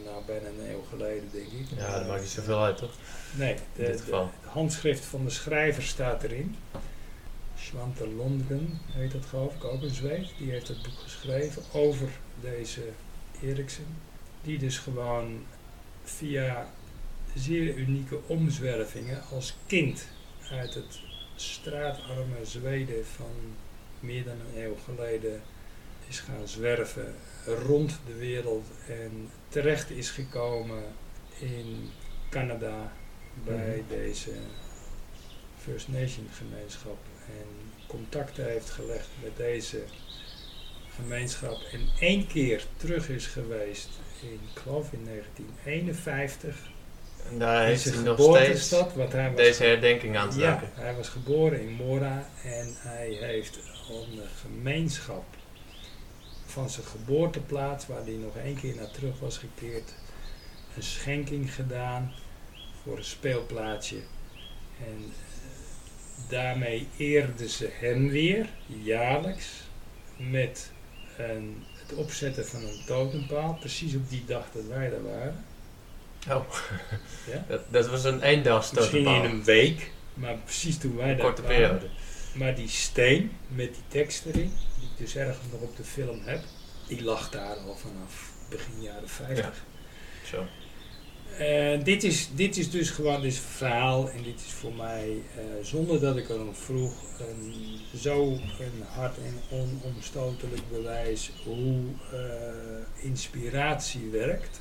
nou, bijna een eeuw geleden, denk ik. Ja, dat maakt niet zoveel uit, toch? Nee, de, In dit de- geval. het handschrift van de schrijver staat erin. Svante Lundgren heet dat geloof ik, ook een Zweed. Die heeft het boek geschreven over deze Eriksen. Die dus gewoon via zeer unieke omzwervingen als kind uit het straatarme Zweden van meer dan een eeuw geleden is gaan zwerven rond de wereld en terecht is gekomen in Canada bij Mhm. deze First Nation gemeenschap en contacten heeft gelegd met deze gemeenschap en één keer terug is geweest in, ik geloof in 1951 En daar zijn hij nog steeds hij was deze herdenking aan te ja, hij was geboren in Mora en hij heeft de gemeenschap van zijn geboorteplaats, waar hij nog één keer naar terug was gekeerd, een schenking gedaan voor een speelplaatsje. En eh, daarmee eerden ze hem weer, jaarlijks, met een, het opzetten van een totempaal, precies op die dag dat wij daar waren. Oh, <laughs> Ja? dat, dat was een eendags Misschien in een week, maar precies toen wij Een daar korte waren. periode. Maar die steen met die tekst erin, die ik dus ergens nog op de film heb, die lag daar al vanaf begin jaren 50. Zo. Eh, dit, is, dit is dus gewoon dit verhaal en dit is voor mij, eh, zonder dat ik erom vroeg, een, zo een hard en onomstotelijk bewijs hoe eh, inspiratie werkt.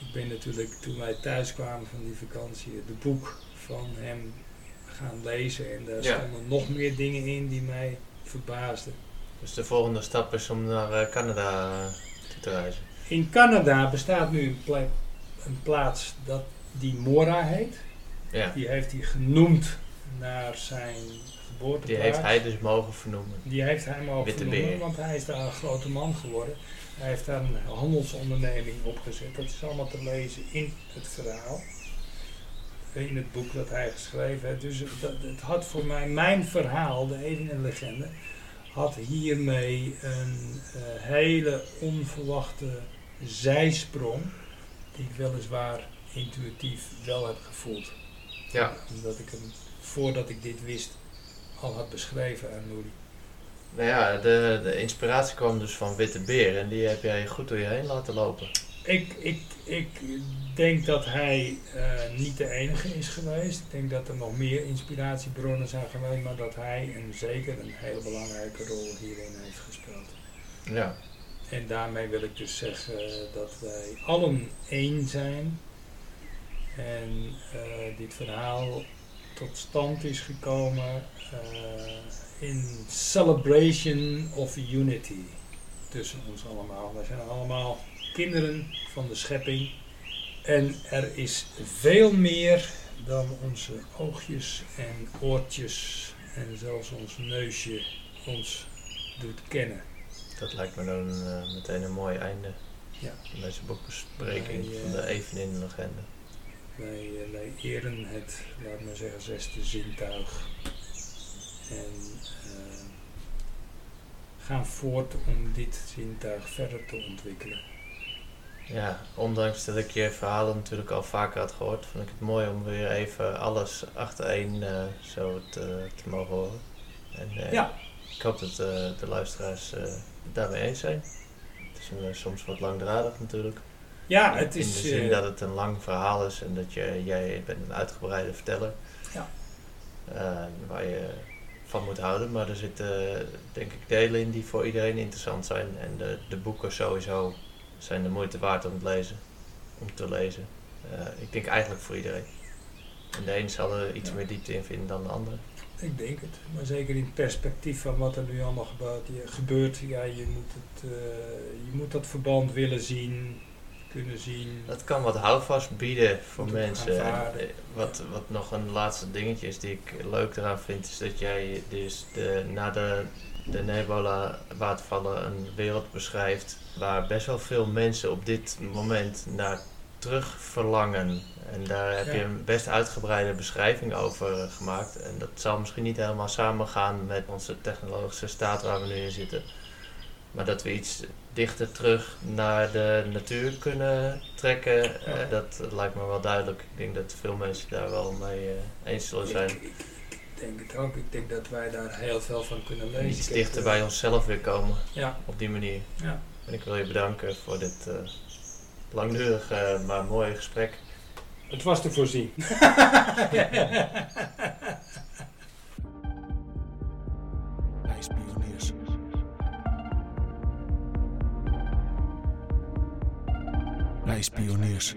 Ik ben natuurlijk, toen wij thuis kwamen van die vakantie, het boek van hem gaan lezen en daar Ja. stonden nog meer dingen in die mij verbaasden. Dus de volgende stap is om naar eh, Canada eh, toe te reizen. In Canada bestaat nu een, plek, een plaats dat die Mora heet. Ja, Die heeft hij genoemd naar zijn geboorteplaats. die heeft hij dus mogen vernoemen. Die heeft hij mogen Witte vernoemen, Beer. want hij is daar een grote man geworden. Hij heeft daar een handelsonderneming opgezet. Dat is allemaal te lezen in het verhaal. In het boek dat hij geschreven heeft. Dus dat, het had voor mij, mijn verhaal, de Eeuwige legende, had hiermee een eh, hele onverwachte zijsprong. Die ik weliswaar intuïtief wel heb gevoeld. Ja, Omdat ik hem, voordat ik dit wist, al had beschreven aan Nouri. Nou ja, de, de inspiratie kwam dus van Witte Beer en die heb jij goed door je heen laten lopen. Ik, ik, ik denk dat hij eh, niet de enige is geweest. Ik denk dat er nog meer inspiratiebronnen zijn geweest, maar dat hij en zeker een hele belangrijke rol hierin heeft gespeeld. Ja, En daarmee wil ik dus zeggen dat wij allen één zijn. En eh, dit verhaal tot stand is gekomen eh, in celebration of unity tussen ons allemaal. Wij zijn allemaal kinderen van de schepping. En er is veel meer dan onze oogjes en oortjes en zelfs ons neusje ons doet kennen. dat lijkt me dan eh, meteen een mooi einde Ja. van deze boekbespreking Wij, eh, van de Evenin legende. Wij, eh, wij eren het, laat maar zeggen, zesde zintuig. En eh, gaan voort om dit zintuig verder te ontwikkelen. Ja, ondanks dat ik je verhalen natuurlijk al vaker had gehoord, vond ik het mooi om weer even alles achtereen eh zo te, te mogen horen. En eh, Ja. ik hoop dat de luisteraars daarmee eens zijn. Het is eh, soms wat langdradig natuurlijk. Ja, het In is. de zin dat het een lang verhaal is en dat je, jij bent een uitgebreide verteller. Ja. Waar je van moet houden. Maar er zitten denk ik delen in die voor iedereen interessant zijn. En de, de boeken sowieso zijn de moeite waard om te lezen. Om te lezen. Eh, ik denk eigenlijk voor iedereen. En de een zal er iets Ja. meer diepte in vinden dan de ander. Ik denk het. Maar zeker in het perspectief van wat er nu allemaal gebeurt. Je, gebeurt ja, je, moet het, eh, je moet dat verband willen zien, kunnen zien. Dat kan wat houvast bieden voor mensen. Eh, wat, wat nog een laatste dingetje is die ik leuk eraan vind, is dat jij dus de, na de, de Nebola watervallen een wereld beschrijft waar best wel veel mensen op dit moment naar terug verlangen. En daar heb je een best uitgebreide beschrijving over gemaakt. En dat zal misschien niet helemaal samengaan met onze technologische staat waar we nu in zitten. Maar dat we iets dichter terug naar de natuur kunnen trekken, eh, dat lijkt me wel duidelijk. Ik denk dat veel mensen daar wel mee eh, eens zullen zijn. Ik, denk het ook. Ik denk dat wij daar heel veel van kunnen lezen. Iets dichter bij onszelf weer komen Ja, op die manier. ja. En ik wil je bedanken voor dit eh langdurig eh, maar mooie gesprek. Het was te voorzien. <laughs> <laughs> Reispioniers.